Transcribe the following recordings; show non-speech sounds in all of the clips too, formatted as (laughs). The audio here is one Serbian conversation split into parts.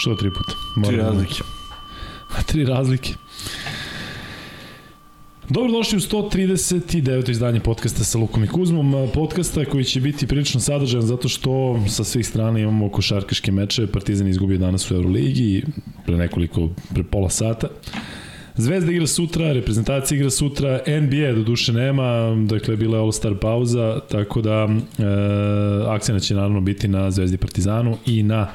Što tri puta? Moram tri razlike. (laughs) tri razlike. Dobrodošli u 139. izdanje podcasta sa Lukom i Kuzmom. Podcasta koji će biti prilično sadržajan zato što sa svih strana imamo košarkaške meče. Partizan izgubio danas u Euroligi pre nekoliko, pre pola sata. Zvezda igra sutra, reprezentacija igra sutra, NBA do duše nema, dakle bila je All-Star pauza, tako da e, akcija će naravno biti na Zvezdi Partizanu i na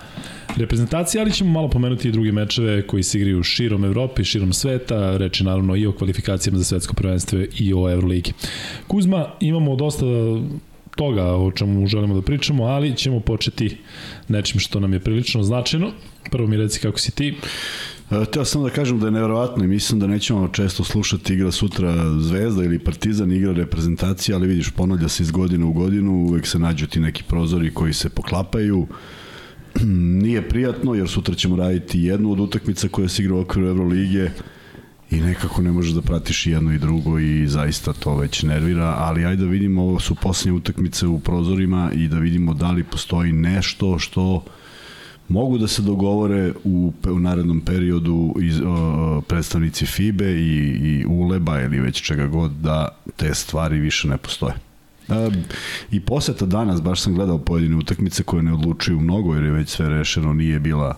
reprezentaciji, ali ćemo malo pomenuti i druge mečeve koji se igraju širom Evrope, širom sveta, reči naravno i o kvalifikacijama za svetsko prvenstvo i o Euroligi. Kuzma, imamo dosta toga o čemu želimo da pričamo, ali ćemo početi nečim što nam je prilično značajno. Prvo mi reci kako si ti. E, teo sam da kažem da je nevjerovatno i mislim da nećemo često slušati igra sutra Zvezda ili Partizan igra reprezentacija, ali vidiš ponavlja se iz godine u godinu, uvek se nađu ti neki prozori koji se poklapaju. (clears throat) Nije prijatno jer sutra ćemo raditi jednu od utakmica koja se igra u okviru Evrolige i nekako ne možeš da pratiš jedno i drugo i zaista to već nervira, ali ajde da vidimo, ovo su poslednje utakmice u prozorima i da vidimo da li postoji nešto što mogu da se dogovore u, u narednom periodu iz, o, predstavnici FIBE i, i ULEBA ili već čega god da te stvari više ne postoje. E, I poseta danas, baš sam gledao pojedine utakmice koje ne odlučuju mnogo jer je već sve rešeno, nije bila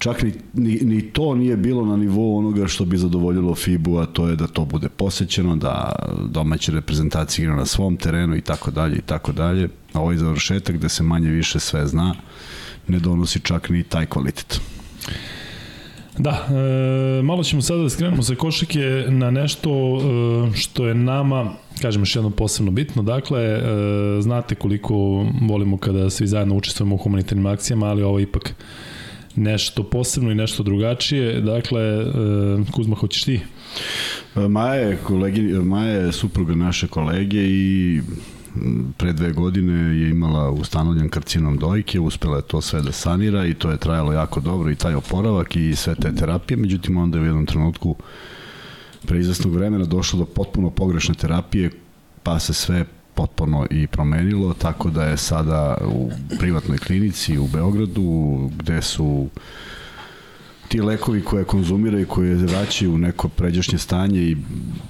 čak ni, ni, ni to nije bilo na nivou onoga što bi zadovoljilo FIBU, a to je da to bude posećeno, da domaće reprezentacije igra na svom terenu i tako dalje i tako dalje. A ovaj završetak gde se manje više sve zna, ne donosi čak ni taj kvalitet. Da, e, malo ćemo sada da skrenemo sa košike na nešto e, što je nama, kažem još jedno posebno bitno, dakle, e, znate koliko volimo kada svi zajedno učestvujemo u humanitarnim akcijama, ali ovo je ipak nešto posebno i nešto drugačije. Dakle, e, Kuzma, hoćeš ti? E, Maja je, kolegi, Maja je supruga naše kolege i pre dve godine je imala ustanovljen karcinom dojke, uspela je to sve da sanira i to je trajalo jako dobro i taj oporavak i sve te terapije, međutim onda je u jednom trenutku pre izvesnog vremena došlo do potpuno pogrešne terapije, pa se sve potpuno i promenilo, tako da je sada u privatnoj klinici u Beogradu, gde su ti lekovi koje konzumira i koje vraćaju u neko pređašnje stanje i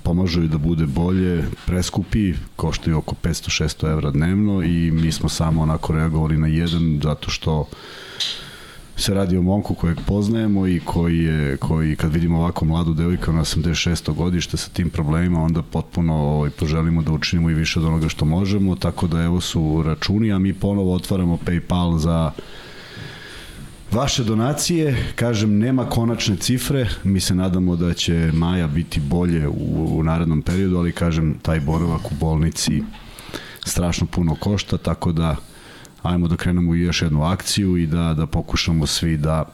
pomažu da bude bolje, preskupi, koštaju oko 500-600 evra dnevno i mi smo samo onako reagovali na jedan zato što se radi o momku kojeg poznajemo i koji je, koji kad vidimo ovako mladu devojku na 86. godište sa tim problemima, onda potpuno ovaj, poželimo da učinimo i više od onoga što možemo, tako da evo su računi, a mi ponovo otvaramo PayPal za Vaše donacije, kažem, nema konačne cifre, mi se nadamo da će Maja biti bolje u, u narednom periodu, ali kažem, taj boravak u bolnici strašno puno košta, tako da ajmo da krenemo u još jednu akciju i da, da pokušamo svi da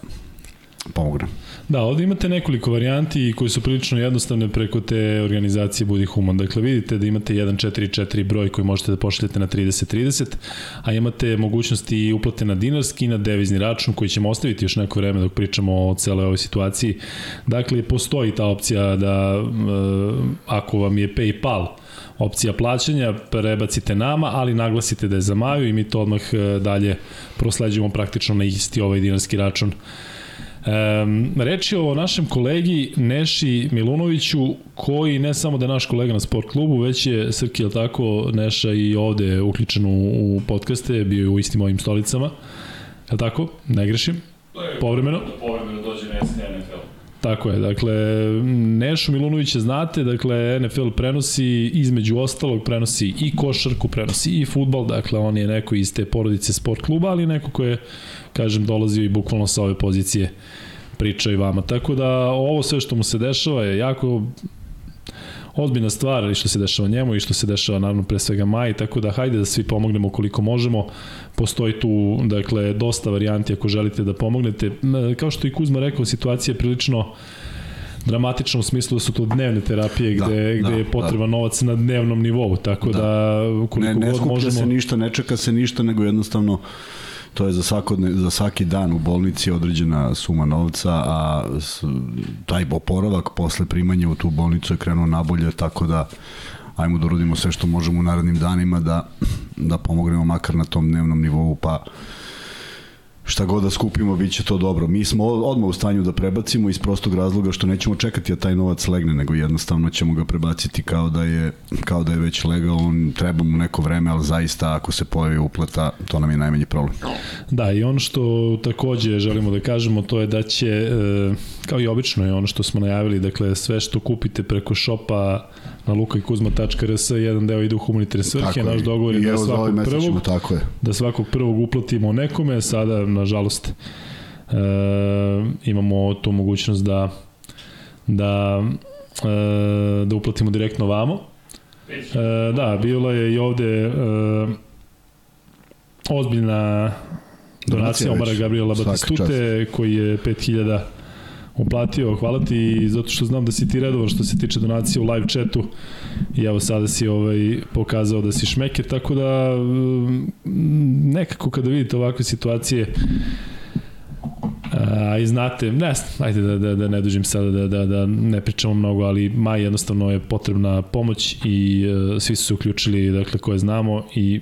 pomognemo. Da, ovde imate nekoliko varijanti koji su prilično jednostavne preko te organizacije Budi Human. Dakle, vidite da imate 144 broj koji možete da pošaljete na 3030, a imate mogućnosti uplate na dinarski i na devizni račun koji ćemo ostaviti još neko vreme dok pričamo o celoj ovoj situaciji. Dakle, postoji ta opcija da e, ako vam je PayPal opcija plaćanja, prebacite nama, ali naglasite da je za Maju i mi to odmah e, dalje prosleđujemo praktično na isti ovaj dinarski račun Um, reč je o našem kolegi Neši Milunoviću, koji ne samo da je naš kolega na sport klubu, već je Srki, je tako, Neša i ovde uključen u, u podcaste, bio je u istim ovim stolicama. Je tako? Ne grešim? Povremeno? Povremeno dođe. Tako je, dakle, Nešu Milunovića znate, dakle, NFL prenosi, između ostalog, prenosi i košarku, prenosi i futbal, dakle, on je neko iz te porodice sport kluba, ali neko ko je kažem, dolazio i bukvalno sa ove pozicije priča i vama. Tako da ovo sve što mu se dešava je jako ozbiljna stvar i što se dešava njemu i što se dešava naravno pre svega Maji, tako da hajde da svi pomognemo koliko možemo. Postoji tu dakle dosta varijanti ako želite da pomognete. Kao što i Kuzma rekao, situacija je prilično dramatična u smislu da su to dnevne terapije gde, da, gde da, je potreban da. novac na dnevnom nivou, tako da, da koliko ne, ne god možemo... se ništa, ne čeka se ništa, nego jednostavno to je za, svakodne, za svaki dan u bolnici određena suma novca, a taj oporavak posle primanja u tu bolnicu je krenuo nabolje, tako da ajmo da urodimo sve što možemo u narednim danima da, da pomognemo makar na tom dnevnom nivou, pa šta god da skupimo, bit će to dobro. Mi smo odmah u stanju da prebacimo iz prostog razloga što nećemo čekati da taj novac legne, nego jednostavno ćemo ga prebaciti kao da je, kao da je već legao, on treba mu neko vreme, ali zaista ako se pojavi uplata, to nam je najmanji problem. Da, i ono što takođe želimo da kažemo, to je da će, e, kao i obično je ono što smo najavili, dakle sve što kupite preko šopa na lukajkuzma.rs, jedan deo ide u humanitarne svrhe, naš dogovor je da svakog prvog, tako je. da svakog prvog uplatimo nekome, sada nažalost. E, imamo tu mogućnost da da e, da uplatimo direktno vamo. E, da, bilo je i ovde e, ozbiljna donacija Omara Gabriela Batistute, koji je 5000 uplatio, hvala ti zato što znam da si ti redovan što se tiče donacije u live chatu i evo sada si ovaj, pokazao da si šmeker, tako da mm, nekako kada vidite ovakve situacije A, I znate, ne ajde da, da, da ne dužim sada, da, da, da ne pričamo mnogo, ali maj jednostavno je potrebna pomoć i uh, svi su se uključili, dakle, koje znamo i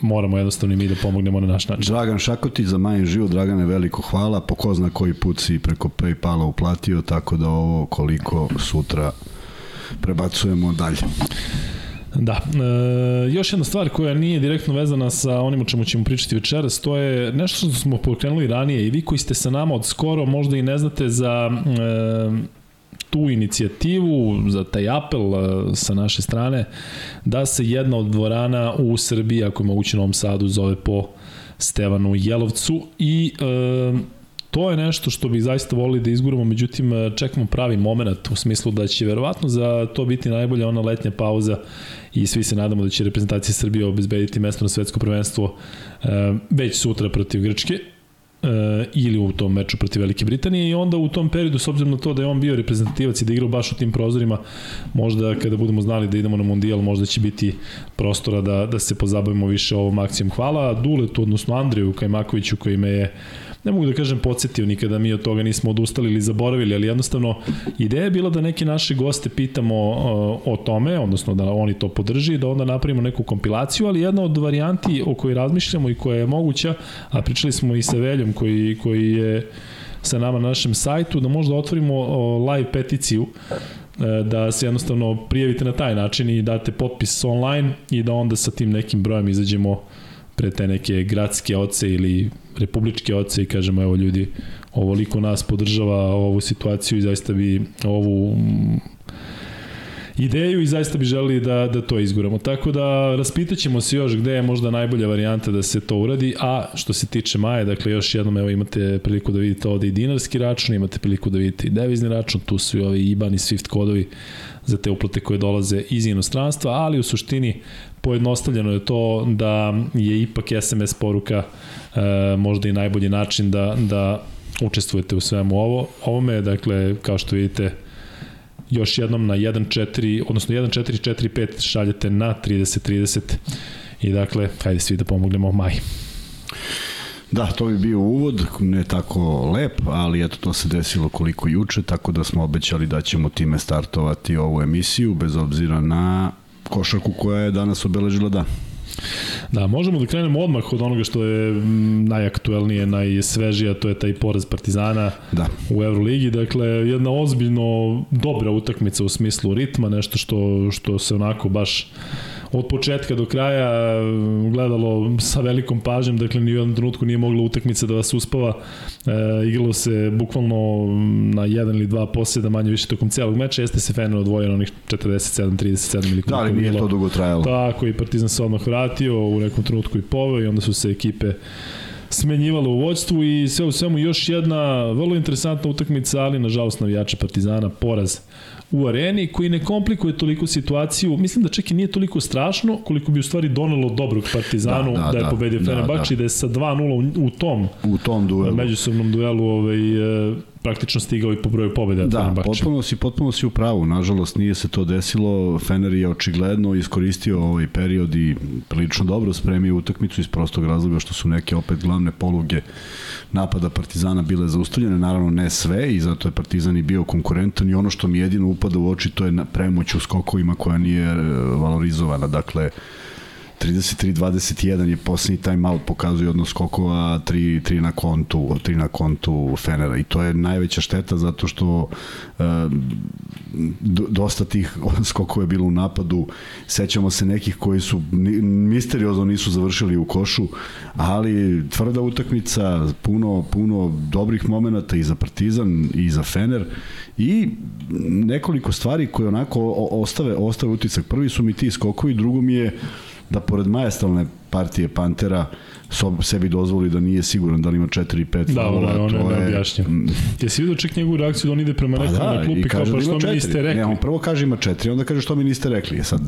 moramo jednostavno i mi da pomognemo na naš način. Dragan Šakotić za Majin život, Dragane veliko hvala, po ko zna koji put si preko Paypala uplatio, tako da ovo koliko sutra prebacujemo dalje. Da, e, još jedna stvar koja nije direktno vezana sa onim o čemu ćemo pričati večeras, to je nešto što smo pokrenuli ranije i vi koji ste sa nama od skoro možda i ne znate za e, tu inicijativu, za taj apel e, sa naše strane, da se jedna od dvorana u Srbiji, ako je moguće u Novom Sadu, zove po Stevanu Jelovcu i e, to je nešto što bih zaista volili da izguramo, međutim čekamo pravi moment u smislu da će verovatno za to biti najbolja ona letnja pauza i svi se nadamo da će reprezentacija Srbije obezbediti mesto na svetsko prvenstvo e, već sutra protiv Grčke e, ili u tom meču protiv Velike Britanije i onda u tom periodu, s obzirom na to da je on bio reprezentativac i da igrao baš u tim prozorima, možda kada budemo znali da idemo na mundijal, možda će biti prostora da, da se pozabavimo više ovom akcijom. Hvala Duletu, odnosno Andreju Kajmakoviću koji me je ne mogu da kažem podsjetio nikada mi od toga nismo odustali ili zaboravili, ali jednostavno ideja je bila da neke naše goste pitamo o, o tome, odnosno da oni to podrži, da onda napravimo neku kompilaciju, ali jedna od varijanti o kojoj razmišljamo i koja je moguća, a pričali smo i sa Veljom koji, koji je sa nama na našem sajtu, da možda otvorimo live peticiju e, da se jednostavno prijavite na taj način i date potpis online i da onda sa tim nekim brojem izađemo pre te neke gradske oce ili republičke oce i kažemo evo ljudi ovoliko nas podržava ovu situaciju i zaista bi ovu ideju i zaista bi želeli da, da to izguramo. Tako da raspitaćemo se još gde je možda najbolja varijanta da se to uradi, a što se tiče Maje, dakle još jednom evo imate priliku da vidite ovde i dinarski račun, imate priliku da vidite i devizni račun, tu su i ovi IBAN i SWIFT kodovi za te uplate koje dolaze iz inostranstva, ali u suštini pojednostavljeno je to da je ipak SMS poruka e, možda i najbolji način da, da učestvujete u svemu ovo. Ovome, dakle, kao što vidite, još jednom na 1.4, odnosno 1.4.4.5 šaljete na 30.30 i dakle, hajde svi da pomognemo maj. Da, to bi bio uvod, ne tako lep, ali eto to se desilo koliko juče, tako da smo obećali da ćemo time startovati ovu emisiju, bez obzira na košarku koja je danas obeležila dan. Da, možemo da krenemo odmah od onoga što je mm, najaktuelnije, najsvežija, to je taj poraz Partizana da. u Euroligi. Dakle, jedna ozbiljno dobra utakmica u smislu ritma, nešto što, što se onako baš od početka do kraja gledalo sa velikom pažnjom, dakle ni u jednom trenutku nije mogla utakmica da vas uspava. E, igralo se bukvalno na jedan ili dva posjeda manje više tokom celog meča, jeste se Fener odvojeno onih 47, 37 ili Da, ali nije to dugo trajalo. Tako, i Partizan se odmah vratio, u nekom trenutku i poveo i onda su se ekipe smenjivalo u vođstvu i sve u svemu još jedna vrlo interesantna utakmica, ali nažalost navijača Partizana poraz u areni koji ne komplikuje toliko situaciju. Mislim da čak i nije toliko strašno koliko bi u stvari donelo dobrog Partizanu da, da, da je da, pobedio da, Fenerbahče da, da. i da je sa 2-0 u, u tom u tom duelu međusobnom duelu ovaj e, praktično stigao i po broju pobjede. Da, potpuno si, potpuno si u pravu. Nažalost, nije se to desilo. Fener je očigledno iskoristio ovaj period i prilično dobro spremio utakmicu iz prostog razloga što su neke opet glavne poluge napada Partizana bile zaustavljene, naravno ne sve i zato je Partizan i bio konkurentan i ono što mi jedino upada u oči to je premoć u skokovima koja nije e, valorizovana. Dakle, 33-21 je poslednji timeout pokazuje odnos skokova 3, 3 na kontu 3 na kontu Fenera. I to je najveća šteta zato što uh, dosta tih (laughs) skokova je bilo u napadu. Sećamo se nekih koji su misteriozno nisu završili u košu ali tvrda utakmica puno, puno dobrih momenata i za Partizan i za Fener. I nekoliko stvari koje onako ostave, ostave utisak. Prvi su mi ti skokovi drugo mi je da pored majestralne partije Pantera sob, sebi dozvoli da nije siguran da li ima 4 i 5 da, faula. Da, ono je neobjašnjeno. Jesi vidio čak njegovu reakciju da on ide prema pa nekom da, na klupi kao pa da što mi niste rekli? Ne, on prvo kaže ima 4, onda kaže što mi niste rekli. E sad,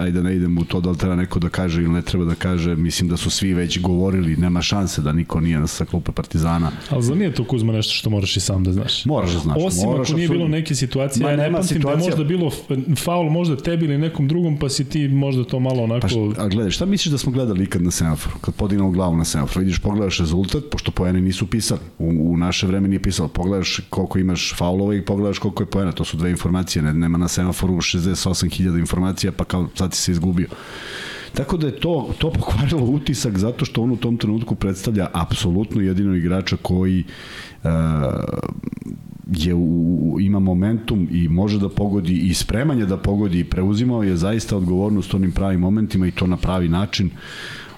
ajde ne idem u to da li treba neko da kaže ili ne treba da kaže. Mislim da su svi već govorili, nema šanse da niko nije sa klupe Partizana. Ali za nije to Kuzma nešto što moraš i sam da znaš? Moraš da znaš. Osim moraš ako nije bilo neke situacije, Ma, ja ne pamtim situacija... da je možda bilo faul možda tebi ili nekom drugom, pa si ti možda to malo onako... Pa šta, a gledaj, šta misliš da smo gledali ikad na semaforu? Kad podignemo glavu na semaforu, vidiš, pogledaš rezultat, pošto poeni nisu pisali. U, u naše vreme nije pisalo. Pogledaš koliko imaš faulova i pogledaš koliko je poena. To su dve informacije. Ne, nema na semaforu 68.000 informacija, pa kao sad si se izgubio. Tako da je to, to pokvarilo utisak zato što on u tom trenutku predstavlja apsolutno jedino igrača koji uh, je u, ima momentum i može da pogodi i spremanje da pogodi i preuzimao je zaista odgovornost u onim pravim momentima i to na pravi način.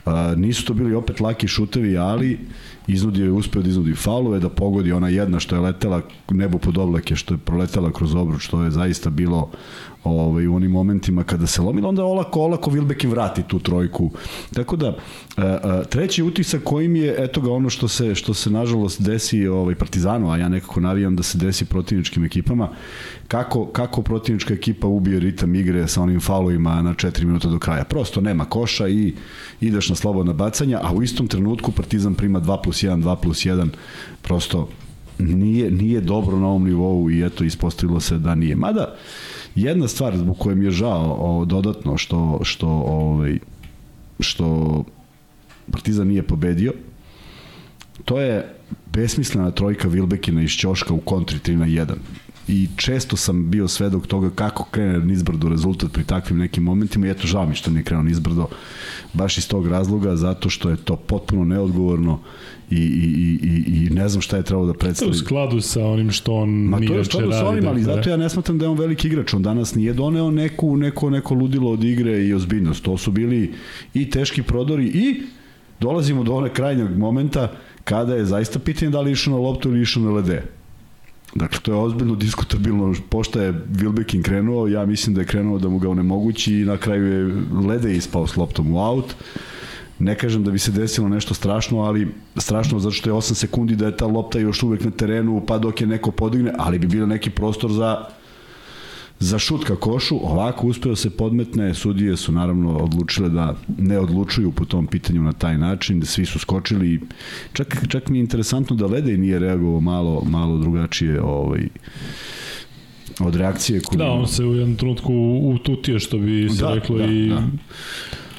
Uh, nisu to bili opet laki šutevi, ali iznudio je uspeo da iznudi faulove, da pogodi ona jedna što je letela nebo pod oblake, što je proletela kroz obruč, što je zaista bilo ovaj, u onim momentima kada se lomilo, onda olako, olako Vilbekin vrati tu trojku. Tako da, e, e, treći utisak kojim je, eto ga ono što se, što se nažalost desi ovaj, Partizanu, a ja nekako navijam da se desi protivničkim ekipama, kako, kako protivnička ekipa ubije ritam igre sa onim faulovima na 4 minuta do kraja. Prosto nema koša i ideš na slobodna bacanja, a u istom trenutku Partizan prima 2 plus 1, 2 plus 1, prosto nije, nije dobro na ovom nivou i eto ispostavilo se da nije. Mada, Jedna stvar zbog koje mi je žao o, dodatno što, što, ovaj, što Partizan nije pobedio, to je besmislena trojka Vilbekina iz Ćoška u kontri 3 na 1 i često sam bio svedok toga kako krene nizbrdo rezultat pri takvim nekim momentima i eto žao mi što nije krenuo nizbrdo baš iz tog razloga zato što je to potpuno neodgovorno i, i, i, i ne znam šta je trebalo da predstavi. To je u skladu sa onim što on Ma to je u skladu sa onim, ali zato ja ne smatram da je on veliki igrač. On danas nije doneo neku, neko, neko ludilo od igre i ozbiljnost. To su bili i teški prodori i dolazimo do one krajnjeg momenta kada je zaista pitanje da li išao na loptu ili išao na lede. Dakle, to je ozbiljno diskutabilno. Pošta je Wilbekin krenuo, ja mislim da je krenuo da mu ga onemogući i na kraju je Lede ispao s loptom u aut. Ne kažem da bi se desilo nešto strašno, ali strašno zato što je 8 sekundi da je ta lopta još uvek na terenu, pa dok je neko podigne, ali bi bilo neki prostor za za šut ka košu, ovako uspeo se podmetne, sudije su naravno odlučile da ne odlučuju po tom pitanju na taj način, da svi su skočili, čak, čak mi je interesantno da Ledej nije reagovao malo, malo drugačije ovaj, od reakcije koju... Da, on se u jednom trenutku ututio, što bi se da, reklo da, i... Da.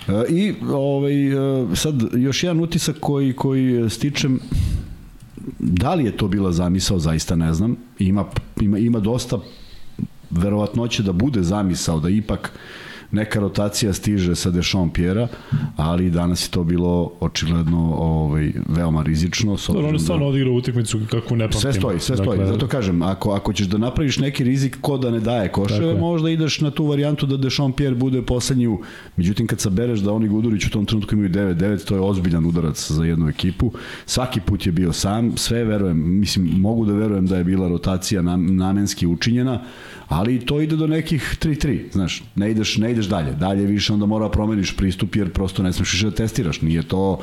E, I ovaj, e, sad još jedan utisak koji, koji stičem, da li je to bila zamisao, zaista ne znam. Ima, ima, ima dosta verovatnoće da bude zamisao da ipak neka rotacija stiže sa Dešon Pjera, ali danas je to bilo očigledno ovaj, veoma rizično. Dobro, on je stvarno da... odigrao utakmicu kako ne pamtimo. Sve stoji, sve stoji. Dakle... Zato kažem, ako, ako ćeš da napraviš neki rizik ko da ne daje koše, dakle. možda ideš na tu varijantu da Dešon Pjer bude poslednji Međutim, kad sabereš da oni Gudurić u tom trenutku imaju 9-9, to je ozbiljan udarac za jednu ekipu. Svaki put je bio sam, sve verujem, mislim, mogu da verujem da je bila rotacija namenski učinjena, ali to ide do nekih 3-3, znaš, ne ideš, ne ideš dalje, dalje više onda mora da promeniš pristup jer prosto ne smeš više da testiraš, nije to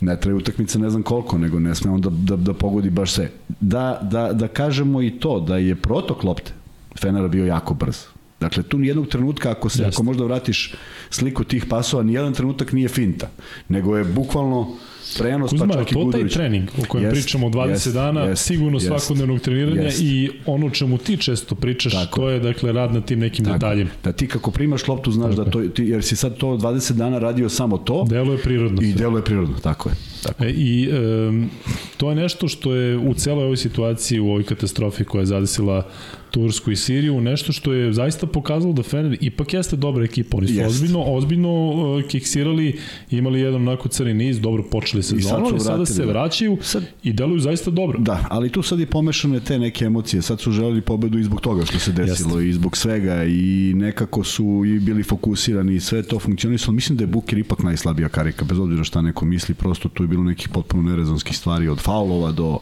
ne traje utakmica ne znam koliko, nego ne sme on da, da, da pogodi baš sve. Da, da, da kažemo i to, da je protok lopte Fenera bio jako brz. Dakle, tu nijednog trenutka, ako se, Jeste. ako možda vratiš sliku tih pasova, nijedan trenutak nije finta, nego je bukvalno prenos, Kuzma, pa čak i to taj Gudović. trening o kojem Jest, pričamo 20 jest, dana, jest, sigurno jest, svakodnevnog treniranja jest. i ono čemu ti često pričaš, Tako. to je dakle rad na tim nekim Tako, detaljima. Da ti kako primaš loptu znaš da to, ti, jer si sad to 20 dana radio samo to Delo je prirodno. i sve. deluje prirodno, tako je. Tako. E, I um, to je nešto što je u celoj ovoj situaciji, u ovoj katastrofi koja je zadesila Tursku i Siriju, nešto što je zaista pokazalo da Fener ipak jeste dobra ekipa. Oni su Jest. ozbiljno, ozbiljno uh, kiksirali, imali jedan onako crni niz, dobro počeli sad sezonu, su ali sada vratili, se da. vraćaju Sad- i deluju zaista dobro. Da, ali tu sad je pomešane te neke emocije. Sad su želeli pobedu i zbog toga što se desilo Jeste. i zbog svega i nekako su i bili fokusirani i sve to funkcionisalo. Mislim da je Buker ipak najslabija karika, bez obzira šta neko misli, prosto tu je bilo nekih potpuno nerezonskih stvari od faulova do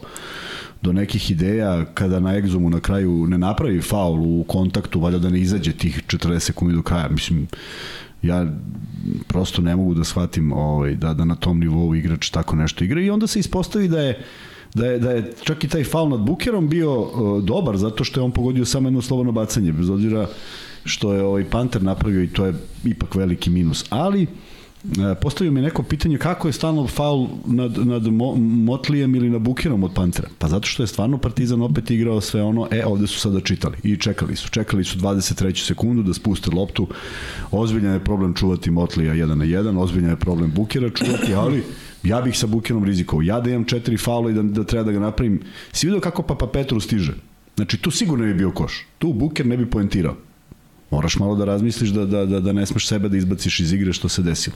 do nekih ideja kada na egzomu na kraju ne napravi faul u kontaktu, valjda da ne izađe tih 40 sekundi do kraja. Mislim, ja prosto ne mogu da shvatim ovaj, da, da na tom nivou igrač tako nešto igra i onda se ispostavi da je da je, da je čak i taj faul nad Bukerom bio uh, dobar zato što je on pogodio samo jedno slobodno bacanje bez obzira što je ovaj Panter napravio i to je ipak veliki minus ali E, postavio mi neko pitanje kako je stalno faul nad, nad Mo, Motlijem ili na Bukerom od Pantera. Pa zato što je stvarno Partizan opet igrao sve ono, e, ovde su sada čitali. I čekali su. Čekali su 23. sekundu da spuste loptu. Ozbiljan je problem čuvati Motlija 1 na 1, ozbiljan je problem Bukera čuvati, ali ja bih sa Bukerom rizikovao. Ja da imam četiri faula i da, da treba da ga napravim. Si vidio kako Papa Petru stiže? Znači, tu sigurno je bio koš. Tu Buker ne bi poentirao. Moraš malo da razmisliš da, da, da, da ne smeš sebe da izbaciš iz igre što se desilo.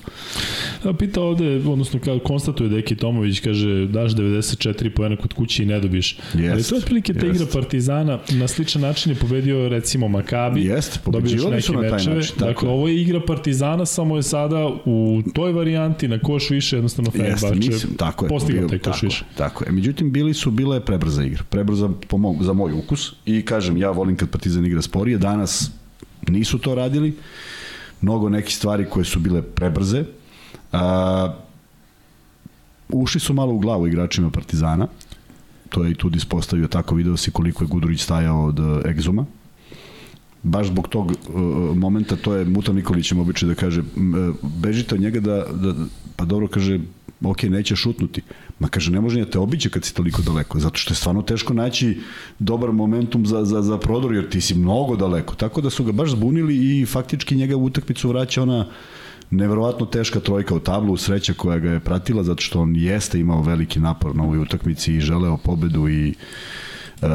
A pita ovde, odnosno kao konstatuje Deki Tomović, kaže daš 94 poena kod kuće i ne dobiješ. Jest, Ali to je otprilike ta igra Partizana, na sličan način je pobedio recimo Makabi, Jest, dobiješ neke na taj mečeve. način, tako Dakle, ovo je igra Partizana, samo je sada u toj varijanti na koš više, jednostavno Fenerbahče mislim, tako je. postigao taj koš tako, više. Tako je. Međutim, bili su, bila je prebrza igra. Prebrza po mog, za moj ukus. I kažem, ja volim kad Partizan igra sporije. Danas nisu to radili. Mnogo nekih stvari koje su bile prebrze. A, ušli su malo u glavu igračima Partizana. To je i Tudis postavio tako, video si koliko je Gudurić stajao od uh, egzuma baš zbog tog uh, momenta, to je Muta Nikolić im običaj da kaže, uh, bežite od njega da, da, pa dobro kaže, ok, neće šutnuti. Ma kaže, ne može ni da te obiće kad si toliko daleko, zato što je stvarno teško naći dobar momentum za, za, za prodor, jer ti si mnogo daleko. Tako da su ga baš zbunili i faktički njega u utakmicu vraća ona neverovatno teška trojka u tablu, sreća koja ga je pratila, zato što on jeste imao veliki napor na ovoj utakmici i želeo pobedu i e,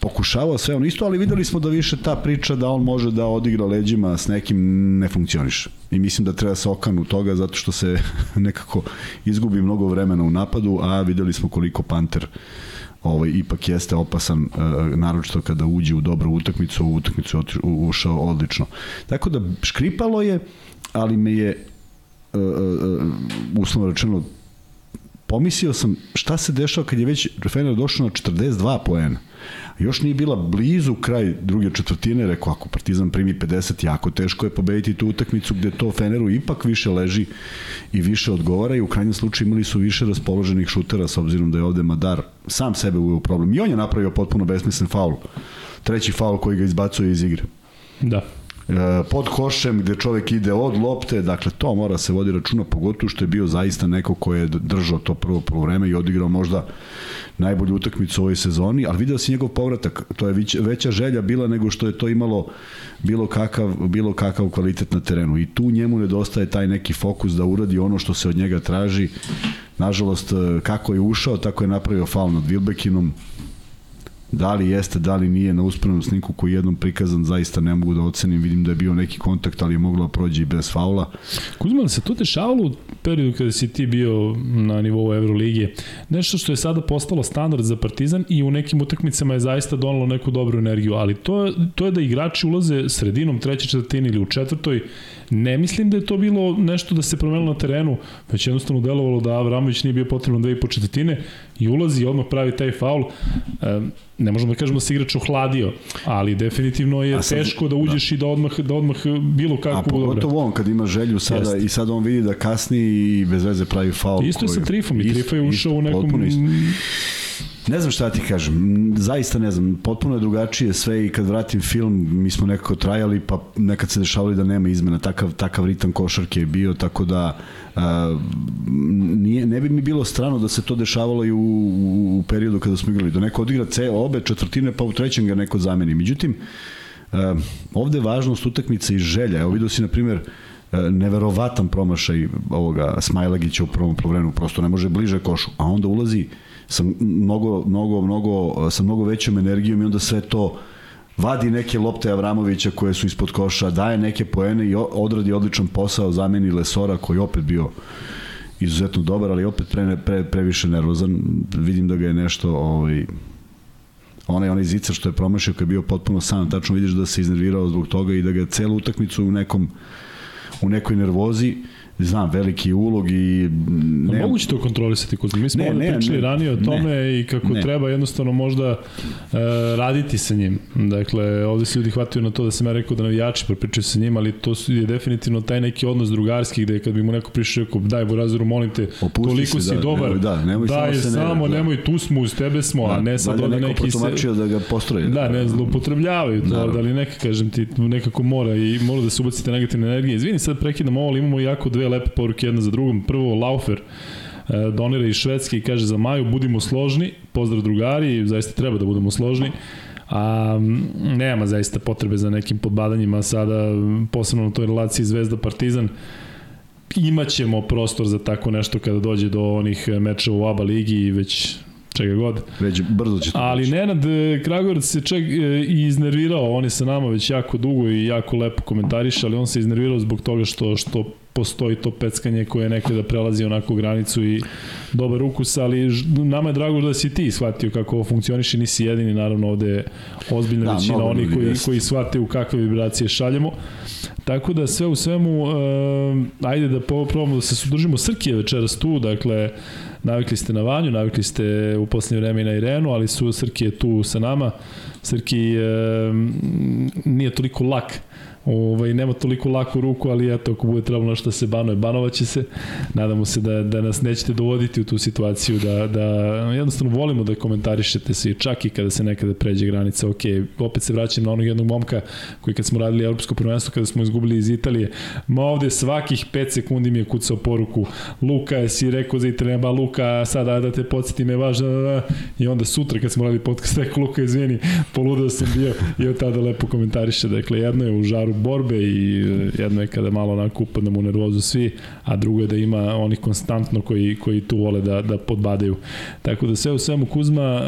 pokušavao sve ono isto, ali videli smo da više ta priča da on može da odigra leđima s nekim ne funkcioniše. I mislim da treba se okanu toga zato što se (laughs) nekako izgubi mnogo vremena u napadu, a videli smo koliko Panter ovaj, ipak jeste opasan, e, naročito kada uđe u dobru utakmicu, u utakmicu ušao odlično. Tako da škripalo je, ali me je e, e, e, uslovno rečeno pomislio sam šta se dešava kad je već Fener došao na 42 poena. Još nije bila blizu kraj druge četvrtine, rekao ako Partizan primi 50, jako teško je pobediti tu utakmicu gde to Feneru ipak više leži i više odgovara i u krajnjem slučaju imali su više raspoloženih šutera s obzirom da je ovde Madar sam sebe uveo problem. I on je napravio potpuno besmislen faul. Treći faul koji ga izbacuje iz igre Da. E, pod košem gde čovek ide od lopte, dakle to mora se vodi računa pogotovo što je bio zaista neko ko je držao to prvo polovreme i odigrao možda najbolju utakmicu u ovoj sezoni, ali video si njegov povratak, to je već, veća želja bila nego što je to imalo bilo kakav, bilo kakav kvalitet na terenu. I tu njemu nedostaje taj neki fokus da uradi ono što se od njega traži. Nažalost e, kako je ušao tako je napravio faul nad Wilbekinom Da li jeste, da li nije na uspravnom snimku koji je jednom prikazan, zaista ne mogu da ocenim, vidim da je bio neki kontakt, ali je moglo da prođe i bez faula. Kuzma, se to dešavalo u periodu kada si ti bio na nivou Evrolige? Nešto što je sada postalo standard za Partizan i u nekim utakmicama je zaista donalo neku dobru energiju, ali to, to je da igrači ulaze sredinom treće četvrtine ili u četvrtoj. Ne mislim da je to bilo nešto da se promenilo na terenu, već jednostavno delovalo da Avramović nije bio potrebno dve i po četvrtine i ulazi i odmah pravi taj faul. Ne možemo da kažemo da se igrač ohladio, ali definitivno je A sad- teško da uđeš i da odmah, da odmah bilo A kako dobro. pogotovo on kad ima želju sada Jeste. i sad on vidi da kasni i bez veze pravi faul. Isto je sa koji- Trifom i Trifa je ušao u nekom... potpuno isto. Ne znam šta ti kažem, zaista ne znam, potpuno je drugačije sve i kad vratim film, mi smo nekako trajali, pa nekad se dešavali da nema izmena, takav, takav ritam košarke je bio, tako da a, nije, ne bi mi bilo strano da se to dešavalo i u, u, u periodu kada smo igrali, da neko odigra ce, obe četvrtine, pa u trećem ga neko zameni. Međutim, a, ovde je važnost utakmice i želja. Evo vidio si, na primjer, neverovatan promašaj ovoga Smajlagića u prvom polovremenu, prosto ne može bliže košu, a onda ulazi sa mnogo, mnogo, mnogo, sa mnogo većom energijom i onda sve to vadi neke lopte Avramovića koje su ispod koša, daje neke poene i odradi odličan posao, zameni Lesora koji opet bio izuzetno dobar, ali opet pre, pre, previše nervozan. Vidim da ga je nešto ovaj, onaj onaj zicar što je promašio koji je bio potpuno sam, tačno vidiš da se iznervirao zbog toga i da ga celu utakmicu u nekom u nekoj nervozi znam, veliki ulog i... Ne, moguće to kontrolisati kod mi smo ne, ne, pričali ne, ranije o tome ne, i kako ne. treba jednostavno možda uh, raditi sa njim. Dakle, ovde se ljudi hvataju na to da sam ja rekao da navijači propričaju sa njim, ali to je definitivno taj neki odnos drugarski gde kad bi mu neko prišao rekao daj Borazoru, molim te, Opusti toliko si da, dobar, nemoj, da, nemoj daj samo, se samo ne, da. nemoj, tu smo uz tebe smo, da, a ne sad onda neki se... da ga postroje. Da, ne, zloupotrebljavaju to, da li neka, kažem ti, nekako mora i mora da se ubacite negativne energije. Izvini, sad prekidam ovo, ali imamo jako dve lepe poruke jedna za drugom. Prvo, Laufer e, donira iz Švedske i kaže za Maju budimo složni, pozdrav drugari, zaista treba da budemo složni. A nema zaista potrebe za nekim podbadanjima sada, posebno na toj relaciji Zvezda Partizan imaćemo prostor za tako nešto kada dođe do onih mečeva u ABA ligi i već čega god. Već brzo će to Ali doći. Nenad e, Kragovac se čak e, i iznervirao, on je sa nama već jako dugo i jako lepo komentariše, ali on se iznervirao zbog toga što što postoji to peckanje koje nekada prelazi onako granicu i dobar ukus, ali nama je drago da si ti shvatio kako ovo funkcioniše, nisi jedini, naravno ovde je ozbiljna da, većina onih koji, jest. koji shvate u kakve vibracije šaljemo. Tako da sve u svemu, uh, ajde da probamo da se sudržimo. Srki je večeras tu, dakle, navikli ste na Vanju, navikli ste u poslednje vreme i na Irenu, ali su Srki je tu sa nama. Srki uh, nije toliko lak ovaj, nema toliko laku ruku, ali eto, ako bude trebalo nešto da se banuje, banovaće se. Nadamo se da, da nas nećete dovoditi u tu situaciju, da, da jednostavno volimo da komentarišete svi, čak i kada se nekada pređe granica. Ok, opet se vraćam na onog jednog momka koji kad smo radili Europsko prvenstvo, kada smo izgubili iz Italije, ma ovde svakih 5 sekundi mi je kucao poruku, Luka, je si rekao za Italije, ba Luka, sada da te podsjeti me važno, da, da. i onda sutra kad smo radili podcast, rekao Luka, izvini, poludao sam bio i od tada lepo komentariše, dakle, jedno je u žaru borbe i e, jedno je kada malo onako upadnemo u nervozu svi, a drugo je da ima oni konstantno koji, koji tu vole da, da podbadaju. Tako da sve u svemu Kuzma,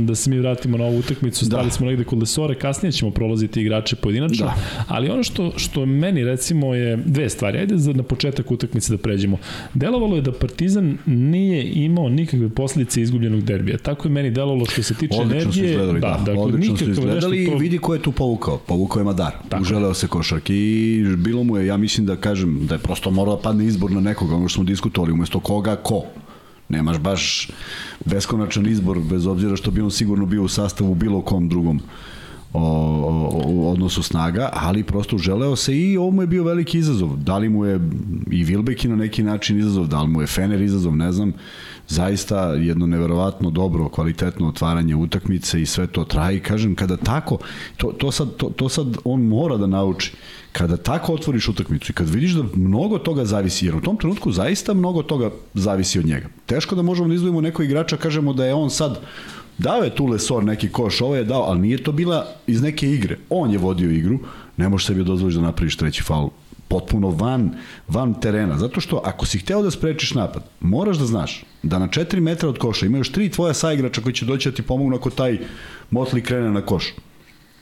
da se mi vratimo na ovu utakmicu, stali da. smo negde kod Lesore, kasnije ćemo prolaziti igrače pojedinačno, da. ali ono što, što meni recimo je dve stvari, ajde za, na početak utakmice da pređemo. Delovalo je da Partizan nije imao nikakve posledice izgubljenog derbija. Tako je meni delovalo što se tiče Odlično energije. Su izgledali, da, da, dakle, Odlično su izgledali to... i vidi ko je tu povukao. Povukao je Madar. Tako. Uželeo se košarke i bilo mu je, ja mislim da kažem, da je prosto morao da padne izbor na nekoga, ono što smo diskutovali, umesto koga, ko. Nemaš baš beskonačan izbor, bez obzira što bi on sigurno bio u sastavu bilo kom drugom o, o, o odnosu snaga, ali prosto želeo se i ovo mu je bio veliki izazov. Da li mu je i Vilbeki na neki način izazov, da li mu je Fener izazov, ne znam. Zaista jedno neverovatno dobro, kvalitetno otvaranje utakmice i sve to traje. kažem, kada tako, to, to, sad, to, to sad on mora da nauči. Kada tako otvoriš utakmicu i kad vidiš da mnogo toga zavisi, jer u tom trenutku zaista mnogo toga zavisi od njega. Teško da možemo da izvojimo nekog igrača, kažemo da je on sad Dao je tu Lesor neki koš, ovo je dao, ali nije to bila iz neke igre. On je vodio igru, ne može sebi dozvoliš da napraviš treći faul potpuno van, van terena. Zato što ako si hteo da sprečiš napad, moraš da znaš da na 4 metra od koša ima još tri tvoja saigrača koji će doći da ti pomognu ako taj motli krene na koš.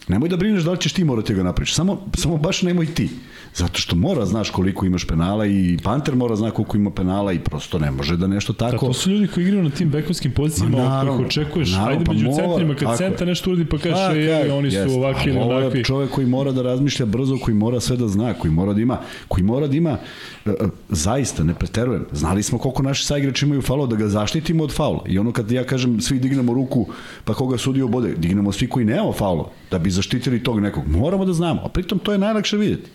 Nemoj da brineš da li ćeš ti morati da ga napraviš. Samo, samo baš nemoj ti. Zato što mora znaš koliko imaš penala i Panter mora zna koliko ima penala i prosto ne može da nešto tako... Da, to su ljudi koji igraju na tim bekovskim pozicijama, naravno, kojih očekuješ, naravno, ajde pa među mora, centrima, kad centra nešto uradi pa kažeš, ej, oni su ovakvi ili onakvi. čovek koji mora da razmišlja brzo, koji mora sve da zna, koji mora da ima, koji mora da ima, uh, zaista, ne preterujem, znali smo koliko naši saigrači imaju falo, da ga zaštitimo od faula. I ono kad ja kažem, svi dignemo ruku, pa koga sudio bode, dignemo svi koji nemamo faulo, da bi zaštitili tog nekog. Moramo da znamo, a pritom to je najlakše videti.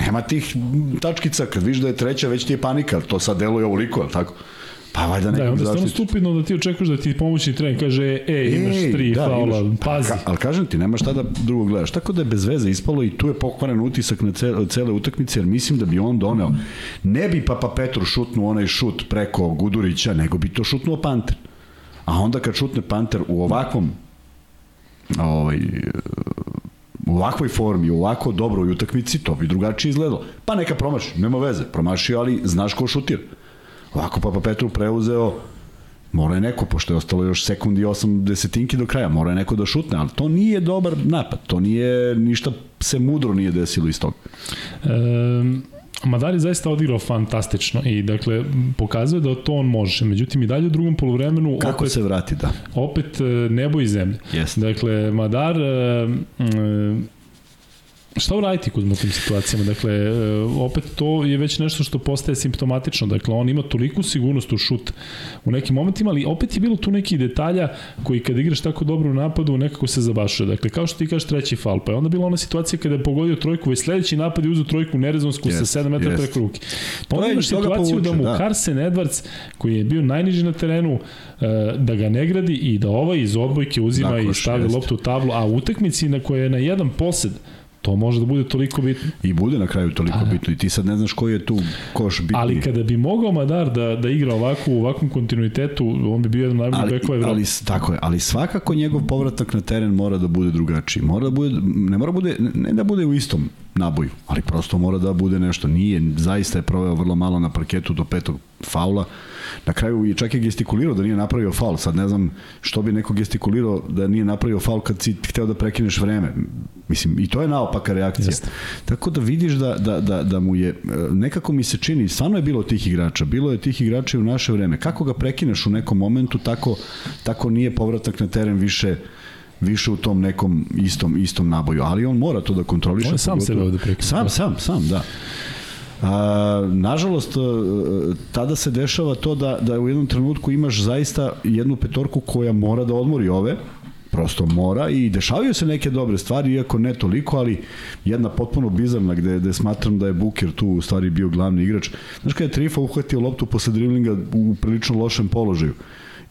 Nema tih tačkica, kad vidiš da je treća, već ti je panika, to sad deluje ovoliko, ali tako? Pa valjda Da, nekog onda je stvarno zaštiti. stupidno da ti očekuješ da ti pomoćni trener kaže, e, imaš Ej, tri da, faula, imaš. pazi. Ka, ali kažem ti, nema šta da drugo gledaš. Tako da je bez veze ispalo i tu je pokvaren utisak na cele, cele utakmice, jer mislim da bi on doneo. Ne bi Papa Petru šutnuo onaj šut preko Gudurića, nego bi to šutnuo Panter. A onda kad šutne Panter u ovakvom ovaj, u ovakvoj formi, u ovako dobroj utakmici, to bi drugačije izgledalo. Pa neka promaši, nema veze, promašio, ali znaš ko šutira. Ovako Papa Petru preuzeo Mora je neko, pošto je ostalo još sekundi i osam desetinki do kraja, mora je neko da šutne, ali to nije dobar napad, to nije, ništa se mudro nije desilo iz toga. Um, Madar je zaista odigrao fantastično i dakle pokazuje da to on može. Međutim i dalje u drugom poluvremenu Kako opet se vrati, da. opet e, nebo i zemlje. Jeste. Dakle Madar e, m, šta uraditi kod u tim situacijama? Dakle, e, opet to je već nešto što postaje simptomatično. Dakle, on ima toliku sigurnost u šut u nekim momentima, ali opet je bilo tu nekih detalja koji kad igraš tako dobro u napadu, nekako se zabašuje. Dakle, kao što ti kažeš treći faul, pa je onda bila ona situacija kada je pogodio trojku, već sledeći napad je uzeo trojku nerezonsku Jest, sa 7 metara jest. preko ruke. Pa onda imaš situaciju da povuče, mu da. Carson Edwards, koji je bio najniži na terenu, e, da ga ne gradi i da ovaj iz odbojke uzima i Nakoš, stavlja jeste. loptu u tablu, a u utakmici na kojoj je na jedan posed, to može da bude toliko bitno. I bude na kraju toliko Da, bitno i ti sad ne znaš koji je tu koš bitni. Ali kada bi mogao Madar da, da igra ovako u ovakvom kontinuitetu, on bi bio jedan ali, bekova Evrope. ali, tako je, ali svakako njegov povratak na teren mora da bude drugačiji. Mora da bude, ne mora bude, ne da bude u istom naboju, ali prosto mora da bude nešto. Nije, zaista je proveo vrlo malo na parketu do petog faula. Na kraju je čak i gestikulirao da nije napravio faul. Sad ne znam što bi neko gestikulirao da nije napravio faul kad si hteo da prekineš vreme. Mislim, i to je naopaka reakcija. Jeste. Tako da vidiš da, da, da, da mu je, e, nekako mi se čini, stvarno je bilo tih igrača, bilo je tih igrača i u naše vreme. Kako ga prekineš u nekom momentu, tako, tako nije povratak na teren više više u tom nekom istom istom naboju, ali on mora to da kontroliše. On je sam pogotovo- sebe ovde prekida. Sam, sam, sam, da. A, nažalost, e, tada se dešava to da, da u jednom trenutku imaš zaista jednu petorku koja mora da odmori ove, prosto mora i dešavaju se neke dobre stvari, iako ne toliko, ali jedna potpuno bizarna gde, gde smatram da je Buker tu u stvari bio glavni igrač. Znaš kada je Trifa uhvatio loptu posle driblinga u prilično lošem položaju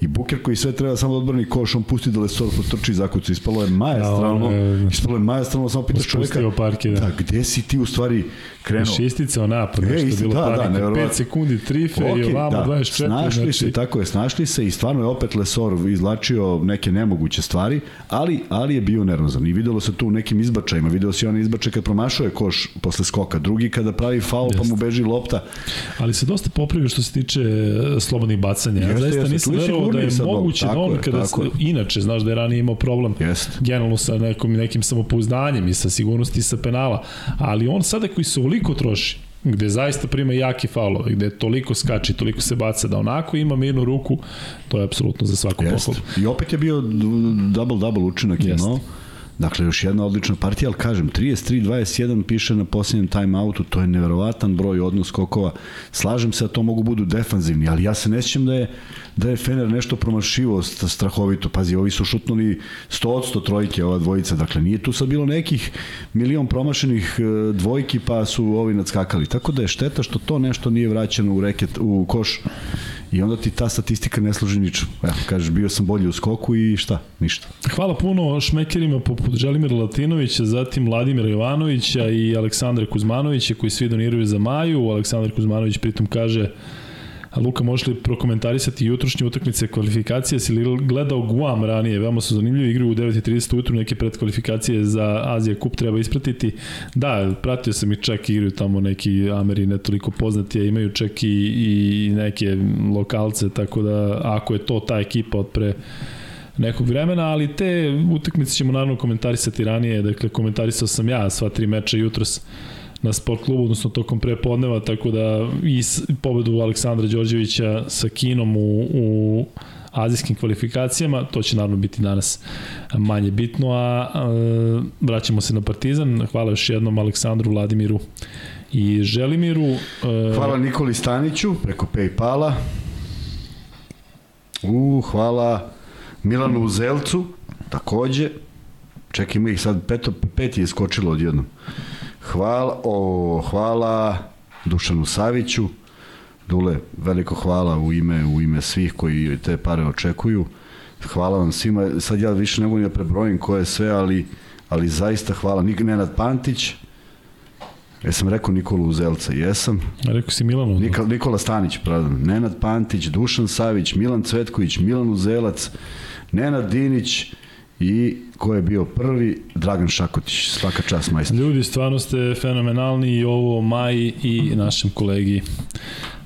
I Buker koji sve treba samo da odbrani koš, on pusti da Lesor potrči i zakuca. Ispalo je majestralno. Da, on je- Ispalo je majestralno, samo pitaš čoveka. Parke, da. Da, gde si ti u stvari krenuo? Šestica o napad, E, nešto je isto, bilo da, da, panika. neverovatno. 5 sekundi trife i ovamo 24. Snašli znači, se, tako je, snašli se i stvarno je opet Lesor izlačio neke nemoguće stvari, ali, ali je bio nervozan i videlo se tu u nekim izbačajima, video se on izbačaj kad promašuje koš posle skoka, drugi kada pravi faul pa mu beži lopta. Ali se dosta popravio što se tiče e, slobodnih bacanja. Ja Jeste, zaista jeste, nisam verovao da je moguće da on kada je. inače znaš da je ranije imao problem Jeste. generalno sa nekom nekim samopouzdanjem i sa sigurnosti i sa penala, ali on sada koji se ovoliko troši gde zaista prima jake faulove, gde toliko skači, toliko se baca da onako ima mirnu ruku, to je apsolutno za svaku pohvalu. I opet je bio double-double učinak Jeste. imao. Dakle, još jedna odlična partija, ali kažem, 33-21 piše na posljednjem time-outu, to je neverovatan broj odnos skokova. Slažem se da to mogu budu defanzivni, ali ja se ne sjećam da je, da je Fener nešto promašivo st- strahovito. Pazi, ovi su šutnuli 100 trojke, ova dvojica. Dakle, nije tu sad bilo nekih milion promašenih e, dvojki, pa su ovi nadskakali. Tako da je šteta što to nešto nije vraćeno u reket, u koš I onda ti ta statistika ne služi ničemu. Evo, kažeš, bio sam bolji u skoku i šta? Ništa. Hvala puno šmekerima poput Želimira Latinovića, zatim Vladimira Jovanovića i Aleksandra Kuzmanovića koji svi doniraju za Maju. Aleksandar Kuzmanović pritom kaže Luka, možeš li prokomentarisati jutrošnje utakmice kvalifikacije? Si li gledao Guam ranije? Veoma su zanimljivi, igraju u 9.30 ujutru, neke predkvalifikacije za Azija Kup treba ispratiti. Da, pratio sam ih čak, igraju tamo neki Ameri ne toliko poznati, a imaju čak i, i neke lokalce, tako da ako je to ta ekipa od pre nekog vremena, ali te utakmice ćemo naravno komentarisati ranije, dakle komentarisao sam ja sva tri meča jutros na sport klubu, odnosno tokom prepodneva, tako da i pobedu Aleksandra Đorđevića sa Kinom u, u azijskim kvalifikacijama, to će naravno biti danas manje bitno, a, a vraćamo se na Partizan. Hvala još jednom Aleksandru, Vladimiru i Želimiru. E, Hvala Nikoli Staniću preko Paypala. U, hvala Milanu Uzelcu, takođe. Čekaj, ima ih sad, peto, pet je iskočilo odjednom. Hvala, o, hvala Dušanu Saviću, Dule, veliko hvala u ime, u ime svih koji te pare očekuju. Hvala vam svima. Sad ja više ne mogu da prebrojim ko je sve, ali, ali zaista hvala. Nik Nenad Pantić, Jesam rekao Nikolu Uzelca, jesam. Rekao si Milanu. Nikola, Nikola Stanić, pardon. Nenad Pantić, Dušan Savić, Milan Cvetković, Milan Uzelac, Nenad Dinić i ko je bio prvi? Dragan Šakotić. Svaka čast majstor. Ljudi, stvarno ste fenomenalni i ovo Maji i našem kolegi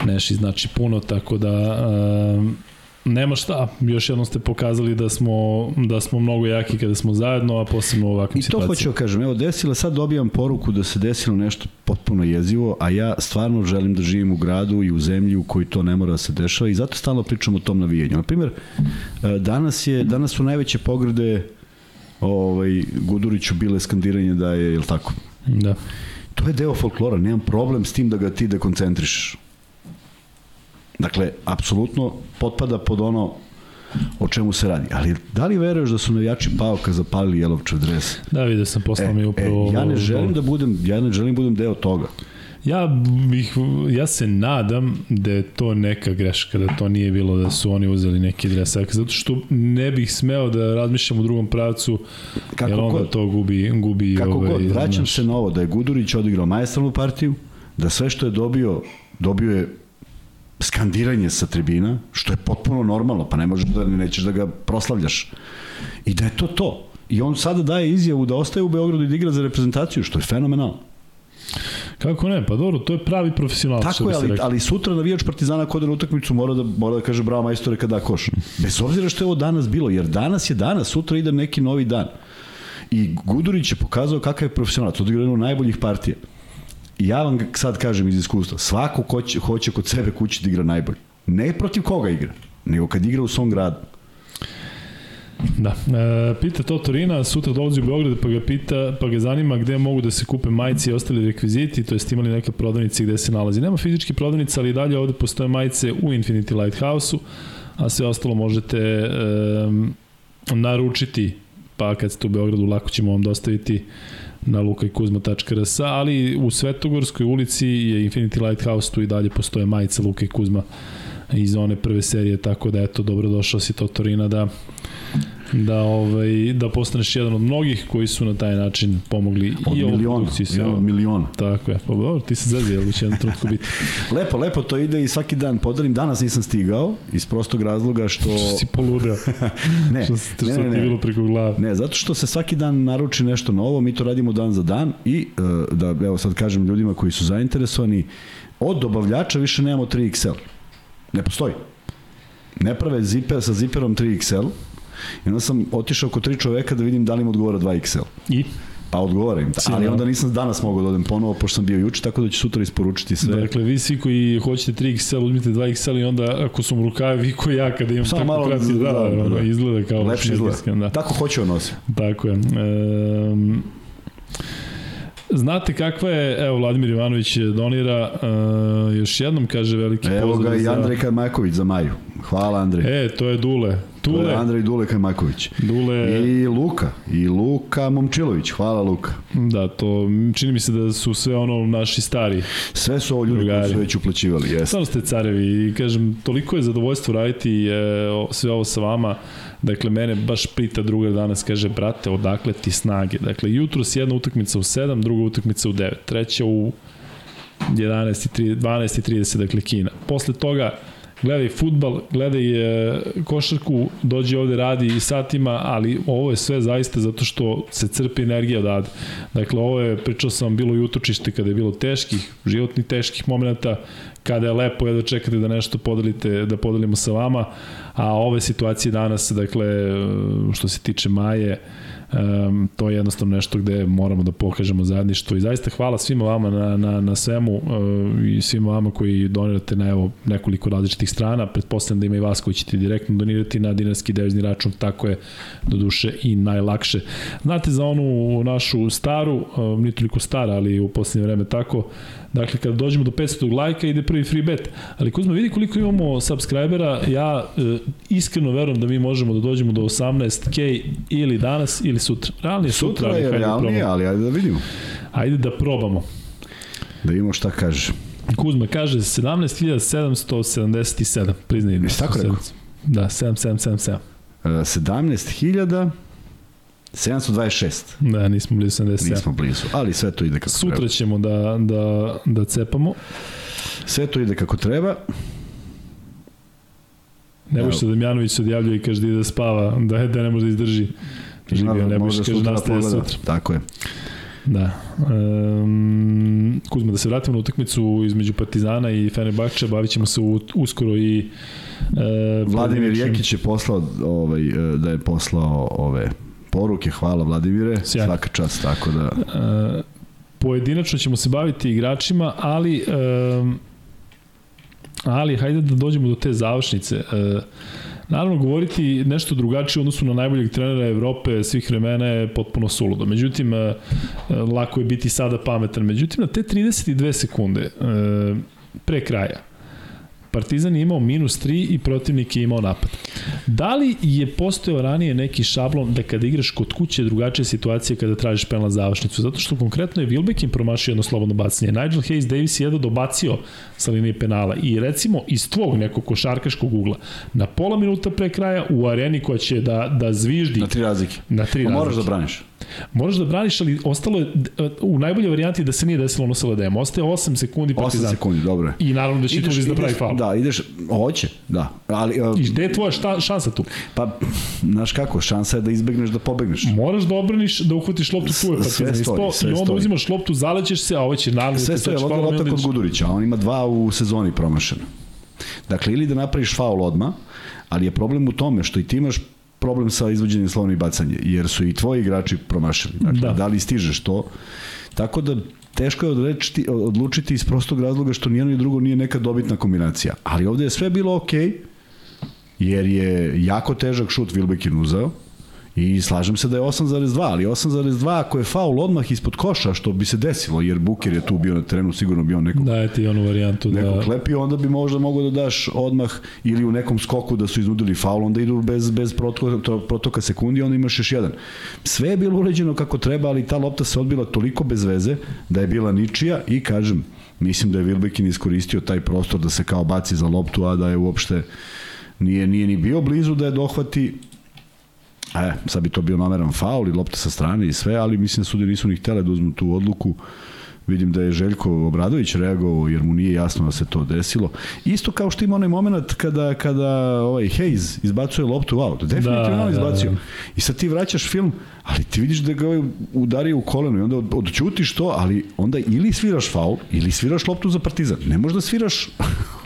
Neši znači puno, tako da um, nema šta, još jednom ste pokazali da smo, da smo mnogo jaki kada smo zajedno, a posebno u ovakvim situacijama. I to hoću da kažem, evo desila, sad dobijam poruku da se desilo nešto potpuno jezivo, a ja stvarno želim da živim u gradu i u zemlji u kojoj to ne mora da se dešava i zato stalno pričam o tom navijenju. Na primjer, e, danas, je, danas su najveće pogrede ovaj, Guduriću bile skandiranje da je, je li tako? Da. To je deo folklora, nemam problem s tim da ga ti dekoncentrišeš. Dakle, apsolutno potpada pod ono o čemu se radi. Ali da li veruješ da su navijači Paoka zapalili Jelovčev dres? Da, vidio sam, poslao e, mi upravo... E, ja ne želim da budem, ja ne želim da budem deo toga. Ja, bih, ja se nadam da je to neka greška, da to nije bilo da su oni uzeli neki dresak, zato što ne bih smeo da razmišljam u drugom pravcu, Kako jer onda god. to gubi, gubi Kako ovaj, god, vraćam naš... se na ovo, da je Gudurić odigrao majestralnu partiju, da sve što je dobio, dobio je skandiranje sa tribina, što je potpuno normalno, pa ne možeš da nećeš da ga proslavljaš. I da je to to. I on sada daje izjavu da ostaje u Beogradu i da igra za reprezentaciju, što je fenomenalno. Kako ne? Pa dobro, to je pravi profesionalac. Tako je, ali, ali sutra navijač Partizana kod na utakmicu mora da, mora da kaže bravo majstore kada koš. Bez obzira što je ovo danas bilo, jer danas je danas, sutra ide neki novi dan. I Gudurić je pokazao kakav je profesionalac, odigrao jednu najboljih partija ja vam sad kažem iz iskustva, svako ko će, hoće kod sebe kući da igra najbolje. Ne protiv koga igra, nego kad igra u svom gradu. Da. E, pita to Torina, sutra dolazi u Beograd pa ga pita, pa ga zanima gde mogu da se kupe majice i ostali rekviziti, to jest imali neke prodavnice gde se nalazi. Nema fizički prodavnica, ali dalje ovde postoje majice u Infinity Lighthouse-u, a sve ostalo možete e, naručiti, pa kad ste u Beogradu lako ćemo vam dostaviti na lukajkuzma.rs, ali u Svetogorskoj ulici je Infinity Lighthouse, tu i dalje postoje majice Luka i Kuzma iz one prve serije, tako da eto, dobrodošao si to Torina da da ovaj da postaneš jedan od mnogih koji su na taj način pomogli od i ovu produkciju se od miliona. Tako je. Pa dobro, ti se zezio, ali će jedan trenutku biti. (laughs) lepo, lepo to ide i svaki dan podelim. Danas nisam stigao iz prostog razloga što si poludeo. (laughs) ne, što, što ne, ne, ne, bilo preko glave. Ne, zato što se svaki dan naruči nešto novo, mi to radimo dan za dan i e, da evo sad kažem ljudima koji su zainteresovani od dobavljača više nemamo 3XL. Ne postoji. Ne prave zipe sa ziperom 3XL, I onda sam otišao kod tri čoveka da vidim da li im odgovara 2XL. I? Pa odgovara im, ali onda nisam danas mogao da odem ponovo, pošto sam bio juče, tako da ću sutra isporučiti sve. Dakle, vi svi koji hoćete 3XL, uzmite 2XL i onda ako su mu rukave, vi koji ja kada imam Samo tako malo, da, da, da, da, izgleda kao lepši izgleda. Da. Tako hoće on nosi. Tako je. Um, Znate kakva je, evo Vladimir Ivanović donira, uh, još jednom kaže veliki pozdrav Evo ga i Andrej Karmaković za Maju. Hvala Andrej. E, to je Dule. Dule. To je Andrej Dule Karmaković. Dule. I Luka. I Luka Momčilović. Hvala Luka. Da, to čini mi se da su sve ono naši stari. Sve su ovo ljudi drugari. koji su već uplaćivali. Jeste. Stvarno ste carevi i kažem, toliko je zadovoljstvo raditi e, sve ovo sa vama. Dakle, mene baš pita drugar danas, kaže, brate, odakle ti snage? Dakle, jutro si jedna utakmica u 7, druga utakmica u 9, treća u 11 12.30, dakle, Kina. Posle toga, gledaj futbal, gledaj e, košarku, dođi ovde radi i satima, ali ovo je sve zaista zato što se crpi energija odavde. Dakle, ovo je, pričao sam bilo i utočište kada je bilo teških, životnih teških momenta, kada je lepo je da čekate da nešto podelite, da podelimo sa vama, a ove situacije danas, dakle, što se tiče Maje, um, to je jednostavno nešto gde moramo da pokažemo zajedništvo i zaista hvala svima vama na, na, na svemu uh, i svima vama koji donirate na evo nekoliko različitih strana, pretpostavljam da ima i vas koji ćete direktno donirati na dinarski devizni račun, tako je do duše i najlakše. Znate za onu našu staru, uh, nije toliko stara, ali u poslednje vreme tako, Dakle, kada dođemo do 500 lajka ide prvi free bet. Ali Kuzma, vidi koliko imamo subscribera, ja e, iskreno verujem da mi možemo da dođemo do 18k ili danas ili sutra. Realnije sutra, sutra je realnije, ali ajde da vidimo. Ajde da probamo. Da vidimo šta kaže. Kuzma kaže 17.777, priznaj. Jesi tako rekao? Da, 7777. Uh, 17.000 726. Da, nismo blizu 77. Nismo blizu, ali sve to ide kako Sutra treba. ćemo da, da, da cepamo. Sve to ide kako treba. Nebojša Damjanović se odjavljuje i kaže da ide da spava, da, da ne može da izdrži. Živio, Nebojša Možda kaže sutra nastaje pogleda. sutra. Tako je. Da. Um, Kuzma, da se vratimo na utakmicu između Partizana i Fenerbahče, bavit ćemo se u, uskoro i e, Vladimir Jekić je poslao ovaj, e, da je poslao ove poruke, hvala Vladimire, Sjajno. svaka čast, tako da E, pojedinačno ćemo se baviti igračima, ali um, ali hajde da dođemo do te završnice. E, naravno, govoriti nešto drugačije u odnosu na najboljeg trenera Evrope svih vremena je potpuno suludo. Međutim, e, e, lako je biti sada pametan. Međutim, na te 32 sekunde e, pre kraja, Partizan je imao minus 3 i protivnik je imao napad. Da li je postojao ranije neki šablon da kada igraš kod kuće drugačija situacija kada tražiš penal završnicu? Zato što konkretno je Wilbekin promašio jedno slobodno bacanje. Nigel Hayes Davis je jedno dobacio sa linije penala i recimo iz tvog nekog košarkaškog ugla na pola minuta pre kraja u areni koja će da, da zviždi na tri razlike. na tri Pa moraš da razlike. braniš. Moraš da braniš, ali ostalo je u najboljoj varijanti da se nije desilo ono sa LDM. Ostaje 8 sekundi 8 Partizan. sekundi, dobro je. I naravno da će tu da pravi faul. Da, ideš, hoće, da. Ali, uh, I gde je tvoja šta, šansa tu? pa, znaš kako, šansa je da izbegneš da pobegneš. Moraš da obraniš, da uhvatiš loptu tu je Sve partizan. stoji, sve I onda stoji. uzimaš loptu, zalećeš se, a ovo će naravno Sve ti stoje, sačeš ovdje faulom i lopta kod. Gudurića, on ima dva u sezoni promašena. Dakle, ili da napraviš faul odma, ali je problem u tome što i ti imaš problem sa izvođenjem slovnih bacanja, jer su i tvoji igrači promašili. Dakle, Da. da. da li stižeš to? Tako da teško je odrečiti, odlučiti iz prostog razloga što nijedno i drugo nije neka dobitna kombinacija. Ali ovde je sve bilo okej, okay, jer je jako težak šut Wilbekin uzeo, I slažem se da je 8,2, ali 8,2 ako je faul odmah ispod koša, što bi se desilo, jer Buker je tu bio na terenu, sigurno bi on nekog Daje ti onu varijantu da... klepio, onda bi možda mogao da daš odmah ili u nekom skoku da su iznudili faul, onda idu bez, bez protoka, to- protoka sekundi, onda imaš još jedan. Sve je bilo uređeno kako treba, ali ta lopta se odbila toliko bez veze da je bila ničija i kažem, mislim da je Wilbekin iskoristio taj prostor da se kao baci za loptu, a da je uopšte nije, nije ni bio blizu da je dohvati E, sad bi to bio nameran faul i lopta sa strane i sve, ali mislim da sudi nisu ni htele da uzmu tu odluku. Vidim da je Željko Obradović reagovao jer mu nije jasno da se to desilo. Isto kao što ima onaj moment kada, kada ovaj Hayes izbacuje loptu u out. Definitivno Da, on da, izbacio. da. I sad ti vraćaš film, ali ti vidiš da ga ovaj udario u koleno i onda od, odćutiš to, ali onda ili sviraš faul, ili sviraš loptu za partizan. Ne možeš da sviraš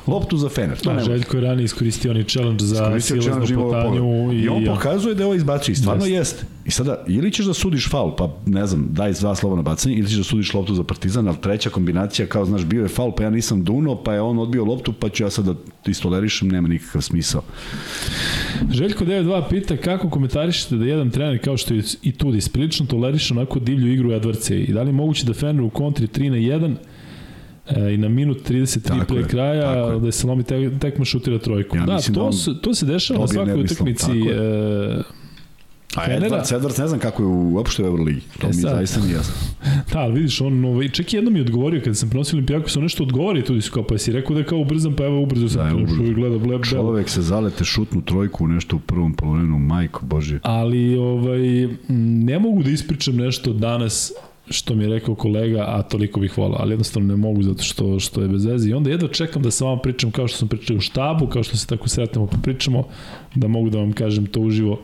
loptu za Fener. To Da. Željko je ranije iskoristio onaj challenge za silaznu potanju. I, I on ja. pokazuje da je ovo izbacio i stvarno Jeste. jeste. I sada, ili ćeš da sudiš faul, pa ne znam, daj dva slova na bacanje, ili ćeš da sudiš loptu za partizan, ali treća kombinacija, kao znaš, bio je faul, pa ja nisam duno, pa je on odbio loptu, pa ću ja sad da istolerišem, nema nikakav smisao. Željko 92 pita kako komentarišete da jedan trener kao što je i Tudis prilično toleriše onako divlju igru Edvarce i da li je moguće da Fener u kontri 3 na 1 e, i na minut 33 Tako pre je, kraja je. da se lomi tek, tekma šutira trojku. Ja da, da to, on se, to se dešava na svakoj utakmici e, A Fenera? Edwards, Edwards ne znam kako je uopšte u Euroligi. To E mi sad. zaista nije jasno. (laughs) Da, ali vidiš, on, ovaj, čak i jednom mi je odgovorio kada sam prenosio Olimpijakos, on nešto odgovori tu kao, pa si rekao da je kao ubrzan, pa evo ubrzo sam Da, je da, ubrzo. i gleda bleb. Čovek se zalete šutnu trojku u nešto u prvom polovinu, majko Bože. Ali ovaj, ne mogu da ispričam nešto danas što mi je rekao kolega, a toliko bih volao, ali jednostavno ne mogu zato što, što je bez veze. I onda jedva čekam da sa vama pričam kao što sam pričao u štabu, kao što se tako sretnemo pa pričamo, da mogu da vam kažem to uživo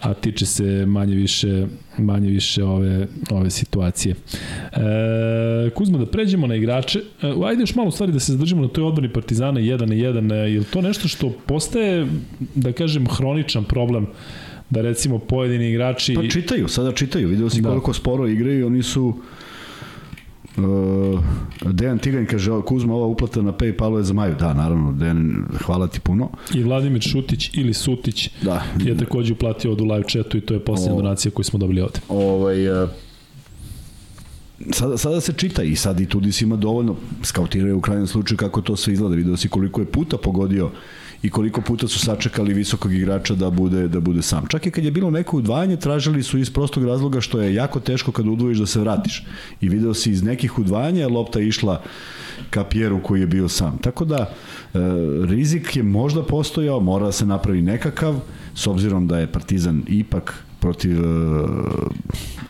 a tiče se manje više manje više ove ove situacije. E, Kuzma da pređemo na igrače. E, ajde još malo stvari da se zadržimo na toj odbrani Partizana 1 na 1. E, je li to nešto što postaje da kažem hroničan problem da recimo pojedini igrači Pa čitaju, sada čitaju. Video si Da. koliko sporo igraju, oni su Uh, Dejan Tiganj kaže, "Ovo, Kuzma, ova uplata na Paypalu je za Maju. Da, naravno, Dejan, hvala ti puno. i Vladimir Šutić ili Sutić Da, je takođe uplatio od u live chatu i to je posljedna O. donacija koju smo dobili ovde. ovaj, uh, sada, sada se čita i sad i Tudis ima dovoljno, skautiraju u krajnjem slučaju kako to sve izgleda, video si koliko je puta pogodio i koliko puta su sačekali visokog igrača da bude da bude sam. Čak i kad je bilo neko udvajanje, tražili su iz prostog razloga što je jako teško kad udvojiš da se vratiš. I video si iz nekih udvajanja lopta išla ka Pjeru koji je bio sam. Tako da e, rizik je možda postojao, mora da se napravi nekakav, s obzirom da je Partizan ipak protiv e,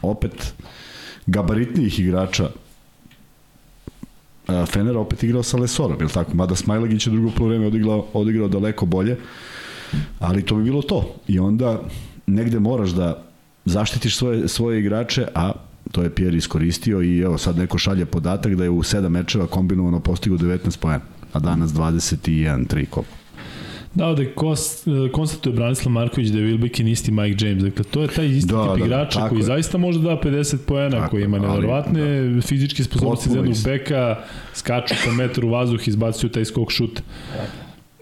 opet gabaritnijih igrača Fener opet igrao sa Lesorom, je tako? Mada Smajlagić je drugo polovreme odigrao, odigrao daleko bolje, ali to bi bilo to. I onda negde moraš da zaštitiš svoje, svoje igrače, a to je Pierre iskoristio i evo sad neko šalje podatak da je u sedam mečeva kombinovano postigo 19 pojena, a danas 21 3 koliko. Da, ovde kost, konstatuje Branislav Marković da je Wilbekin isti Mike James. Dakle, to je taj isti da, tip da, igrača koji je. zaista može da 50 poena, koji ima nevjerovatne da. fizičke sposobnosti za jednog beka, skaču po metru u vazduh, izbacuju taj skok šut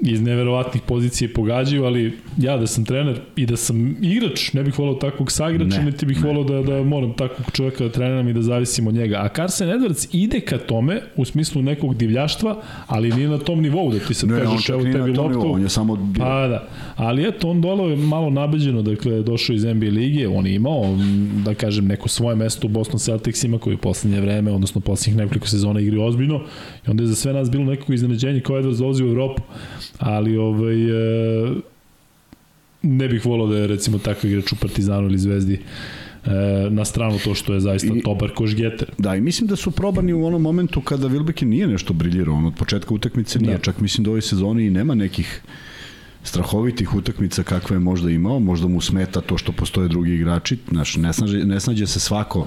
iz neverovatnih pozicije pogađaju, ali ja da sam trener i da sam igrač, ne bih volao takvog saigrača, ne, niti bih volao da, da moram takvog čovjeka da treniram i da zavisim od njega. A Carson Edwards ide ka tome u smislu nekog divljaštva, ali nije na tom nivou da ti se ne, kažeš evo tebi loptu. Nivou, on je samo bio. Pa da. Ali eto, on dolo je malo nabeđeno, dakle, došao iz NBA lige, on je imao, da kažem, neko svoje mesto u Boston Celticsima koji u poslednje vreme, odnosno poslednjih nekoliko sezona igri ozbiljno i onda je za sve nas bilo nekako iznenađenje kao Edwards dolazi u Evropu ali ovaj, e, ne bih volao da je recimo takav igrač u Partizanu ili Zvezdi e, na stranu to što je zaista I, dobar košgeter. Da, i mislim da su probani u onom momentu kada Wilbekin nije nešto briljirao, on od početka utakmice nije, da. čak mislim da u ovoj sezoni i nema nekih strahovitih utakmica kakve je možda imao, možda mu smeta to što postoje drugi igrači, znaš, ne snađe, ne snađe se svako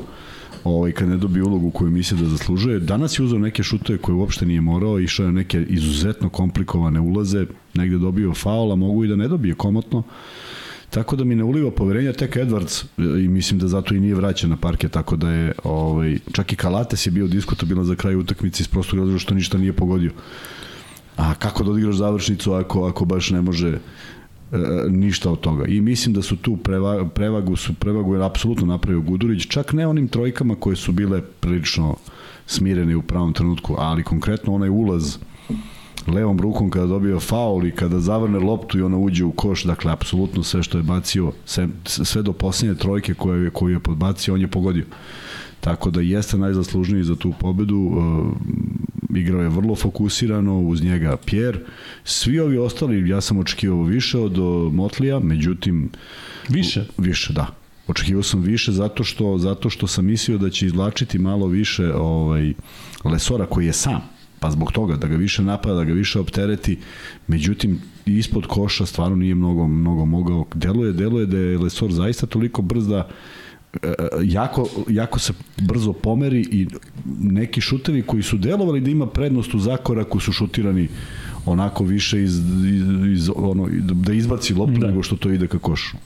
ovaj, kad ne dobije ulogu koju misli da zaslužuje. Danas je uzeo neke šutove koje uopšte nije morao, išao je neke izuzetno komplikovane ulaze, negde dobio faul, a mogu i da ne dobije komotno. Tako da mi ne uliva poverenja tek Edwards i mislim da zato i nije vraćan na parke, tako da je ovaj, čak i Kalates je bio diskutabilan za kraj utakmice iz prostog razloga što ništa nije pogodio. A kako da odigraš završnicu ako, ako baš ne može E, ništa od toga. I mislim da su tu preva, prevagu, su prevagu je apsolutno napravio Gudurić, čak ne onim trojkama koje su bile prilično smirene u pravom trenutku, ali konkretno onaj ulaz levom rukom kada dobio faul i kada zavrne loptu i ona uđe u koš, dakle apsolutno sve što je bacio, sve, sve do posljednje trojke koje je, koju je podbacio, on je pogodio. Tako da jeste najzaslužniji za tu pobedu, uh, igrao je vrlo fokusirano, uz njega Pierre. Svi ovi ostali, ja sam očekivao više od Motlija, međutim... Više? Više, da. Očekivao sam više zato što, zato što sam mislio da će izvlačiti malo više ovaj, Lesora koji je sam pa zbog toga da ga više napada, da ga više optereti, međutim ispod koša stvarno nije mnogo mnogo mogao. Deluje, deluje da je Lesor zaista toliko brz da jako, jako se brzo pomeri i neki šutevi koji su delovali da ima prednost u zakoraku su šutirani onako više iz, iz, iz ono, da izbaci loptu da. nego što to ide ka košu.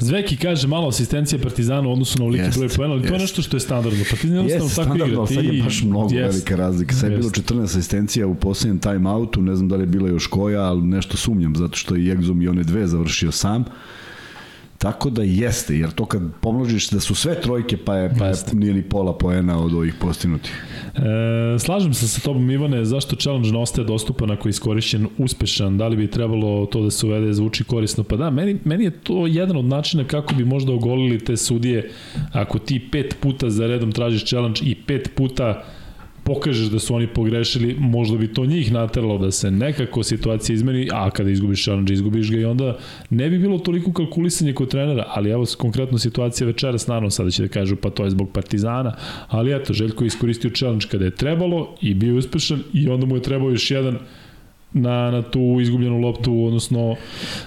Zveki kaže malo asistencija Partizana u odnosu na ulike broj poena, ali to je nešto što je standardno. Partizan jednostavno tako igra. Sad je baš mnogo jest. velika razlika. Sad je bilo 14 asistencija u poslednjem time-outu, ne znam da li je bila još koja, ali nešto sumnjam, zato što je Jegzom i one dve završio sam. Tako da jeste, jer to kad pomnožiš da su sve trojke, pa je, pa je nije ni pola poena od ovih postignutih. E, slažem se sa tobom Ivane, zašto challenge ne ostaje dostupan ako je iskorišćen uspešan, da li bi trebalo to da se uvede, zvuči korisno, pa da, meni, meni je to jedan od načina kako bi možda ogolili te sudije, ako ti pet puta za redom tražiš challenge i pet puta pokažeš da su oni pogrešili, možda bi to njih nateralo da se nekako situacija izmeni, a kada izgubiš challenge, izgubiš ga i onda ne bi bilo toliko kalkulisanje kod trenera, ali evo konkretno situacija večeras, naravno sada će da kažu pa to je zbog Partizana, ali eto, Željko je iskoristio challenge kada je trebalo i bio uspešan i onda mu je trebao još jedan na, na tu izgubljenu loptu, odnosno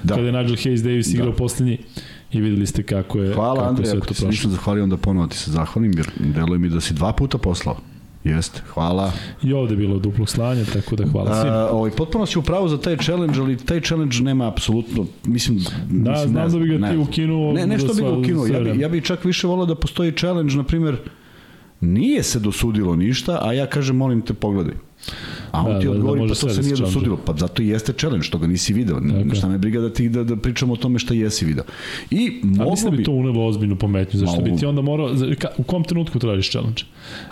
da. kada je Nigel Hayes Davis igrao da. poslednji i videli ste kako je Hvala kako Andrej, ako ti se nisam zahvalio, onda ponovo ti se zahvalim, jer deluje mi da si dva puta poslao. Jeste, hvala. I ovde je bilo duplo slanje, tako da hvala svima. Ovaj, potpuno si upravo za taj challenge, ali taj challenge nema apsolutno, mislim... Da, mislim, znam ne, da bi ga ne, ti ukinuo. Ne, ne što bi ga ukinuo, ja bi, ja bi čak više volao da postoji challenge, na primjer, nije se dosudilo ništa, a ja kažem, molim te, pogledaj. A on Da, ti da, da odgovori, može pa to se da nije dosudilo. Pa zato i jeste challenge, što ga nisi video. Tako. Šta me briga da ti da, da pričamo o tome šta jesi video. I A moglo mislim da bi to unelo ozbiljnu pometnju, zašto Ma, bi ti onda morao, ka- u kom trenutku tražiš challenge?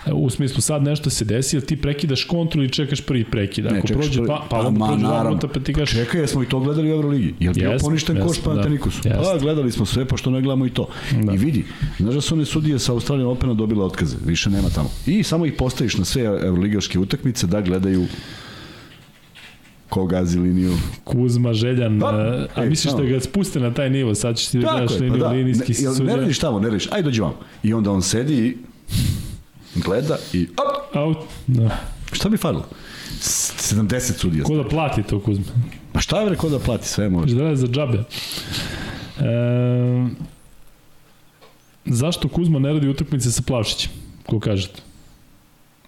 E, U smislu sad nešto se desi, ili ti prekidaš kontru ili čekaš prvi prekid. Ako čekaš prođe prvi- pa a, onda prođe dva naravno. minuta, pa ti kažeš, Čekaj, jesmo i to gledali u Euroligi. Jel bio poništen koš da. Pantenikusu? Jeste. Pa, gledali smo sve, pošto ne gledamo i to. Da. I vidi, znaš da su one sudije sa Australijan Opena dobile otkaze, više nema tamo. I samo ih postaviš na sve euroligaške utakmice da gledaju ko gazi liniju. Kuzma, Željan, Pa, a, a ej, misliš samo. da ga spuste na taj nivo, sad ćeš ti da Tako gledaš je, pa liniju, da. linijski Ne, jel, ne radiš tamo, ne radiš. Ajde, dođi vam. I onda on sedi i gleda i op, Out, da. šta bi falilo? S- 70 sudija. Ko da plati to Kuzma? Pa šta je ko da plati sve može? Da za džabe. E, zašto Kuzma ne radi utakmice sa Plavšićem? Ko kažete?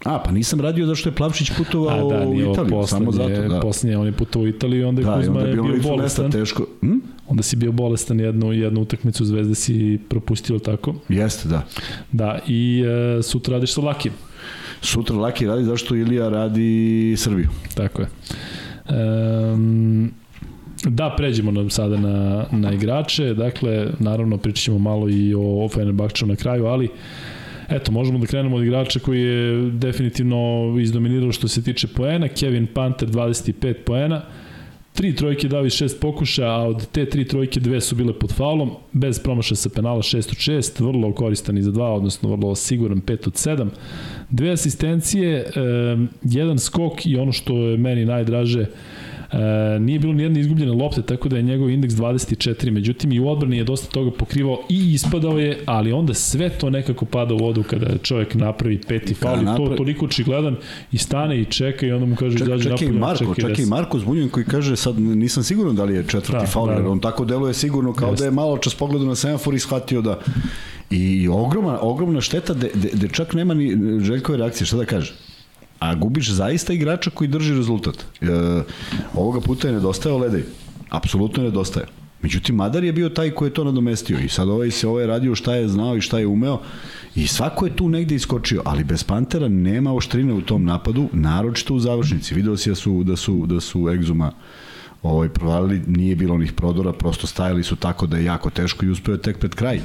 A, pa nisam radio zašto je Plavšić A putovao da, u Italiju, samo poslednje, zato, da. poslednje, on je putovao u Italiju i onda je Da, Kuzma onda je bio mesta bolestan. teško. Hm? Onda si bio bolestan jednu, jednu utakmicu Zvezde si propustio tako. Jeste, da. Da, i e, sutra radiš sa Lakijem. Sutra Laki radi zašto Ilija radi Srbiju. Tako je. Um, da, pređemo na, sada na, na igrače. Dakle, naravno, pričat ćemo malo i o Fenerbahčevu na kraju, ali Eto, možemo da krenemo od igrača koji je definitivno izdominirao što se tiče poena. Kevin Panter 25 poena. Tri trojke dao iz šest pokušaja, a od te tri trojke dve su bile pod faulom, bez promašaja sa penala 6 od 6, vrlo koristan i za dva, odnosno vrlo siguran 5 od 7. Dve asistencije, jedan skok i ono što je meni najdraže, nije bilo ni jedne izgubljene lopte, tako da je njegov indeks 24, međutim i u odbrani je dosta toga pokrivao i ispadao je, ali onda sve to nekako pada u vodu kada čovjek napravi peti faul i to toliko očigledan i stane i čeka i onda mu kaže Čak, izađe napolje, Marko, čekaj, i desi. Marko Zbunjen koji kaže sad nisam siguran da li je četvrti Da, faul, da, jer da. on tako deluje sigurno kao da je malo čas pogledao na semafor i shvatio da i ogromna, ogromna šteta da čak nema ni Željkove reakcije, šta da kaže? A gubiš zaista igrača koji drži rezultat. E, ovoga puta je nedostajao Ledej. Apsolutno je nedostajao. Međutim, Madar je bio taj koji je to nadomestio i sad ovaj se ovaj radio šta je znao i šta je umeo i svako je tu negde iskočio, ali bez Pantera nema oštrine u tom napadu, naročito u završnici. Video si da su, da su, da su Egzuma ovaj, provalili, nije bilo onih prodora, prosto stajali su tako da je jako teško i uspeo je tek pred kraj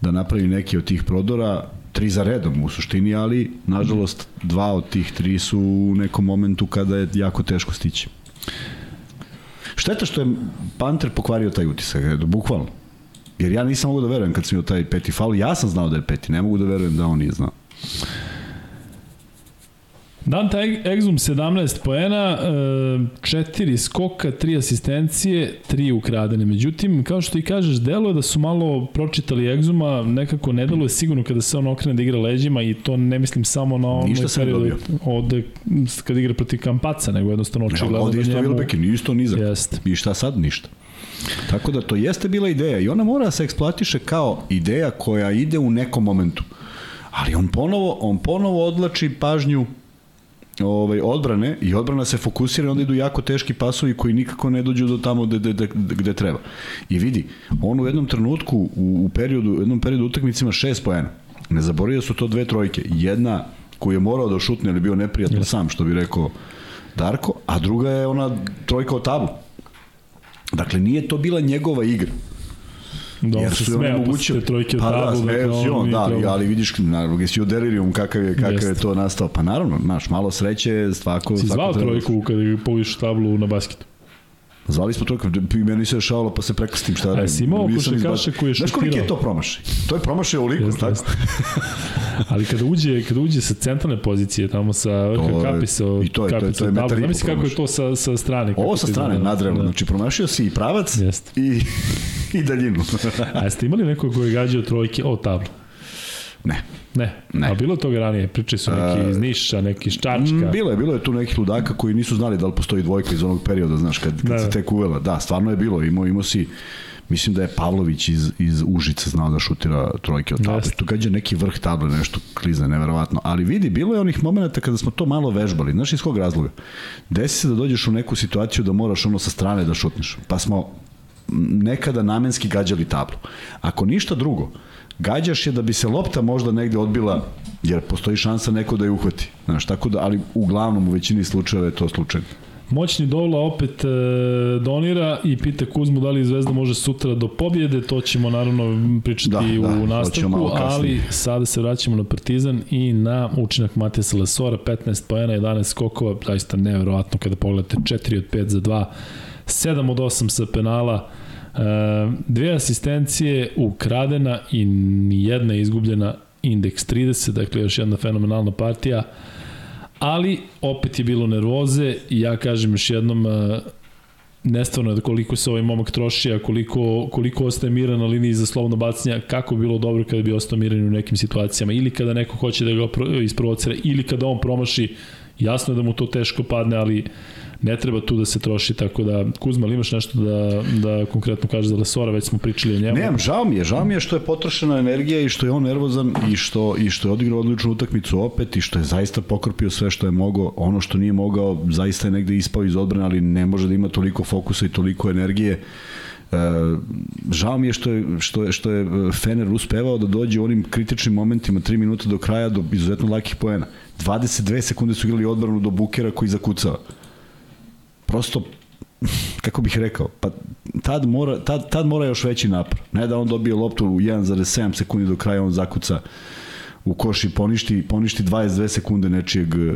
da napravi neki od tih prodora, tri za redom u suštini, ali nažalost dva od tih tri su u nekom momentu kada je jako teško stići. Šteta što je Panter pokvario taj utisak, bukvalno. Jer ja nisam mogu da verujem kad sam imao taj peti faul, ja sam znao da je peti, ne mogu da verujem da on nije znao. Dante Exum 17 poena, 4 skoka, 3 asistencije, 3 ukradene. Međutim, kao što i kažeš, delo je da su malo pročitali Exuma, nekako ne deluje sigurno kada se on okrene da igra leđima i to ne mislim samo na onaj dobio. od, od kada igra protiv Kampaca, nego jednostavno očigledno Ovdje da isto njemu... Isto nizak. Jeste. I šta sad? Ništa. Tako da to jeste bila ideja i ona mora da se eksploatiše kao ideja koja ide u nekom momentu. Ali on ponovo, on ponovo odlači pažnju ovaj, odbrane i odbrana se fokusira i onda idu jako teški pasovi koji nikako ne dođu do tamo gde, gde, gde, treba. I vidi, on u jednom trenutku, u, u periodu, u jednom periodu utakmicima šest poena. Ne zaboravio su to dve trojke. Jedna koju je morao da šutne, ali bio neprijatno yes. sam, što bi rekao Darko, a druga je ona trojka od tablu. Dakle, nije to bila njegova igra. Da, Jer su je posle te trojke pa tablu. da, si ono on, da, ali, ali vidiš, naravno, gdje si u delirium kakav je, kakav je Jeste. to nastao. Pa naravno, znaš, malo sreće, svako... Si zvao trojku kada ga poviš tablu na basketu? Zvali smo trojku, i meni se dešavalo, pa se prekrastim šta radim. jesi imao Nisam košarkaša izbacio. koji je Znaš koliki je šutirao? to promašaj? To je promašaj ovoliko, Jeste, tako? jeste. (laughs) Ali kada uđe, kada uđe sa centralne pozicije, tamo sa vrha kapisa, i to je- to je- kapisa to je metar i po kako je to sa, sa strane. Ovo sa strane, nadrevno. Da. Znači, promašio si i pravac Jeste. i, (laughs) i daljinu. A jeste imali nekog koji je gađao trojke o tablu? ne. Ne. Ne. A bilo toga ranije? Pričali su neki iz Niša, neki iz Čačka. Bilo je, bilo je tu nekih ludaka koji nisu znali da li postoji dvojka iz onog perioda, znaš, kad, kad Da, se da. tek uvela. Da, stvarno je bilo, imao, imao si Mislim da je Pavlović iz, iz Užica znao da šutira trojke od table. Jeste. Tu gađa neki vrh table, nešto klizne, neverovatno. Ali vidi, bilo je onih momenta kada smo to malo vežbali. Znaš iz kog razloga? Desi se da dođeš u neku situaciju da moraš ono sa strane da šutneš. Pa smo nekada namenski gađali tablu. Ako ništa drugo, gađaš je da bi se lopta možda negde odbila, jer postoji šansa neko da je uhvati. Znaš, tako da, ali uglavnom u većini slučajeva je to slučajno. Moćni Dovla opet e, donira i pita Kuzmu da li Zvezda može sutra do pobjede, to ćemo naravno pričati Da, da, u to nastavku, ali sada se vraćamo na Partizan i na učinak Matijasa Lesora, 15 pojena, 11 skokova, zaista neverovatno kada pogledate 4 od 5 za 2, 7 od 8 sa penala, dve asistencije ukradena i nijedna izgubljena indeks 30, dakle još jedna fenomenalna partija, ali opet je bilo nervoze i ja kažem još jednom e, nestvarno je da koliko se ovaj momak troši, a koliko, koliko ostaje miran na liniji za slovno bacanje, kako bi bilo dobro kada bi ostao miran u nekim situacijama, ili kada neko hoće da ga pro- isprovocira, ili kada on promaši, jasno je da mu to teško padne, ali ne treba tu da se troši, tako da, Kuzma, imaš nešto da, da konkretno kažeš za Lesora, već smo pričali o njemu. Nemam, žao mi je, žao mi je što je potrošena energija i što je on nervozan i što, i što je odigrao odličnu utakmicu opet i što je zaista pokrpio sve što je mogao. Ono što nije mogao, zaista je negde ispao iz odbrane, ali ne može da ima toliko fokusa i toliko energije. E, žao mi je što je, što je, što je Fener uspevao da dođe u onim kritičnim momentima 3 minuta do kraja do izuzetno lakih poena. 22 sekunde su igrali odbranu do Bukera koji zakucava. Prosto kako bih rekao, pa tad mora, tad, tad mora još veći napor. Ne da on dobije loptu u 1,7 sekundi do kraja, on zakuca u koš i poništi, poništi 22 sekunde nečijeg e,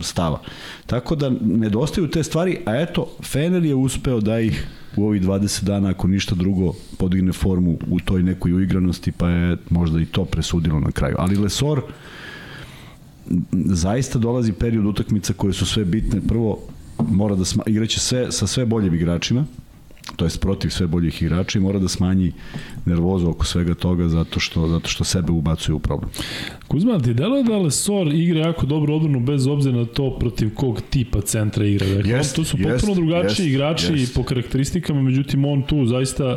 stava. Tako da nedostaju te stvari, a eto, Fener je uspeo da ih u ovih 20 dana, ako ništa drugo, podigne formu u toj nekoj uigranosti, pa je možda i to presudilo na kraju. Ali Lesor, zaista dolazi period utakmica koje su sve bitne. Prvo, mora da sma, igraće sve, sa sve boljim igračima, to jest protiv sve boljih igrača i mora da smanji nervozu oko svega toga zato što, zato što sebe ubacuje u problem. Kuzma, ti deluje da Lesor igra jako dobro odbranu bez obzira na to protiv kog tipa centra igra. Dakle, Jest, to su jest, potpuno drugačiji jest, igrači jest. po karakteristikama, međutim on tu zaista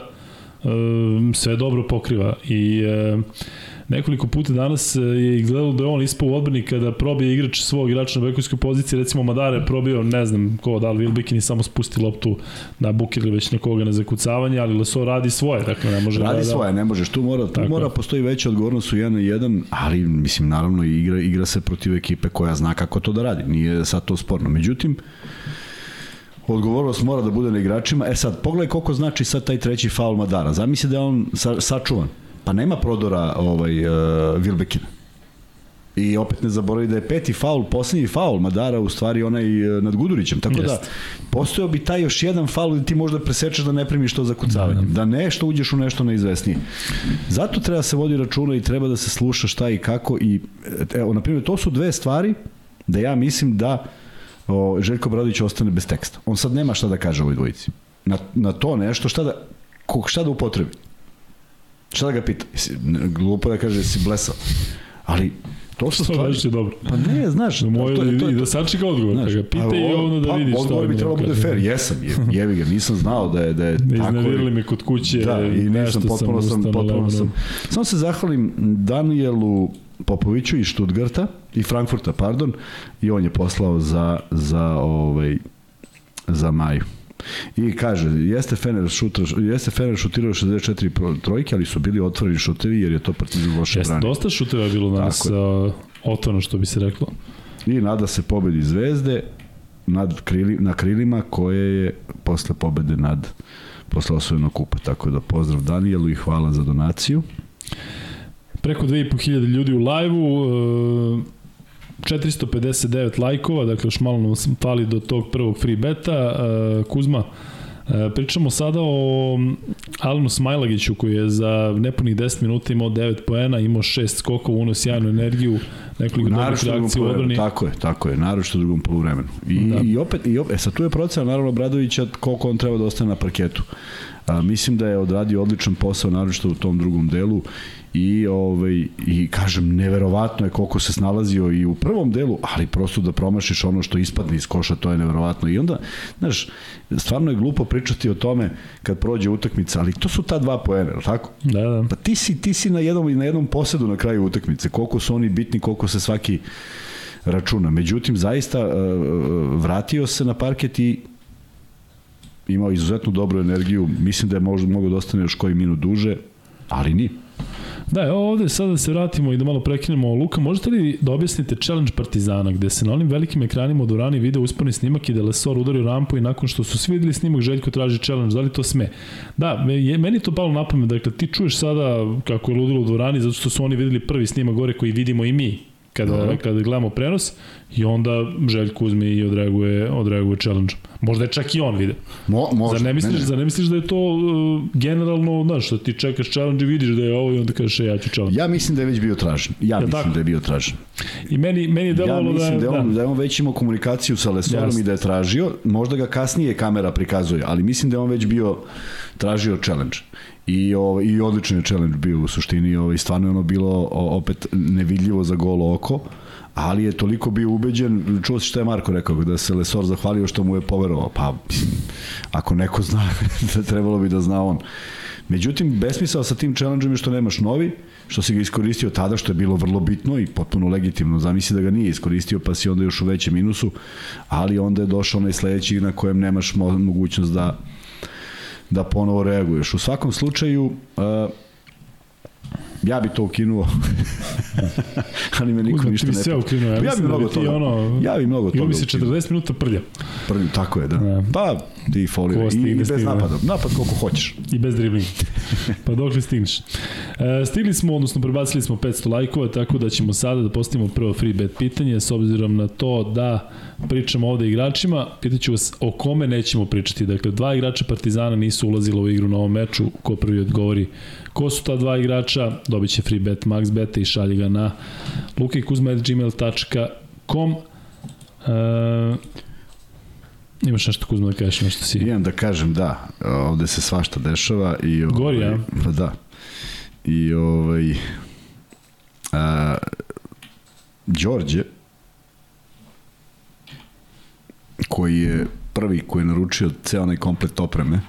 um, sve dobro pokriva i um, nekoliko puta danas e, je izgledalo da je on ispao u odbrani kada probije igrač svog igrača na bekovskoj poziciji, recimo Madara je probio, ne znam ko, da li Wilbekin i samo spusti loptu na Bukir ili već nekoga na zakucavanje, ali Lesor radi svoje, dakle ne može Radi da, svoje, ne možeš, tu mora, tu Tako. mora postoji veća odgovornost u 1 na 1, ali mislim naravno igra, igra se protiv ekipe koja zna kako to da radi, nije sad to sporno. Međutim, odgovornost mora da bude na igračima. E sad, pogledaj koliko znači sad taj treći faul Madara. Zamisli da je on sa, sačuvan. Pa nema prodora ovaj, uh, Vilbekina. I opet ne zaboravi da je peti faul, poslednji faul Madara u stvari onaj e, nad Gudurićem. Tako da Jeste. postojao bi taj još jedan faul da ti možda presečeš da ne primiš to za kucavanje. Da, da nešto uđeš u nešto neizvesnije. Zato treba se vodi računa i treba da se sluša šta i kako i evo na primjer to su dve stvari da ja mislim da o, Željko Bradović ostane bez teksta. On sad nema šta da kaže ovoj dvojici. Na, na to nešto šta da šta da upotrebi. Šta da ga pita? Glupo da kaže si blesao. Ali to su (laughs) Što stvari. je dobro. Pa ne, znaš, Da moj, to, je- to, je- da sačeka odgovor, Znaš, da ga pita i ono da pa, vidi šta Odgovor bi trebalo da bude fair, jesam, je, jevi ga, nisam znao da je, da je Da tako. iznervirali me kod kuće, Da, i nisam, potpuno sam, potpuno sam. Samo se zahvalim Danielu Popoviću iz Stuttgarta i Frankfurta, pardon, i on je poslao za, za, ovaj, za Maju. I kaže, jeste Fener, šuter, jeste Fener šutirao 64 pro- trojke, ali su bili otvoreni šutevi jer je to Partizan loše Jeste, branio. dosta šuteva je bilo danas uh, otvoreno, što bi se reklo. I nada se pobedi Zvezde nad krili, na krilima koje je posle pobede nad posle osvojenog kupa. Tako da pozdrav Danielu i hvala za donaciju. Preko 2500 ljudi u live-u, uh, 459 lajkova, dakle još malo nam fali do tog prvog free beta. Uh, Kuzma, uh, pričamo sada o Alanu Smajlagiću koji je za nepunih 10 minuta imao 9 poena, imao 6 skokova, uno sjajnu energiju, nekoliko dobrih reakcija u odbrani. Tako je, tako je, naročito u drugom poluvremenu. I, Da. i opet, i opet, e sad tu je procena naravno Bradovića koliko on treba da ostane na parketu. A, mislim da je odradio odličan posao, naročito u tom drugom delu i ovaj i kažem neverovatno je koliko se snalazio i u prvom delu, ali prosto da promašiš ono što ispadne iz koša, to je neverovatno. I onda, znaš, stvarno je glupo pričati o tome kad prođe utakmica, ali to su ta dva poena, tako? Da, da. Pa ti si, ti si na jednom, na jednom posedu na kraju utakmice. Koliko su oni bitni, koliko se svaki računa. Međutim, zaista uh, vratio se na parket i imao izuzetno dobru energiju, mislim da je možda mogo da ostane još koji minut duže, ali nije. Da, evo ovde sada da se vratimo i da malo prekinemo. Luka, možete li da objasnite challenge Partizana, gde se na onim velikim ekranima u Durani video usporni snimak i da Lesor udario rampu i nakon što su svi videli snimak Željko traži challenge, da li to sme? Da, je, meni to palo na pamet, dakle ti čuješ sada kako je ludilo u Durani, zato što su oni videli prvi snimak gore koji vidimo i mi kada, Dobro. kada gledamo prenos i onda Željko uzme i odreaguje, odreaguje challenge. Možda je čak i on video. Mo, možda. Zar ne misliš, ne, ne. Zar ne misliš da je to uh, generalno, znaš, da ti čekaš challenge i vidiš da je ovo i onda kažeš e, ja ću challenge. Ja mislim da je već bio tražen. Ja, ja mislim tako? da je bio tražen. I meni, meni je delovalo ja da... Ja mislim da, da, on, da. da je on već imao komunikaciju sa Lesorom Jasne. i da je tražio. Možda ga kasnije kamera prikazuje, ali mislim da je on već bio tražio challenge. I, o, i odličan je challenge bio u suštini, ovaj, stvarno je ono bilo opet nevidljivo za golo oko ali je toliko bio ubeđen, čuo se što je Marko rekao, da se Lesor zahvalio što mu je poverovao, pa ako neko zna, (laughs) da trebalo bi da zna on. Međutim, besmisao sa tim challenge je što nemaš novi, što si ga iskoristio tada, što je bilo vrlo bitno i potpuno legitimno. Zamisli da ga nije iskoristio, pa si onda još u većem minusu, ali onda je došao onaj sledeći na kojem nemaš mogućnost da da ponovo reaguješ. U svakom slučaju, uh, Ja bi to ukinuo. (laughs) Ali me niko Uzme, ništa ne... sve ukinuo. Ja, ja bi da mnogo toga. Ono, ja bi mnogo toga. bi se 40 minuta prlja. Prlja, tako je, da. Ja. Pa, ti folio. I, i bez stigne. napada. Napad koliko hoćeš. I bez driblinga. pa dok li stigneš. E, stigli smo, odnosno prebacili smo 500 lajkova, tako da ćemo sada da postavimo prvo free bet pitanje, s obzirom na to da pričamo ovde igračima, pitaću vas o kome nećemo pričati. Dakle, dva igrača Partizana nisu ulazila u igru na ovom meču, ko prvi odgovori Ko su ta dva igrača? Dobit će free bet max beta i šalje ga na lukajkuzma.gmail.com uh, Imaš nešto Kuzma da kažeš, nešto si... Imam da kažem, da. Ovde se svašta dešava i... Ovaj, Gori, ja? Pa da. I ovaj... A, Đorđe, koji je prvi koji je naručio ceo onaj komplet opreme,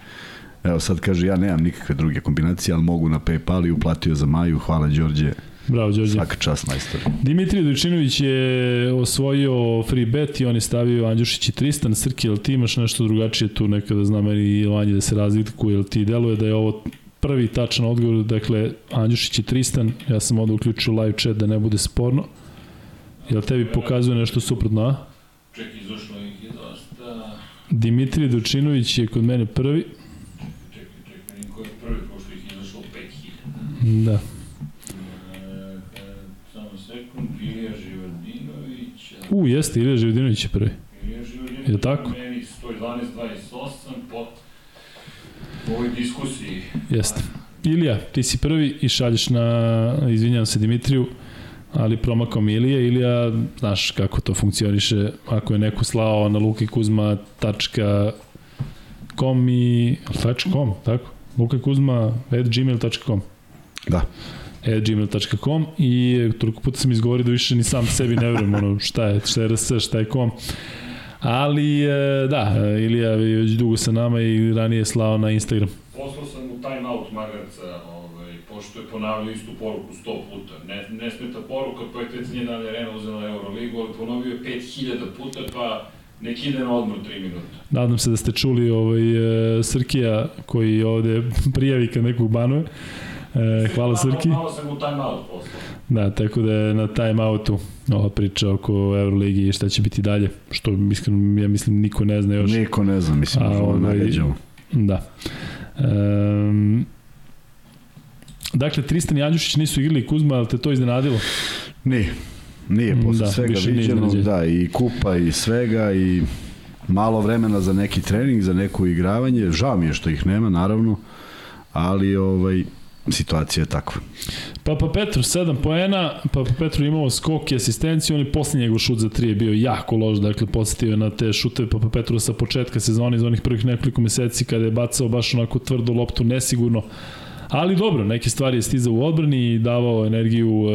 Evo sad kaže, ja nemam nikakve druge kombinacije, ali mogu na Paypal i uplatio za Maju. Hvala Đorđe. Bravo, Đorđe. Svaka čast majstor. Dimitrij Dojčinović je osvojio free bet i on je stavio Andjušić i Tristan. Srki, jel ti imaš nešto drugačije tu nekada zna meni i Vanje da se razlikuje, jel ti deluje da je ovo prvi tačan odgovor, dakle Andjušić i Tristan, ja sam ovde uključio live chat da ne bude sporno. Jel tebi pokazuje nešto suprotno, a? Ček, izašlo ih je dosta. Dimitrij Dojčinović je kod mene prvi. Da. E, samo U, jeste, Ilija Živardinović je prvi. Ilija Živardinović je tako? Meni 112-28 po ovoj diskusiji. Jeste. Ilija, ti si prvi i šalješ na, izvinjam se Dimitriju, ali promakao mi Ilija. Ilija, znaš kako to funkcioniše, ako je neko slao na lukikuzma.com i... .com, tako? lukikuzma.gmail.com Da gmail.com i toliko puta sam izgovorio da više ni sam sebi ne verujem ono šta je, šta je RS, šta je kom. Ali e, da, Ilija je već dugo sa nama i ranije je slao na Instagram. Poslao sam u timeout magarca, ovaj, pošto je ponavljao istu poruku 100 puta. Ne, ne smeta poruka, pa je Tec dan Arena uzela Euroligu, ali ponovio je 5000 puta, pa nek ide na odmor 3 minuta. Nadam se da ste čuli ovaj, e, Srkija koji ovde prijavi kad nekog banuje. E, hvala Srki. Malo sam u poslao. Da, tako da je na timeoutu ova priča oko Euroligi i šta će biti dalje, što iskreno ja mislim niko ne zna još. Niko ne zna, mislim, možemo ovaj, nagađamo. Da. Um, dakle, Tristan i Andjušić nisu igrali Kuzma, ali te to iznenadilo? Nije. Nije, posle da, svega viđeno, da, i kupa i svega i malo vremena za neki trening, za neko igravanje. Žao mi je što ih nema, naravno, ali ovaj, situacija je takva. Papa Petru 7 poena, Papa Petru imao skok i asistenciju, on i posle njegov šut za 3 je bio jako loš, dakle podsjetio je na te šuteve Papa Petru sa početka sezone iz onih prvih nekoliko meseci kada je bacao baš onako tvrdo loptu nesigurno, Ali dobro, neke stvari je stizao u odbrani i davao energiju e,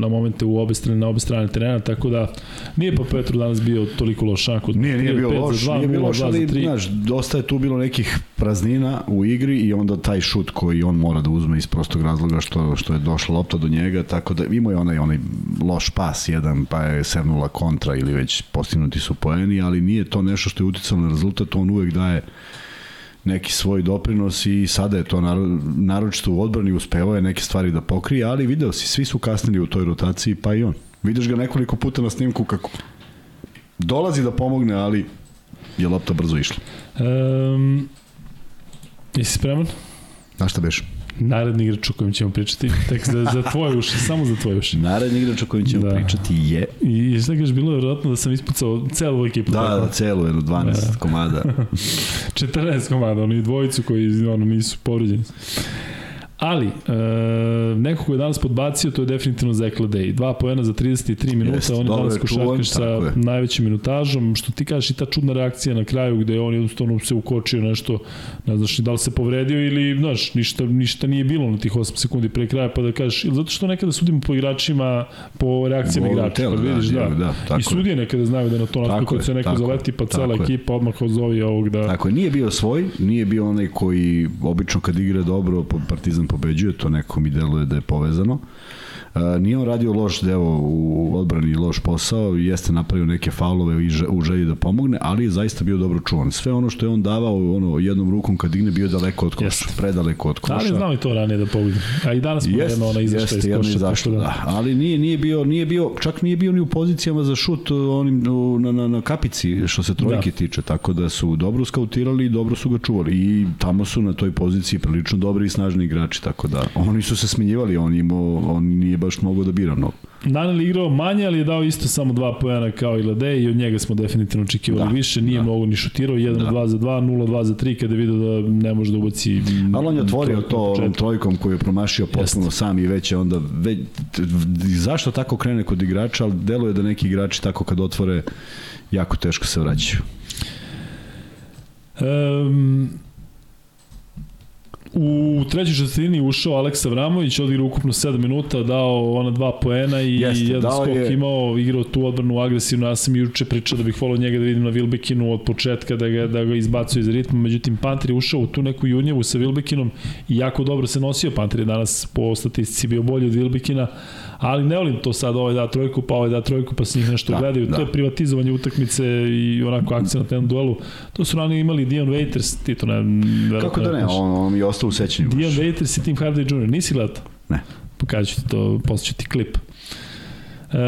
na momente u obe strane, na obe strane terena, tako da nije pa Petru danas bio toliko loš šank. Nije, nije bio loš, 2, nije bio loš, ali znaš, dosta je tu bilo nekih praznina u igri i onda taj šut koji on mora da uzme iz prostog razloga što, što je došla lopta do njega, tako da imao je onaj, onaj loš pas jedan, pa je sevnula kontra ili već postignuti su poeni, ali nije to nešto što je uticalo na rezultat, on uvek daje neki svoj doprinos i sada je to naročito u odbrani uspevao je neke stvari da pokrije, ali video si, svi su kasnili u toj rotaciji, pa i on. Vidiš ga nekoliko puta na snimku kako dolazi da pomogne, ali je lopta brzo išla. Um, jesi spreman? Na šta beš? Naredni igrač o kojem ćemo pričati, tek za, za tvoje uši, samo za tvoje uši. Naredni igrač o kojem ćemo da. pričati je... I, i šta kažeš, bilo je vjerojatno da sam ispucao celu ekipu. Da, tako? da, celu, jedno 12 da. komada. (laughs) 14 komada, oni dvojicu koji ono, nisu povređeni. Ali, e, neko ko je danas podbacio, to je definitivno Zekla Day. Dva poena za 33 minuta, Jest, on je danas košarkaš sa najvećim minutažom, što ti kažeš i ta čudna reakcija na kraju gde on jednostavno se ukočio nešto, ne znaš da li se povredio ili, znaš, ništa, ništa nije bilo na tih 8 sekundi pre kraja, pa da kažeš, ili zato što nekada sudimo po igračima, po reakcijama igrača, pa vidiš, da, da, da tako I sudije nekada znaju da na to nastupu kad se neko tako zaleti, pa cela ekipa odmah ozovi ovog da... Tako je, nije bio svoj, nije bio onaj koji obično kad igra dobro, Partizan pobeđuje, to neko mi deluje da je povezano. Nije on radio loš deo u odbrani loš posao, jeste napravio neke faulove u želji da pomogne, ali je zaista bio dobro čuvan. Sve ono što je on davao ono, jednom rukom kad digne bio daleko od koša, yes. predaleko od koša. Ali znao i to ranije da pogleda. A i danas smo jedno ona izašla iz koša. Izašla, da. da. Ali nije, nije, bio, nije bio, čak nije bio ni u pozicijama za šut onim, na, na, na kapici što se trojke da. tiče, tako da su dobro skautirali i dobro su ga čuvali i tamo su na toj poziciji prilično dobri i snažni igrači, tako da oni su se smenjivali, on, imao, on nije baš mogao da bira mnogo. Danil igrao manje, ali je dao isto samo dva pojena kao i Lade i od njega smo definitivno očekivali da, više. Nije da. mnogo ni šutirao, 1 da. 2 za 2, 0 2 za 3 kada je vidio da ne može da ubaci Ali on je otvorio to ovom trojkom koju je promašio potpuno Jest. sam i već je onda već, zašto tako krene kod igrača, ali deluje da neki igrači tako kad otvore jako teško se vraćaju. Um, U trećoj četvrtini ušao Aleksa Vramović, odigrao ukupno 7 minuta, dao ona dva poena i Jeste, jedan skok je... imao, igrao tu odbranu agresivno. Ja sam juče pričao da bih volao njega da vidim na Vilbekinu od početka da ga, da ga izbacuje iz ritma. Međutim, Panter je ušao u tu neku junjevu sa Vilbekinom i jako dobro se nosio. Panter je danas po statistici bio bolji od Vilbekina, ali ne volim to sad ovaj da trojku, pa ovaj da trojku, pa s njih nešto da, gledaju. Da. To je privatizovanje utakmice i onako akcija na tem duelu. To su rani imali Dion Waiters, ti to ne... Kako da ne, on, on mi je ostao u sećanju. Dion Waiters i Tim Hardaway Jr. Nisi gledao? Ne. Pokažu ti to, poslaću ti klip. E,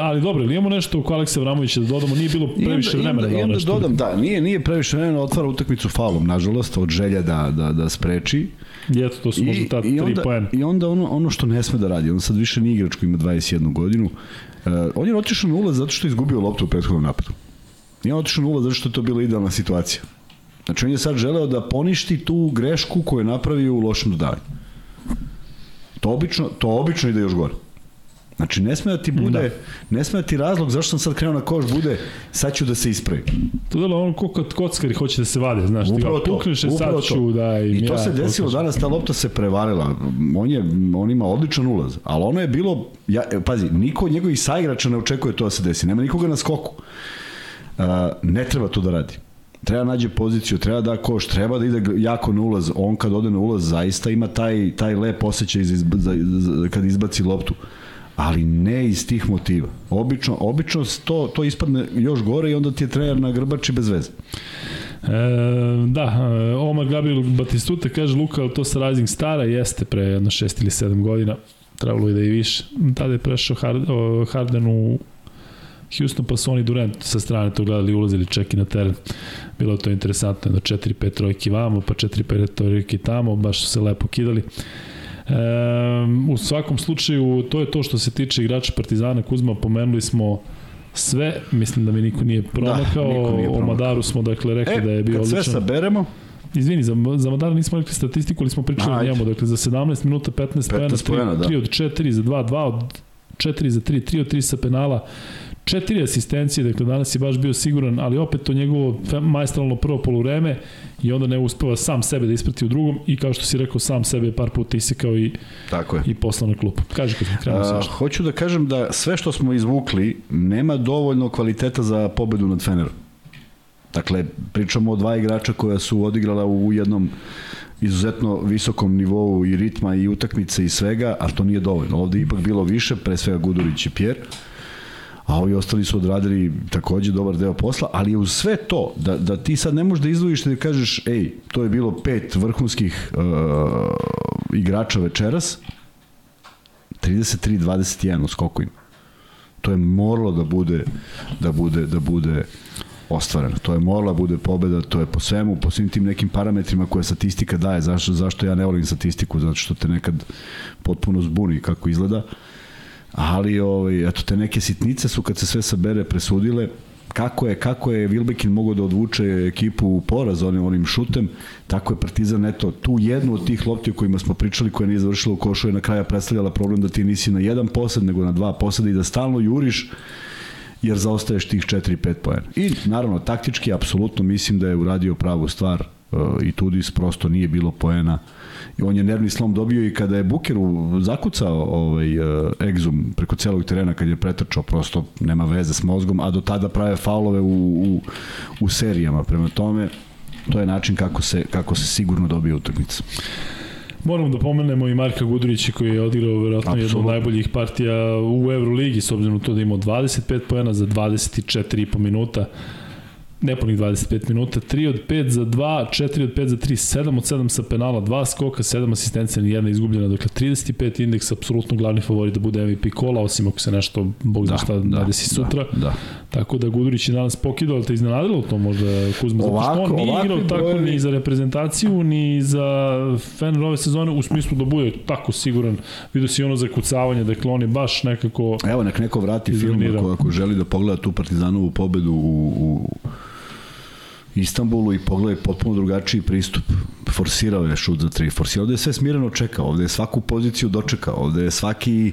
ali dobro, ili imamo nešto oko Aleksa Vramovića da dodamo, nije bilo previše I vremena da, da nešto. dodam, da, nije, nije previše vremena, otvara utakmicu falom, nažalost, od želja da, da, da spreči. I eto, to su možda ta tri onda, poena. I onda ono, ono što ne sme da radi, on sad više nije igrač koji ima 21 godinu, uh, on je otišao na ulaz zato što je izgubio loptu u prethodnom napadu. Nije otišao na ulaz zato što je to bila idealna situacija. Znači, on je sad želeo da poništi tu grešku koju je napravio u lošem dodavanju. To obično, to obično ide još gore. Znači, ne sme da ti bude, da. ne sme da ti razlog zašto sam sad krenuo na koš bude, sad ću da se ispravim. To je ono ko kad kockari hoće da se vade, znaš, upravo ti ga pukneš, sad ću da im I to ja, se desilo danas, ta lopta se prevarila. On, je, on ima odličan ulaz, ali ono je bilo, ja, e, pazi, niko od njegovih saigrača ne očekuje to da se desi, nema nikoga na skoku. Uh, ne treba to da radi treba nađe poziciju, treba da koš, treba da ide jako na ulaz. On kad ode na ulaz zaista ima taj, taj lep osjećaj za, za, za, kad izbaci loptu ali ne iz tih motiva. Obično, obično to, to ispadne još gore i onda ti je trener na grbači bez veze. E, da, e, Omar Gabriel Batistuta kaže Luka, to sa Rising Stara jeste pre jedno 6 ili 7 godina, trebalo i da i više. Tada je prešao Harden u Houston pa su oni Durant sa strane to gledali ulazili čeki na teren. Bilo je to interesantno, jedno 4-5 trojki vamo, pa 4-5 trojki tamo, baš su se lepo kidali. U svakom slučaju, to je to što se tiče igrača Partizana Kuzma, pomenuli smo sve, mislim da mi niko nije promakao, da, niko nije promakao. o Madaru smo dakle rekli e, da je bio odličan. sve saberemo, Izvini, za, za Madara nismo rekli statistiku, ali smo pričali o njemu, dakle za 17 minuta 15, 15 pojena, 3, da. 3 od 4 za 2, 2 od 4 za 3, 3 od 3 sa penala, četiri asistencije, dakle danas je baš bio siguran, ali opet to njegovo majstralno prvo poluvreme i onda ne uspeva sam sebe da isprati u drugom i kao što si rekao sam sebe je par puta isekao i, Tako je. i poslao na klup. Kaži kad smo krenuo Hoću da kažem da sve što smo izvukli nema dovoljno kvaliteta za pobedu nad Fenerom. Dakle, pričamo o dva igrača koja su odigrala u jednom izuzetno visokom nivou i ritma i utakmice i svega, a to nije dovoljno. Ovde ipak bilo više, pre svega Gudurić i Pjer a ovi ostali su odradili takođe dobar deo posla, ali je uz sve to, da, da ti sad ne možeš da izdvojiš da kažeš, ej, to je bilo pet vrhunskih uh, igrača večeras, 33-21 u skokovima. To je moralo da bude da bude da bude ostvareno. To je morala bude pobeda, to je po svemu, po svim tim nekim parametrima koje statistika daje. Zašto, zašto ja ne volim statistiku? Zato što te nekad potpuno zbuni kako izgleda. Ali, ovaj, eto, te neke sitnice su kad se sve sabere presudile, kako je kako je Wilbekin mogao da odvuče ekipu u poraz onim onim šutem, tako je Partizan eto tu jednu od tih lopti o kojima smo pričali koja nije završila u košu je na kraju predstavljala problem da ti nisi na jedan posed nego na dva poseda i da stalno juriš jer zaostaješ tih 4-5 poena. I naravno taktički apsolutno mislim da je uradio pravu stvar uh, i Tudis prosto nije bilo poena on je nervni slom dobio i kada je Bukeru zakucao ovaj, uh, egzum preko celog terena kad je pretrčao, prosto nema veze s mozgom, a do tada prave faulove u, u, u serijama. Prema tome, to je način kako se, kako se sigurno dobije utakmica. Moramo da pomenemo i Marka Gudurića koji je odigrao verovatno jednu od najboljih partija u Euroligi s obzirom to da imao 25 pojena za 24,5 minuta nepunih 25 minuta, 3 od 5 za 2, 4 od 5 za 3, 7 od 7 sa penala, 2 skoka, 7 asistencija, ni jedna izgubljena, dakle 35 indeks, apsolutno glavni favorit da bude MVP kola, osim ako se nešto, bog da, šta, da, nadesi da, sutra. Da, da. Tako da Gudurić je danas pokidao, ali te iznenadilo to možda Kuzma, ovako, zato što on nije igrao tako brojevi... ni za reprezentaciju, ni za fan ove sezone, u smislu da bude tako siguran. Vidio si ono zakucavanje, dakle on je baš nekako... Evo, nek neko vrati film ako, ako želi da pogleda tu partizanovu pobedu u, u Istanbulu i pogledaj potpuno drugačiji pristup. Forsirao je šut za tri. Forsirao ovde je sve smireno čekao, ovde je svaku poziciju dočekao, ovde je svaki...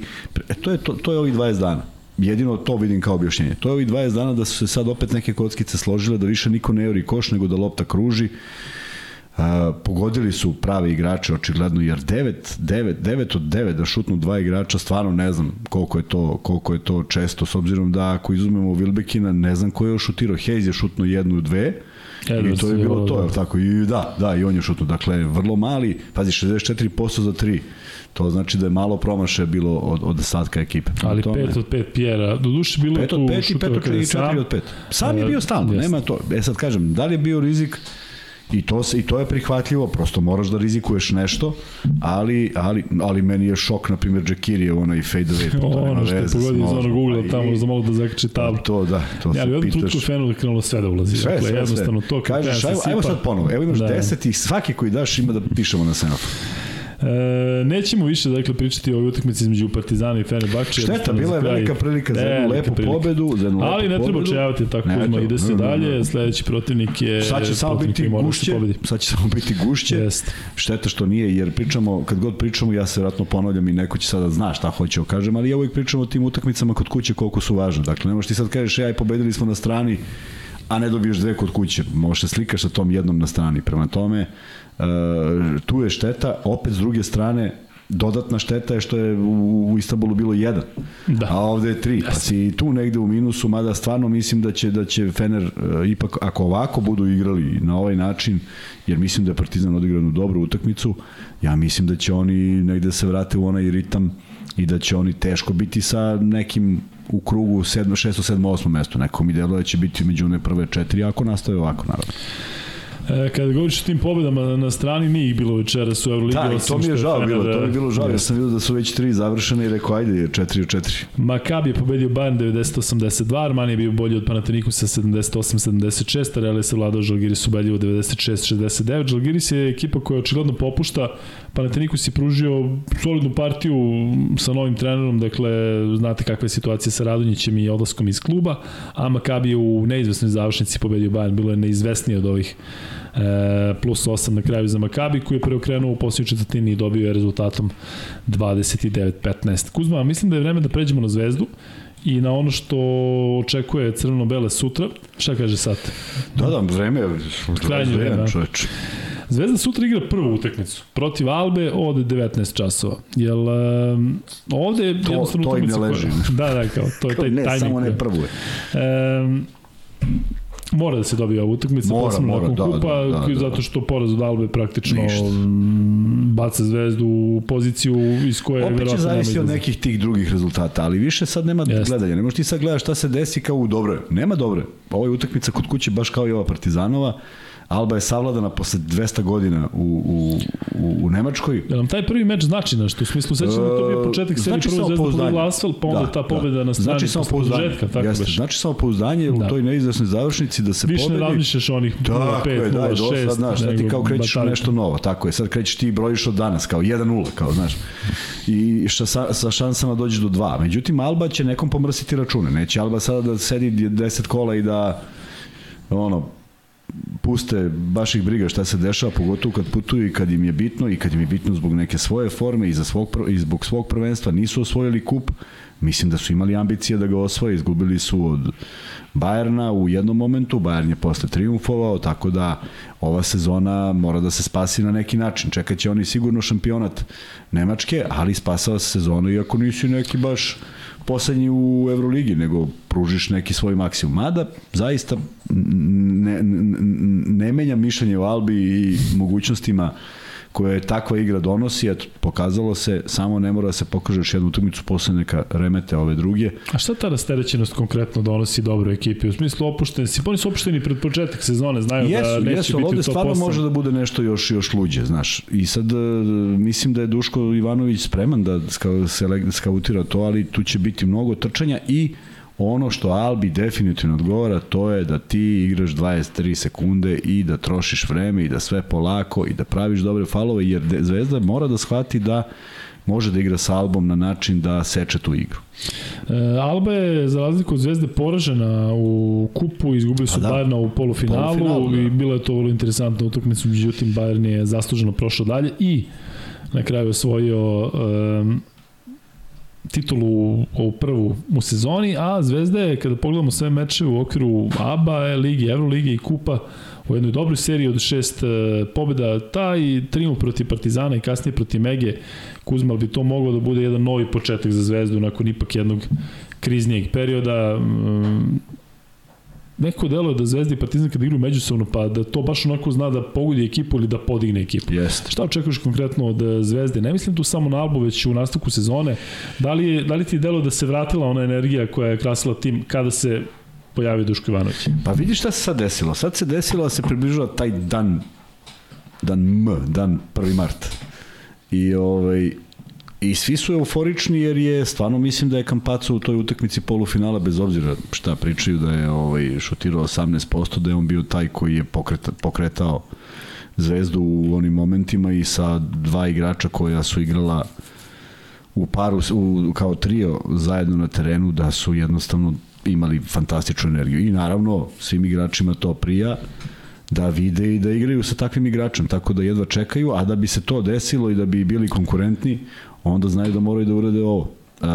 E, to, je, to, to je ovih 20 dana. Jedino to vidim kao objašnjenje. To je ovih 20 dana da su se sad opet neke kockice složile, da više niko ne juri koš, nego da lopta kruži. Uh, pogodili su prave igrače očigledno jer 9 9 9 od 9 da šutnu dva igrača stvarno ne znam koliko je to koliko je to često s obzirom da ako izuzmemo Wilbekina ne znam ko je šutirao Hayes je šutno jednu dve I to je bilo to, je tako? I da, da, i on je šutno. Dakle, vrlo mali, pazi, 64% za 3. To znači da je malo promaše bilo od, od ostatka ekipe. Ali 5 od 5 Pjera. Do duše bilo 5 od 5 i 5 od 4 od 5. Sam je bio stalno, nema to. E sad kažem, da li je bio rizik I to, se, I to je prihvatljivo, prosto moraš da rizikuješ nešto, ali, ali, ali meni je šok, na primjer, Džekiri je onaj fade away. Pa ono što je pogodio iz onog ugla tamo za mogu da zakače tablu. To, da, to ja, se pitaš. Ali krenulo da krenulo sve da ulazi. Sve, dakle, sve, jednostavno sve. to. Kažeš, ajmo, ajmo sad ponovo, evo imaš da. 10 i svaki koji daš ima da pišemo na semaforu. E, nećemo više dakle pričati o utakmici između Partizana i Fenerbahče. Šteta, bila je velika prilika za jednu lepu prilika. pobedu, za jednu Ali ne treba čajavati tako ne, uzma, ide se ne, dalje, ne, ne. sledeći protivnik je Sad će samo biti gušće, sad će samo biti gušće. Jest. Šteta što nije, jer pričamo, kad god pričamo, ja se vratno ponavljam i neko će sada zna šta hoće da kažem, ali ja uvijek pričam o tim utakmicama kod kuće koliko su važne. Dakle, nemaš ti sad kažeš, ja i pobedili smo na strani, a ne dobiješ dve kod kuće. Možeš se slikaš sa tom jednom na strani. Prema tome, uh, tu je šteta, opet s druge strane, dodatna šteta je što je u, u Istanbulu bilo jedan, da. a ovde je tri, pa si tu negde u minusu, mada stvarno mislim da će da će Fener uh, ipak, ako ovako budu igrali na ovaj način, jer mislim da je Partizan odigranu dobru utakmicu, ja mislim da će oni negde se vrate u onaj ritam i da će oni teško biti sa nekim u krugu 7, 6, 7, 8 mesto. Neko mi deluje da će biti među one prve četiri, ako nastave ovako, naravno. E, kada govoriš o tim pobedama na strani, nije ih bilo večeras u Euroligi. Da, to mi je žao bilo, to mi je bilo žao. Ja sam vidio da su već tri završene i rekao, ajde, 4 od 4. Makabi je pobedio Bayern 90-82, Armani je bio bolji od Panatinikusa 78-76, a Real je se vladao Žalgiris ubedljivo 96-69. Žalgiris je ekipa koja očigledno popušta Panathinaikos je pružio solidnu partiju sa novim trenerom, dakle, znate kakva je situacija sa Radonjićem i odlaskom iz kluba, a Makabi je u neizvesnoj završnici pobedio Bayern, bilo je neizvesnije od ovih e, plus 8 na kraju za Makabi koji je preokrenuo u posljednju četvrtini i dobio je rezultatom 29-15. Kuzma, mislim da je vreme da pređemo na zvezdu i na ono što očekuje crveno-bele sutra. Šta kaže sad? Da, da, vreme je krajnje vreme, čoveč. Zvezda sutra igra prvu utakmicu protiv Albe od 19 časova. Jel um, ovde je to, jednostavno to im ne leži. Koja, (laughs) da, da, kao to je taj ne, tajnik. samo ne prvu je. Um, Mora da se dobije ova utakmica, Mora, posebno mora, nakon da, kupa, da, da, da. zato što poraz od Albe praktično Ništa. baca zvezdu u poziciju iz koje Opet će verovatno nema zavisi od nekih tih drugih rezultata, ali više sad nema Jeste. gledanja. Ne možeš ti sad gledaš šta se desi kao u dobro. Nema dobro. Ovo je utakmica kod kuće baš kao i ova Partizanova. Alba je savladana posle 200 godina u, u, u, u Nemačkoj. Da nam taj prvi meč znači nešto, u smislu sećam da to bio početak serije Znači prvo zvezda pogodila asfalt, pa onda Da, ta pobeda da. na strani znači samopouzdanje. produžetka, tako Jeste. baš. Znači samopouzdanje u Da. toj neizvesnoj završnici da se Više ne pobedi. razmišljaš onih 0-5, Tako je, da, 0-6, do sad, znaš, sad ti kao krećeš u batalje. nešto novo, tako je, sad krećeš ti i brojiš od danas, kao 1-0, kao, znaš, i šta, sa, sa šansama dođeš do 2. Međutim, Alba će nekom pomrsiti račune, neće Alba sada da sedi 10 kola i da, ono, puste, baš ih briga šta se dešava, pogotovo kad putuju i kad im je bitno i kad im je bitno zbog neke svoje forme i, za svog, i zbog svog prvenstva, nisu osvojili kup, mislim da su imali ambicije da ga osvoje, izgubili su od Bajerna u jednom momentu, Bayern je posle triumfovao, tako da ova sezona mora da se spasi na neki način. Čekat će oni sigurno šampionat Nemačke, ali spasava se sezonu iako nisi neki baš poslednji u Euroligi, nego pružiš neki svoj maksimum. Mada, zaista, ne, ne, ne menja mišljenje o Albi i mogućnostima koje takva igra donosi, eto, pokazalo se, samo ne mora da se pokaže još jednu utakmicu, posle neka remete ove druge. A šta ta rasterećenost konkretno donosi dobroj ekipi? U smislu opušteni si, oni su opušteni pred početak sezone, znaju da Jesu, neće jesu, biti u top stvarno 8. može da bude nešto još još luđe, znaš. I sad e, mislim da je Duško Ivanović spreman da skautira to, ali tu će biti mnogo trčanja i ono što Albi definitivno odgovara to je da ti igraš 23 sekunde i da trošiš vreme i da sve polako i da praviš dobre falove jer Zvezda mora da shvati da može da igra sa Albom na način da seče tu igru. E, Alba je za razliku od Zvezde poražena u kupu, izgubili su Pa da. Bayerna u polufinalu, Polufinalu, da. i bila je to vrlo interesantna utakmica, međutim Bayern je zasluženo prošao dalje i na kraju osvojio um, titulu ovu prvu u sezoni, a Zvezda je, kada pogledamo sve mečeve u okviru ABA, Ligi, Euroligi i Kupa, u jednoj dobroj seriji od šest e, pobjeda, taj triumf protiv Partizana i kasnije protiv Mege, Kuzma bi to moglo da bude jedan novi početak za Zvezdu nakon ipak jednog kriznijeg perioda. Neko delo je da Zvezda i Partizan kada igraju međusobno, pa da to baš onako zna da pogodi ekipu ili da podigne ekipu. Jeste. Šta očekuješ konkretno od e, Zvezde? Ne mislim tu samo na Albu, već u nastavku sezone. Da li, je, da li ti je delo da se vratila ona energija koja je krasila tim kada se pojavi Duško Ivanović? Pa vidi šta se sad desilo. Sad se desilo da se približava taj dan dan M, dan 1. mart. I ovaj I svi su euforični jer je stvarno mislim da je Kampaco u toj utakmici polufinala bez obzira šta pričaju da je ovaj šutirao 18% da je on bio taj koji je pokreta, pokretao Zvezdu u onim momentima i sa dva igrača koja su igrala u paru u, kao trio zajedno na terenu da su jednostavno imali fantastičnu energiju. I naravno svim igračima to prija da vide i da igraju sa takvim igračem, tako da jedva čekaju, a da bi se to desilo i da bi bili konkurentni, onda znaju da moraju da urade ovo. E,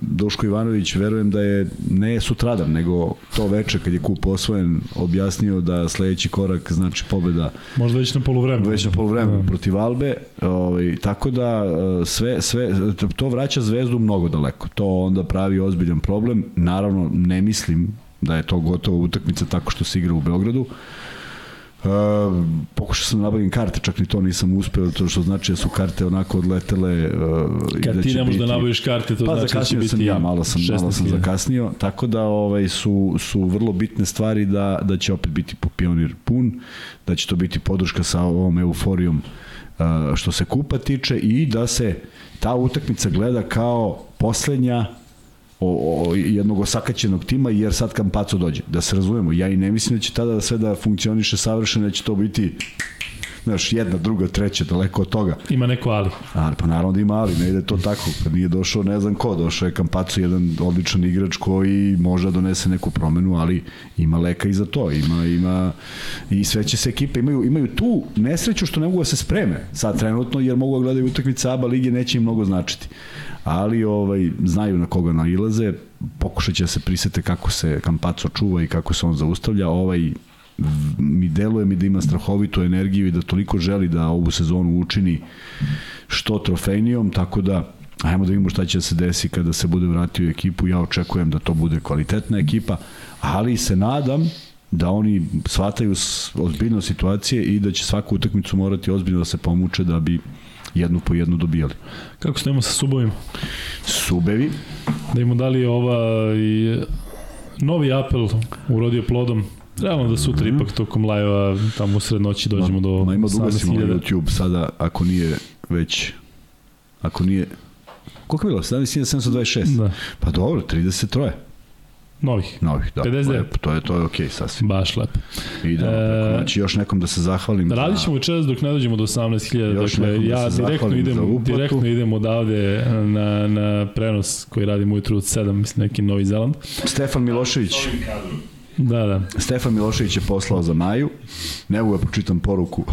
Duško Ivanović, verujem da je ne sutradan, nego to veče kad je kup osvojen, objasnio da sledeći korak znači pobeda Možda već na polovremenu. već na polovremenu protiv Albe, ovaj, tako da e, sve, sve, to vraća Zvezdu mnogo daleko. To onda pravi ozbiljan problem. Naravno, ne mislim da je to gotova utakmica tako što se igra u Beogradu. Uh, pokušao sam da nabavim karte, čak ni to nisam uspeo, to što znači da su karte onako odletele uh, Kad da ti ne možeš da nabaviš karte, to pa znači da će biti sam ja, malo sam, malo sam 16.000. zakasnio, tako da ovaj, su, su vrlo bitne stvari da, da će opet biti po pionir pun, da će to biti podrška sa ovom euforijom uh, što se kupa tiče i da se ta utakmica gleda kao poslednja o, o, jednog osakaćenog tima jer sad Kampaco dođe. Da se razumemo, ja i ne mislim da će tada sve da funkcioniše savršeno, da će to biti znaš, jedna, druga, treća, daleko od toga. Ima neko ali. Ali pa naravno da ima ali, ne ide to tako. Kad nije došao ne znam ko, došao je Kampaco, jedan odličan igrač koji može da donese neku promenu, ali ima leka i za to. Ima, ima, I sve će se ekipe, imaju, imaju tu nesreću što ne mogu da se spreme sad trenutno, jer mogu da gledaju utakmice ABA lige, neće im mnogo značiti. Ali ovaj, znaju na koga nailaze, pokušat će da se prisete kako se Kampaco čuva i kako se on zaustavlja. Ovaj mi deluje mi da ima strahovitu energiju i da toliko želi da ovu sezonu učini što trofejnijom, tako da ajmo da vidimo šta će da se desi kada se bude vratio u ekipu. Ja očekujem da to bude kvalitetna ekipa, ali se nadam da oni shvataju ozbiljno situacije i da će svaku utakmicu morati ozbiljno da se pomuče da bi jednu po jednu dobijali. Kako stojimo sa subovima? Subevi. Da im dali ova i novi apel urodio plodom. Realno da sutra mm -hmm. ipak tokom live-a tamo u sred noći dođemo no, do no, ima dugo si YouTube sada, ako nije već, ako nije, koliko je bilo? 17.726? Da. Pa dobro, 33. Novih. Novih, da. 59. Lepo, to je, to je okej okay, sasvim. Baš lepo. Idemo, e, znači još nekom da se zahvalim. Radit ćemo večeras dok ne dođemo do 18.000. Dakle, ja da direktno idem, direktno idem odavde na, na prenos koji radim ujutru od 7, mislim neki Novi Zeland. Stefan Milošević. Da, da. Stefan Milošević je poslao za Maju. Ne mogu da počitam poruku.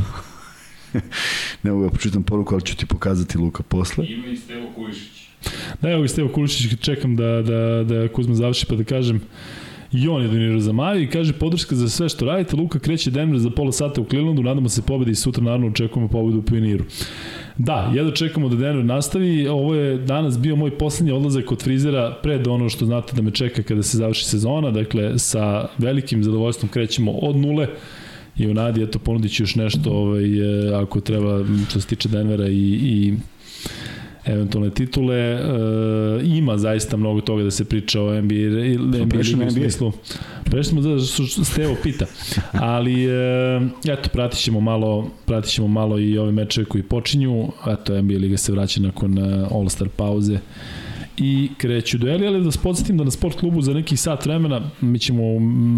(laughs) ne mogu da počitam poruku, ali ću ti pokazati Luka posle. Ima i Stevo Kulišić. Da, evo ga Stevo Kulišić, čekam da, da, da Kuzma završi pa da kažem I on je donirao za Maju i kaže podrška za sve što radite. Luka kreće Denver za pola sata u Clevelandu, nadamo se pobedi i sutra naravno očekujemo pobedu u Pioniru. Da, jedno čekamo da Denver nastavi. Ovo je danas bio moj poslednji odlazak kod frizera pred ono što znate da me čeka kada se završi sezona. Dakle, sa velikim zadovoljstvom krećemo od nule i u nadi, eto, ponudit ću još nešto ovaj, ako treba što se tiče Denvera i, i eventualne titule. E, ima zaista mnogo toga da se priča o NBA, NBA ligi u smislu. Prešli smo da su Stevo pita. Ali, e, eto, pratit ćemo malo, pratit ćemo malo i ove mečeve koji počinju. Eto, NBA liga se vraća nakon e, All-Star pauze i kreću dueli, ali da podsjetim da na sport klubu za nekih sat vremena, mi ćemo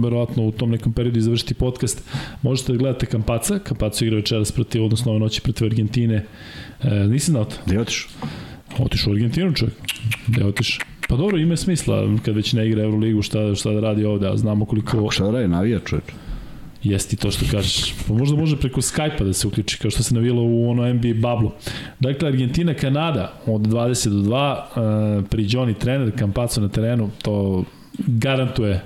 verovatno u tom nekom periodu završiti podcast, možete da gledate Kampaca, Kampacu igra večeras protiv, odnosno ove noći protiv Argentine, e, nisi znao to? Gde otiš? Otiš u Argentinu čovjek, gde otiš? Pa dobro, ima smisla kad već ne igra Euroligu, šta, šta da radi ovde, a znamo koliko... Kako šta da radi, navija čovjek? Jeste to što kažeš. Pa možda može preko Skype-a da se uključi, kao što se navijelo u ono NBA bablu. Dakle, Argentina, Kanada od 20 do 2, uh, pri Johnny trener, Kampaco na terenu, to garantuje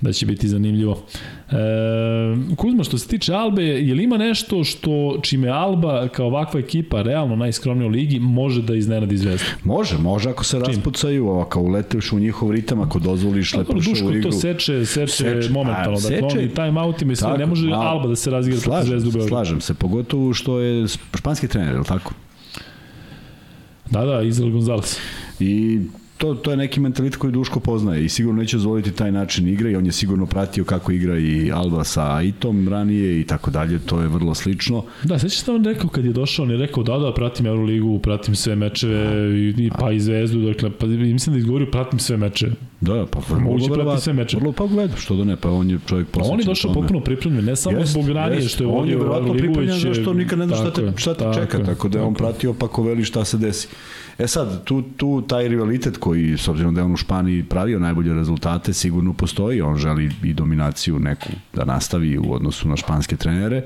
da će biti zanimljivo. E, Kuzma, što se tiče Albe, je li ima nešto što čime Alba kao ovakva ekipa, realno najskromnija u ligi, može da iznenadi zvezdu? Može, može ako se Čim? raspucaju, ako uleteš u njihov ritam, ako dozvoliš lepršavu igru. to seče, seče, seče momentalno, a, dakle oni time outima i sve, ne može a, Alba da se razigra protiv zvezdu u Beogradu. Slažem se, pogotovo što je španski trener, je li tako? Da, da, Izrael Gonzalez. I to, to je neki mentalitet koji Duško poznaje i sigurno neće dozvoliti taj način igre i on je sigurno pratio kako igra i Alba sa Aitom ranije i tako dalje, to je vrlo slično. Da, sveća se on rekao kad je došao, on je rekao da, da, pratim Euroligu, pratim sve mečeve i, i pa i Zvezdu, dakle, pa mislim da izgovorio pratim sve mečeve. Da, pa vrlo moguće prati sve mečeve. Vrlo pa gleda, što da ne, pa on je čovjek posvećen. Pa on je došao potpuno pripremljen, ne samo jest, zbog ranije što je on je verovatno pripremljen zato što nikad ne zna šta te, šta te čeka, tako da je on pratio pa ko veli šta se desi. E sad, tu, tu taj rivalitet koji, s obzirom da je on u Španiji pravio najbolje rezultate, sigurno postoji. On želi i dominaciju neku da nastavi u odnosu na španske trenere.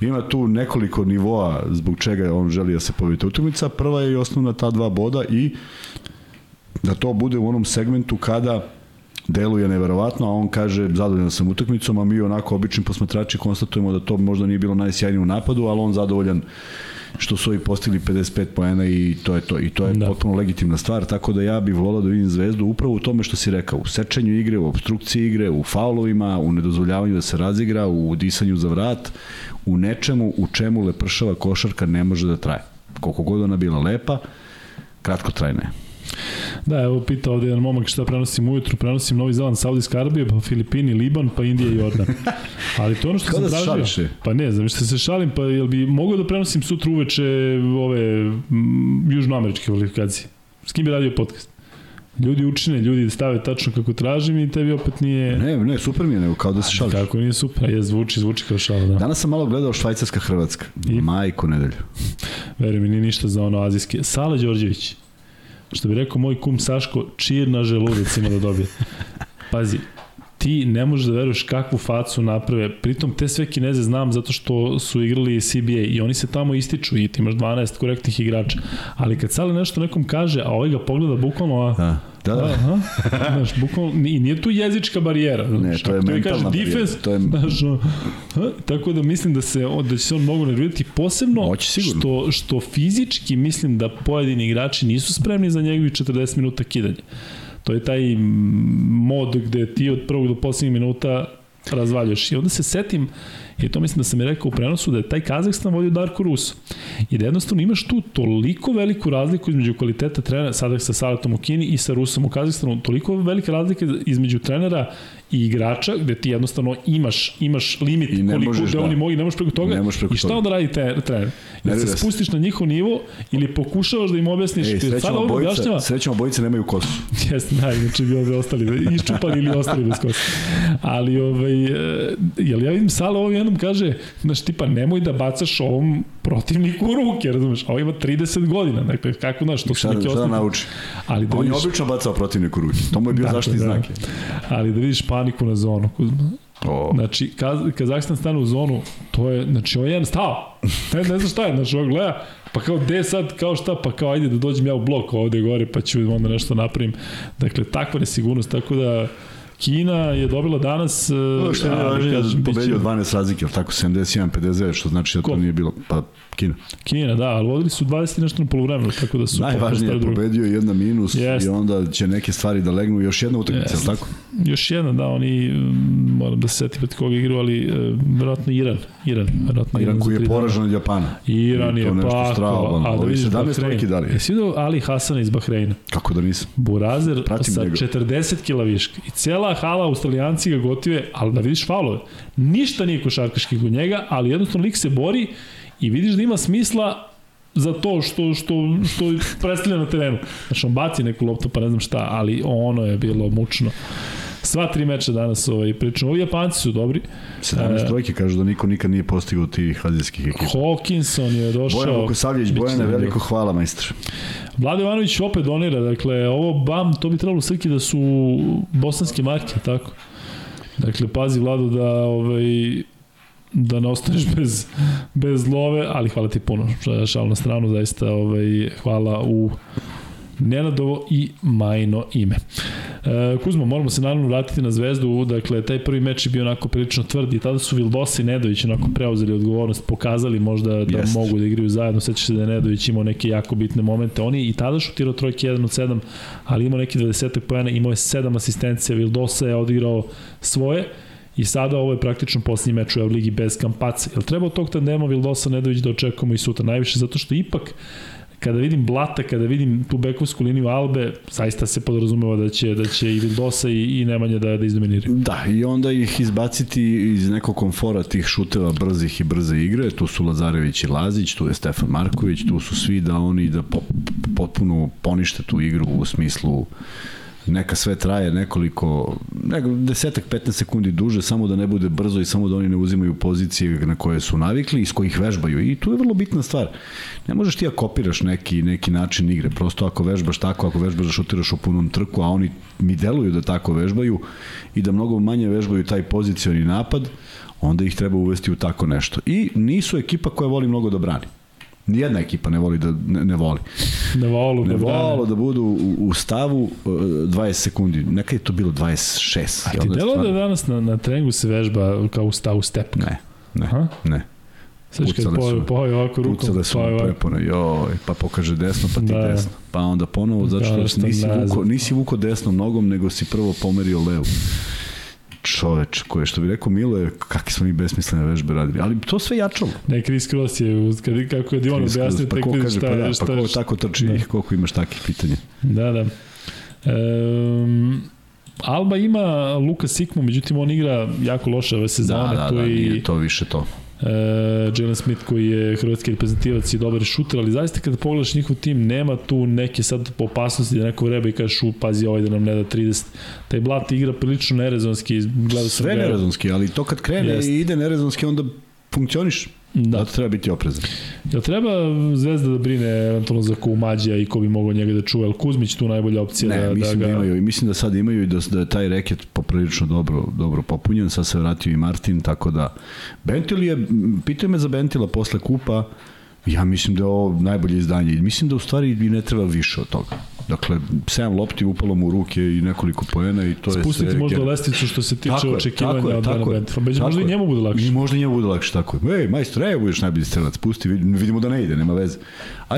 Ima tu nekoliko nivoa zbog čega on želi da se pobedite utakmica. Prva je i osnovna ta dva boda i da to bude u onom segmentu kada deluje neverovatno, a on kaže zadovoljan sam utakmicom, a mi onako obični posmatrači konstatujemo da to možda nije bilo najsjajnije u napadu, ali on zadovoljan što su ovi postigli 55 poena i to je to. I to je da. potpuno legitimna stvar, tako da ja bih volao da vidim Zvezdu upravo u tome što si rekao, u sečenju igre, u obstrukciji igre, u faulovima, u nedozvoljavanju da se razigra, u disanju za vrat, u nečemu u čemu lepršava košarka ne može da traje. Koliko god ona bila lepa, kratko trajna je. Da, evo pita ovde jedan momak šta prenosim ujutru, prenosim Novi Zeland, Saudijska Arabija, pa Filipini, Liban, pa Indija i Jordan. (laughs) Ali to ono što sam da tražio. Šališ Pa ne, znam što se šalim, pa jel bi mogao da prenosim sutra uveče ove m, južnoameričke kvalifikacije? S kim bi radio podcast? Ljudi učine, ljudi stave tačno kako tražim i tebi opet nije... Ne, ne, super mi je, nego kao da se šališ. Kako nije super, je zvuči, zvuči kao šala, da. Danas sam malo gledao Švajcarska Hrvatska. I? Majko nedelju. Verujem mi, nije ništa za ono azijske. Sala Đorđević. Što bi rekao moj kum Saško, čir na želudac ima da dobije. Pazi, ti ne možeš da veruješ kakvu facu naprave. Pritom te sve kineze znam zato što su igrali CBA i oni se tamo ističu i ti imaš 12 korektnih igrača. Ali kad Sale nešto nekom kaže, a ovaj ga pogleda bukvalno, a, da. Da. Aha, znaš, bukvalno, i nije tu jezička barijera. Ne, to je mentalna kaže, defense, to je... Znaš, ha, tako da mislim da se da će se on mogu nervirati posebno što, što fizički mislim da pojedini igrači nisu spremni za njegovi 40 minuta kidanja. To je taj mod gde ti od prvog do poslednjeg minuta razvaljuješ. I onda se setim, i to mislim da sam je rekao u prenosu, da je taj Kazahstan vodio Darko Russo. I da jednostavno imaš tu toliko veliku razliku između kvaliteta trenera, sada sa Salatom u Kini i sa Rusom u Kazahstanu, toliko velike razlike između trenera i igrača, gde ti jednostavno imaš imaš limit I koliko možeš, da oni mogu, ne možeš preko toga. Možeš preko I šta toga. onda radi te, trener? Ili se spustiš na njihov nivo ili pokušavaš da im objasniš. Ej, Ti srećom sada ovo objašnjava, obojica, srećom obojica nemaju kosu. (laughs) Jeste, da, inače bi ovde ostali, iščupali ili ostali bez kosa. Ali, ovaj, e, jel ja vidim Sala ovo jednom kaže, znaš, tipa, nemoj da bacaš ovom protivniku u ruke, razumeš, a ovo ima 30 godina, dakle, kako, znaš, to su neki šta da osnovni... nauči? Ali da On je vidiš, obično bacao protivniku ruke. To mu je bio Da, zaštitni da. znak. ali da vidiš paniku na zonu, Kuzma. O, Znači, Kaz, Kazahstan stane u zonu, to je, znači, on je jedan stao. Ne, ne znam šta je, znači, on gleda, pa kao, gde sad, kao šta, pa kao, ajde da dođem ja u blok ovde gore, pa ću onda nešto napravim. Dakle, takva nesigurnost, tako da, Kina je dobila danas... e, Ovo što je ali, kažem, da biće- pobedio 12 razlike, ali tako 71-59, što znači da to Ko? nije bilo, pa Kina. Kina, da, ali vodili su 20 i nešto na polovremenu, tako da su... Najvažnije je pobedio jedna minus Jest. i onda će neke stvari da legnu još jedna utakmica, yes. tako? Još jedna, da, oni, mm, moram da se setim protiv koga igraju, ali e, verovatno Iran. Iran, verovatno Iran za koji je dana. poražen od Japana. Iran I je pa, a da vidiš 17 Bahrein. trojki dali. Jesi vidio Ali Hasan iz Bahreina? Kako da nisam? Burazer Pratim sa njega. 40 kila viška. I cela hala Australijanci ga gotive, ali da vidiš faulove. Ništa nije košarkaški kod njega, ali jednostavno lik se bori i vidiš da ima smisla za to što, što, što predstavlja na terenu. Znači, on baci neku loptu, pa ne znam šta, ali ono je bilo mučno. Sva tri meča danas ovaj, pričamo. Ovi Japanci su dobri. 17 E. trojke kažu da niko nikad nije postigao tih azijskih ekipa. Hawkinson je došao. Bojan Vukosavljević, Bojane, zanimljivo. veliko hvala, majstor. Vlada Ivanović opet donira, dakle, ovo BAM, to bi trebalo srki da su bosanske marke, tako? Dakle, pazi Vlado da ovaj, da ne ostaneš bez, bez love, ali hvala ti puno, šal na stranu, zaista ovaj, hvala u Nenadovo i Majno ime. E, Kuzmo, moramo se naravno vratiti na zvezdu, dakle, taj prvi meč je bio onako prilično tvrd i tada su Vildosa i Nedović onako preuzeli odgovornost, pokazali možda da Jest. mogu da igraju zajedno, sećaš se da je Nedović imao neke jako bitne momente, on je i tada šutirao trojke 1 od 7, ali imao neki 20 pojena, imao je 7 asistencija, Vildosa je odigrao svoje, I sada ovo je praktično posljednji meč u Euroligi bez kampaca. Jel treba od tog tandema Vildosa Nedović da očekujemo i sutra najviše, zato što ipak kada vidim Blata, kada vidim tu bekovsku liniju Albe, zaista se podrazumeva da će, da će i Vildosa i, i Nemanja da, da izdominiraju. Da, i onda ih izbaciti iz nekog komfora tih šuteva brzih i brze igre, tu su Lazarević i Lazić, tu je Stefan Marković, tu su svi da oni da po, potpuno ponište tu igru u smislu neka sve traje nekoliko, nek, desetak, 15 sekundi duže, samo da ne bude brzo i samo da oni ne uzimaju pozicije na koje su navikli i s kojih vežbaju. I tu je vrlo bitna stvar. Ne možeš ti da kopiraš neki, neki način igre, prosto ako vežbaš tako, ako vežbaš da šutiraš u punom trku, a oni mi deluju da tako vežbaju i da mnogo manje vežbaju taj pozicioni napad, onda ih treba uvesti u tako nešto. I nisu ekipa koja voli mnogo da brani. Nijedna ekipa ne voli da ne, ne voli. Ne volu, Ne da volo da budu u, u stavu uh, 20 sekundi. Nekad je to bilo 26. A ti onda delo da stvarno- danas na, na treningu se vežba kao u stavu step? Ne, ne, Aha. ne. Sad kad poje, poje ovako rukom, Pucale su ovako. prepone, joj, pa pokaže desno, pa ti Da. desno. Pa onda ponovo, zato što Da, što nisi, nazad. vuko, nisi vuko desnom nogom, nego si prvo pomerio levu. Čoveč, koje što bi rekao Mile, kakve smo mi besmislene vežbe radili. Ali to sve jačalo. Ne, Chris Cross je, kad, kako je Dion objasnio, pa ko kaže, šta, pa, da, šta, pa ko tako trči, da. koliko imaš takih pitanja. Da, da. Um, Alba ima Luka Sikmu, međutim on igra jako loše ove sezone. Da, da, tu da, i nije to više to. E, Jalen Smith koji je hrvatski reprezentativac i dobar šuter, ali zaista kada pogledaš njihov tim, nema tu neke sad opasnosti da neko vreba i kažeš u, pazi ovaj da nam ne da 30. Taj Blat igra prilično nerezonski, Sve ga- nerezonski, ali to kad krene Jest. i ide nerezonski, onda funkcioniš. Da. Zato treba biti oprezan. Jel treba Zvezda da brine eventualno za Kumađija i ko bi mogao njega da čuva? Jel Kuzmić tu najbolja opcija Ne, da, mislim da da, ga... imaju i mislim da sad imaju i da, da je taj reket poprilično dobro, dobro popunjen, sad se vratio i Martin, tako da Bentil je, m, pitaju me za Bentila posle kupa, Ja mislim da je ovo najbolje izdanje i mislim da u stvari i ne treba više od toga. Dakle, 7 lopti upalo mu u ruke i nekoliko poena i to Spustiti je sve... Spustiti možda gen... lesticu što se tiče tako očekivanja tako je, od tako Dana Bedford. Možda, možda i njemu bude lakše. I možda njemu bude lakše, tako je. Ej, majstor, ej, budeš najbolji strelac, pusti, vidimo da ne ide, nema veze.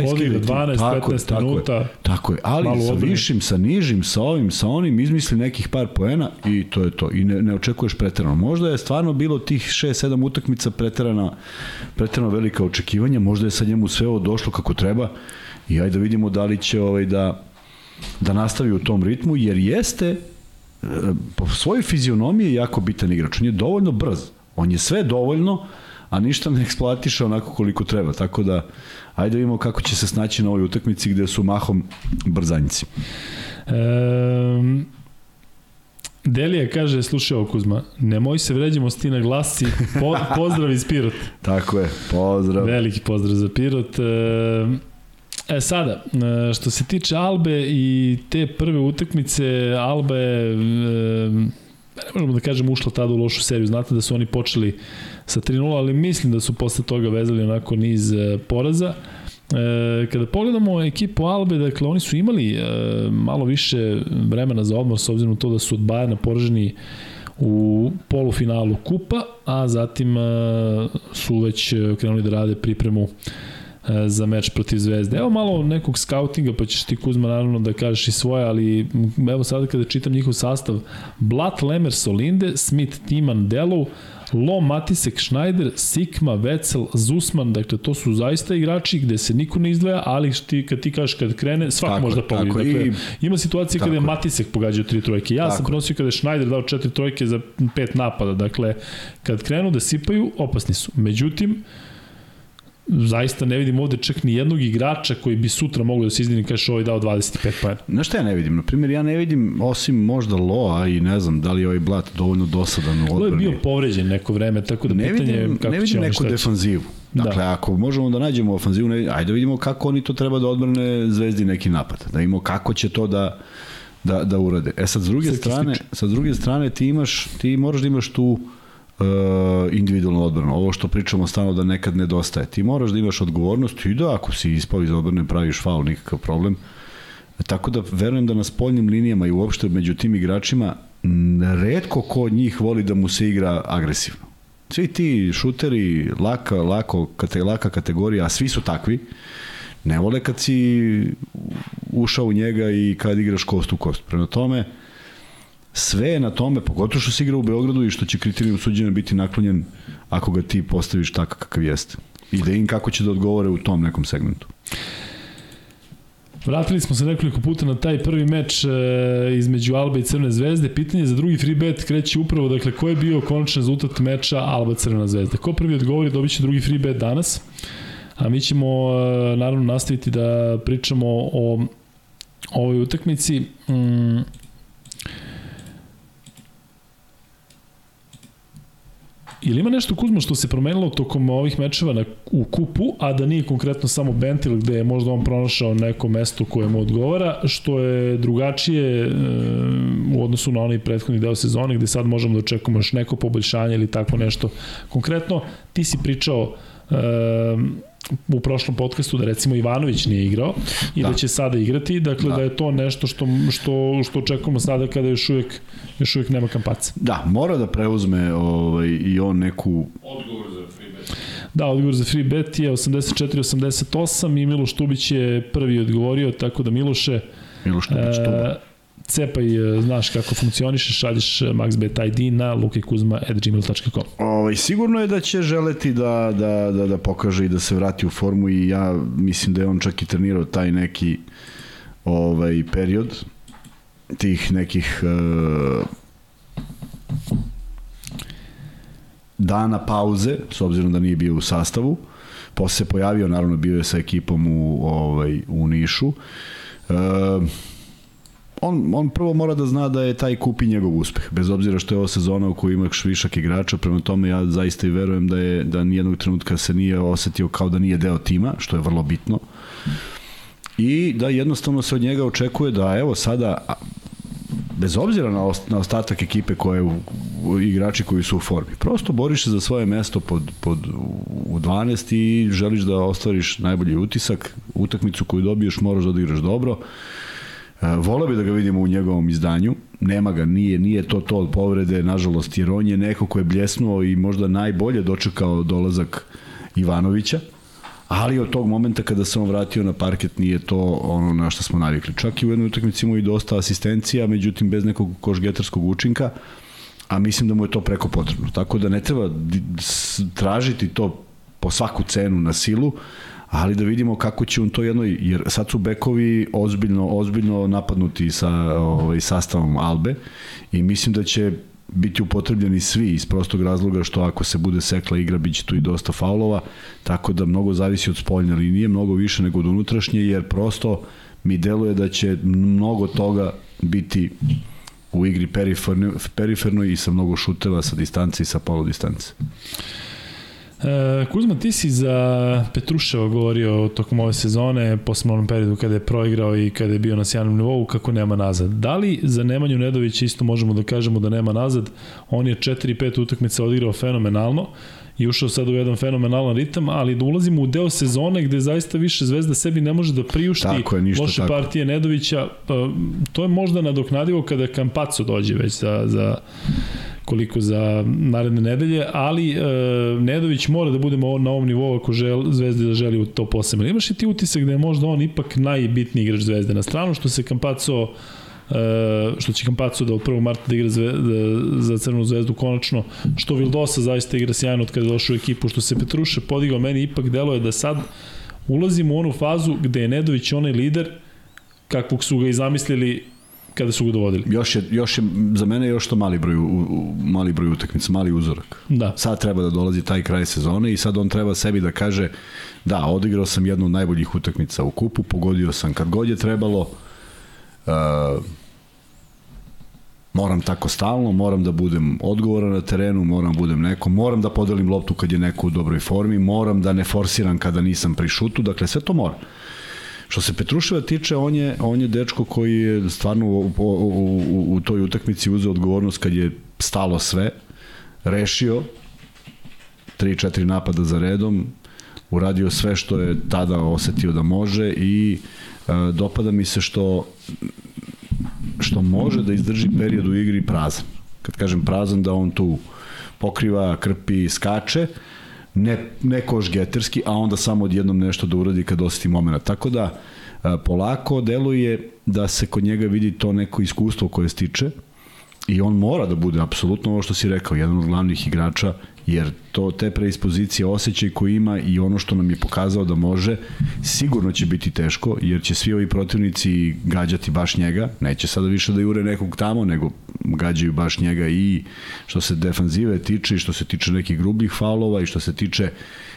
Odigra 12, tako 15 tako minuta. Je, tako je, ali sa obrani. višim, sa nižim, sa ovim, sa onim, izmisli nekih par poena i to je to. I ne, ne očekuješ preterano. Možda je stvarno bilo tih 6-7 utakmica preterana, preterano velika očekivanja, možda je sa njemu sve ovo došlo kako treba i ajde da vidimo da li će ovaj da da nastavi u tom ritmu, jer jeste e, po svojoj fizionomiji jako bitan igrač. On je dovoljno brz. On je sve dovoljno, a ništa ne eksploatiše onako koliko treba. Tako da, ajde da vidimo kako će se snaći na ovoj utakmici gde su mahom brzanjici. Um, Delija kaže, slušaj ovo Kuzma, nemoj se vređamo s ti na glasi, po, pozdrav iz Pirot. (laughs) Tako je, pozdrav. Veliki pozdrav za Pirot. E, E sada, što se tiče Albe i te prve utakmice, Alba je, ne možemo da kažemo, ušla tada u lošu seriju. Znate da su oni počeli sa 3-0, ali mislim da su posle toga vezali onako niz poraza. E, kada pogledamo ekipu Albe, dakle oni su imali e, malo više vremena za odmor s obzirom to da su od Bajana poraženi u polufinalu kupa, a zatim e, su već krenuli da rade pripremu za meč protiv Zvezde. Evo malo nekog skautinga, pa ćeš ti Kuzma naravno da kažeš i svoje, ali evo sada kada čitam njihov sastav, Blat, Lemer, Solinde, Smith, Timan, Delov, Lo, Matisek, Schneider, Sikma, Vecel, Zusman, dakle to su zaista igrači gde se niko ne izdvaja, ali ti, kad ti kažeš kad krene, svak tako, možda pogodi. Dakle, i, ima situacije kada je Matisek pogađao tri trojke. Ja tako. sam pronosio kada je Schneider dao četiri trojke za pet napada. Dakle, kad krenu da sipaju, opasni su. Međutim, zaista ne vidim ovde čak ni jednog igrača koji bi sutra mogao da se izdini kaže ovaj dao 25 pojena. Na šta ja ne vidim? Na primjer, ja ne vidim, osim možda Loa i ne znam da li je ovaj Blat dovoljno dosadan u odbrani. Lo je bio povređen neko vreme, tako da ne pitanje vidim, kako ne vidim neku defanzivu. Dakle, da. ako možemo da nađemo ofanzivu, ne, ajde da vidimo kako oni to treba da odbrane Zvezdi neki napad. Da vidimo kako će to da da, da urade. E sad, s druge strane, sa druge strane ti imaš, ti moraš da imaš tu uh, individualnu odbranu. Ovo što pričamo stano da nekad nedostaje. Ti moraš da imaš odgovornost i da ako si ispao iz odbrane praviš faul, nikakav problem. Tako da verujem da na spoljnim linijama i uopšte među tim igračima redko ko od njih voli da mu se igra agresivno. Svi ti šuteri, laka, lako, kate, laka kategorija, a svi su takvi, ne vole kad si ušao u njega i kad igraš kost u kost. Prema tome, uh, sve je na tome, pogotovo što se igra u Beogradu i što će kriterijum suđenja biti naklonjen ako ga ti postaviš tako kakav jeste. I da im kako će da odgovore u tom nekom segmentu. Vratili smo se nekoliko puta na taj prvi meč e, između Alba i Crvene zvezde. Pitanje za drugi free bet kreće upravo, dakle, ko je bio končan rezultat meča Alba Crvena zvezda? Ko prvi odgovori dobit će drugi free bet danas. A mi ćemo, e, naravno, nastaviti da pričamo o ovoj utakmici. Mm, Ili ima nešto Kuzma što se promenilo tokom ovih mečeva na, u kupu, a da nije konkretno samo Bentil gde je možda on pronašao neko mesto koje mu odgovara, što je drugačije e, u odnosu na onaj prethodni deo sezone gde sad možemo da očekujemo još neko poboljšanje ili tako nešto. Konkretno, ti si pričao e, u prošlom podcastu da recimo Ivanović nije igrao i da, da će sada igrati, dakle da. da je to nešto što, što, što očekujemo sada kada još uvijek, još uvijek nema kampaca. Da, mora da preuzme ovaj, i on neku... Odgovor za free bet. Da, odgovor za free bet je 84-88 i Miloš Tubić je prvi odgovorio, tako da Miloše... Miloš Tubić, e, cepaj, e, znaš kako funkcioniše, šalješ e, maxbet ID na lukajkuzma.gmail.com Ovaj, sigurno je da će želeti da, da, da, da pokaže i da se vrati u formu i ja mislim da je on čak i trenirao taj neki ovaj, period tih nekih uh, dana pauze, s obzirom da nije bio u sastavu. Posle se pojavio, naravno bio je sa ekipom u, ovaj, u Nišu. Uh, on, on prvo mora da zna da je taj kup i njegov uspeh, bez obzira što je ova sezona u kojoj imaš višak igrača, prema tome ja zaista i verujem da je da nijednog trenutka se nije osetio kao da nije deo tima, što je vrlo bitno. I da jednostavno se od njega očekuje da evo sada bez obzira na, na ostatak ekipe koje u, u, igrači koji su u formi. Prosto boriš se za svoje mesto pod, pod, u 12 i želiš da ostvariš najbolji utisak, utakmicu koju dobiješ moraš da odigraš dobro. E, Vole bi da ga vidimo u njegovom izdanju, nema ga, nije, nije to to od povrede, nažalost, jer on je neko ko je bljesnuo i možda najbolje dočekao dolazak Ivanovića, ali od tog momenta kada se on vratio na parket nije to ono na što smo navikli. Čak i u jednoj utakmici mu i dosta asistencija, međutim bez nekog košgetarskog učinka, a mislim da mu je to preko potrebno. Tako da ne treba tražiti to po svaku cenu na silu, ali da vidimo kako će on to jednoj, jer sad su bekovi ozbiljno, ozbiljno napadnuti sa ovaj, sastavom Albe i mislim da će biti upotrebljeni svi iz prostog razloga što ako se bude sekla igra biće tu i dosta faulova, tako da mnogo zavisi od spoljne linije, mnogo više nego od unutrašnje, jer prosto mi deluje da će mnogo toga biti u igri periferno, periferno i sa mnogo šuteva sa distance i sa polu distance. E, Kuzma, ti si za Petruševa govorio tokom ove sezone, posle onom periodu kada je proigrao i kada je bio na sjajnom nivou, kako nema nazad. Da li za Nemanju Nedovića isto možemo da kažemo da nema nazad? On je 4-5 utakmica odigrao fenomenalno i ušao sad u jedan fenomenalan ritam, ali da ulazimo u deo sezone gde zaista više Zvezda sebi ne može da priušti tako je, ništa, loše tako. partije Nedovića, pa, to je možda nadoknadivo kada Kampaco dođe već za, za koliko za naredne nedelje, ali e, Nedović mora da budemo na ovom nivou ako žel, Zvezda da želi u to posebno. Imaš i ti utisak da je možda on ipak najbitniji igrač Zvezde na stranu, što se Kampaco e, što će Kampaco da od 1. marta da igra zve, da, za Crvenu zvezdu konačno, što Vildosa zaista igra sjajno od kada je došao u ekipu, što se Petruše podigao, meni ipak deluje da sad ulazimo u onu fazu gde je Nedović onaj lider kakvog su ga i zamislili kada su ga dovodili. Još je, još je za mene još to mali broj, u, u, mali broj utakmica, mali uzorak. Da. Sad treba da dolazi taj kraj sezone i sad on treba sebi da kaže da, odigrao sam jednu od najboljih utakmica u kupu, pogodio sam kad god je trebalo, uh, moram tako stalno, moram da budem odgovoran na terenu, moram da budem neko, moram da podelim loptu kad je neko u dobroj formi, moram da ne forsiram kada nisam pri šutu, dakle sve to mora. Što se Petruševa tiče, on je, on je dečko koji je stvarno u, u, u, u toj utakmici uzeo odgovornost kad je stalo sve, rešio 3-4 napada za redom, uradio sve što je tada osetio da može i e, dopada mi se što što može da izdrži period u igri prazan. Kad kažem prazan, da on tu pokriva, krpi, skače, ne, ne koš geterski, a onda samo odjednom nešto da uradi kad oseti momena. Tako da, polako deluje da se kod njega vidi to neko iskustvo koje stiče i on mora da bude apsolutno ovo što si rekao, jedan od glavnih igrača jer to te preispozicije, osjećaj koji ima i ono što nam je pokazao da može, sigurno će biti teško, jer će svi ovi protivnici gađati baš njega, neće sada više da jure nekog tamo, nego gađaju baš njega i što se defanzive tiče i što se tiče nekih grubih faulova i što se tiče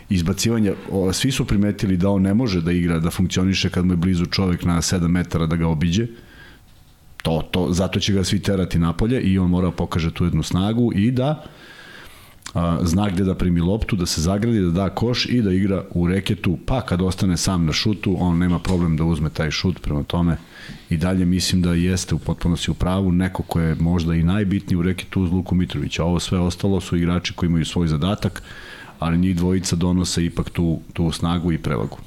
izbacivanja, svi su primetili da on ne može da igra, da funkcioniše kad mu je blizu čovek na 7 metara da ga obiđe, to, to, zato će ga svi terati napolje i on mora da pokaže tu jednu snagu i da a, zna gde da primi loptu, da se zagradi, da da koš i da igra u reketu, pa kad ostane sam na šutu, on nema problem da uzme taj šut, prema tome i dalje mislim da jeste u potpunosti u pravu, neko ko je možda i najbitniji u reketu uz Luku Mitrovića. Ovo sve ostalo su igrači koji imaju svoj zadatak, ali njih dvojica donose ipak tu, tu snagu i prevagu.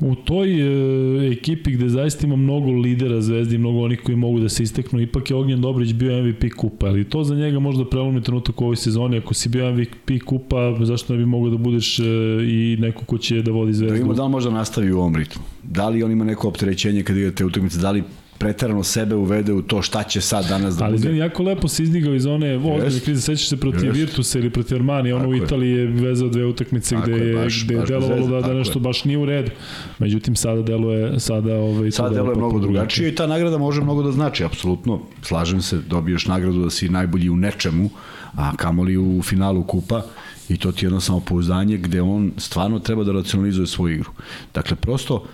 U toj e, ekipi gde zaista ima mnogo lidera zvezdi, mnogo onih koji mogu da se isteknu, ipak je Ognjen Dobrić bio MVP kupa, ali to za njega možda prelomni trenutak u ovoj sezoni, ako si bio MVP kupa, zašto ne bi mogao da budeš e, i neko ko će da vodi zvezdu? Da da li možda nastavi u ovom ritmu? Da li on ima neko opterećenje kad igrate utakmice, da li preterano sebe uvede u to šta će sad danas da Ali bude. Ali jako lepo se izdigao iz one ozbiljne krize, sećaš se protiv Jest. Virtusa ili protiv Armani, ono u Italiji je vezao dve utakmice gde je, baš, gde je delovalo da, da nešto je. baš nije u redu. Međutim, sada deluje, sada ovaj, sada deluje mnogo drugačije i ta nagrada može mnogo da znači, apsolutno. Slažem se, dobiješ nagradu da si najbolji u nečemu, a kamoli u finalu kupa i to ti je jedno samopouzdanje gde on stvarno treba da racionalizuje svoju igru. Dakle, prosto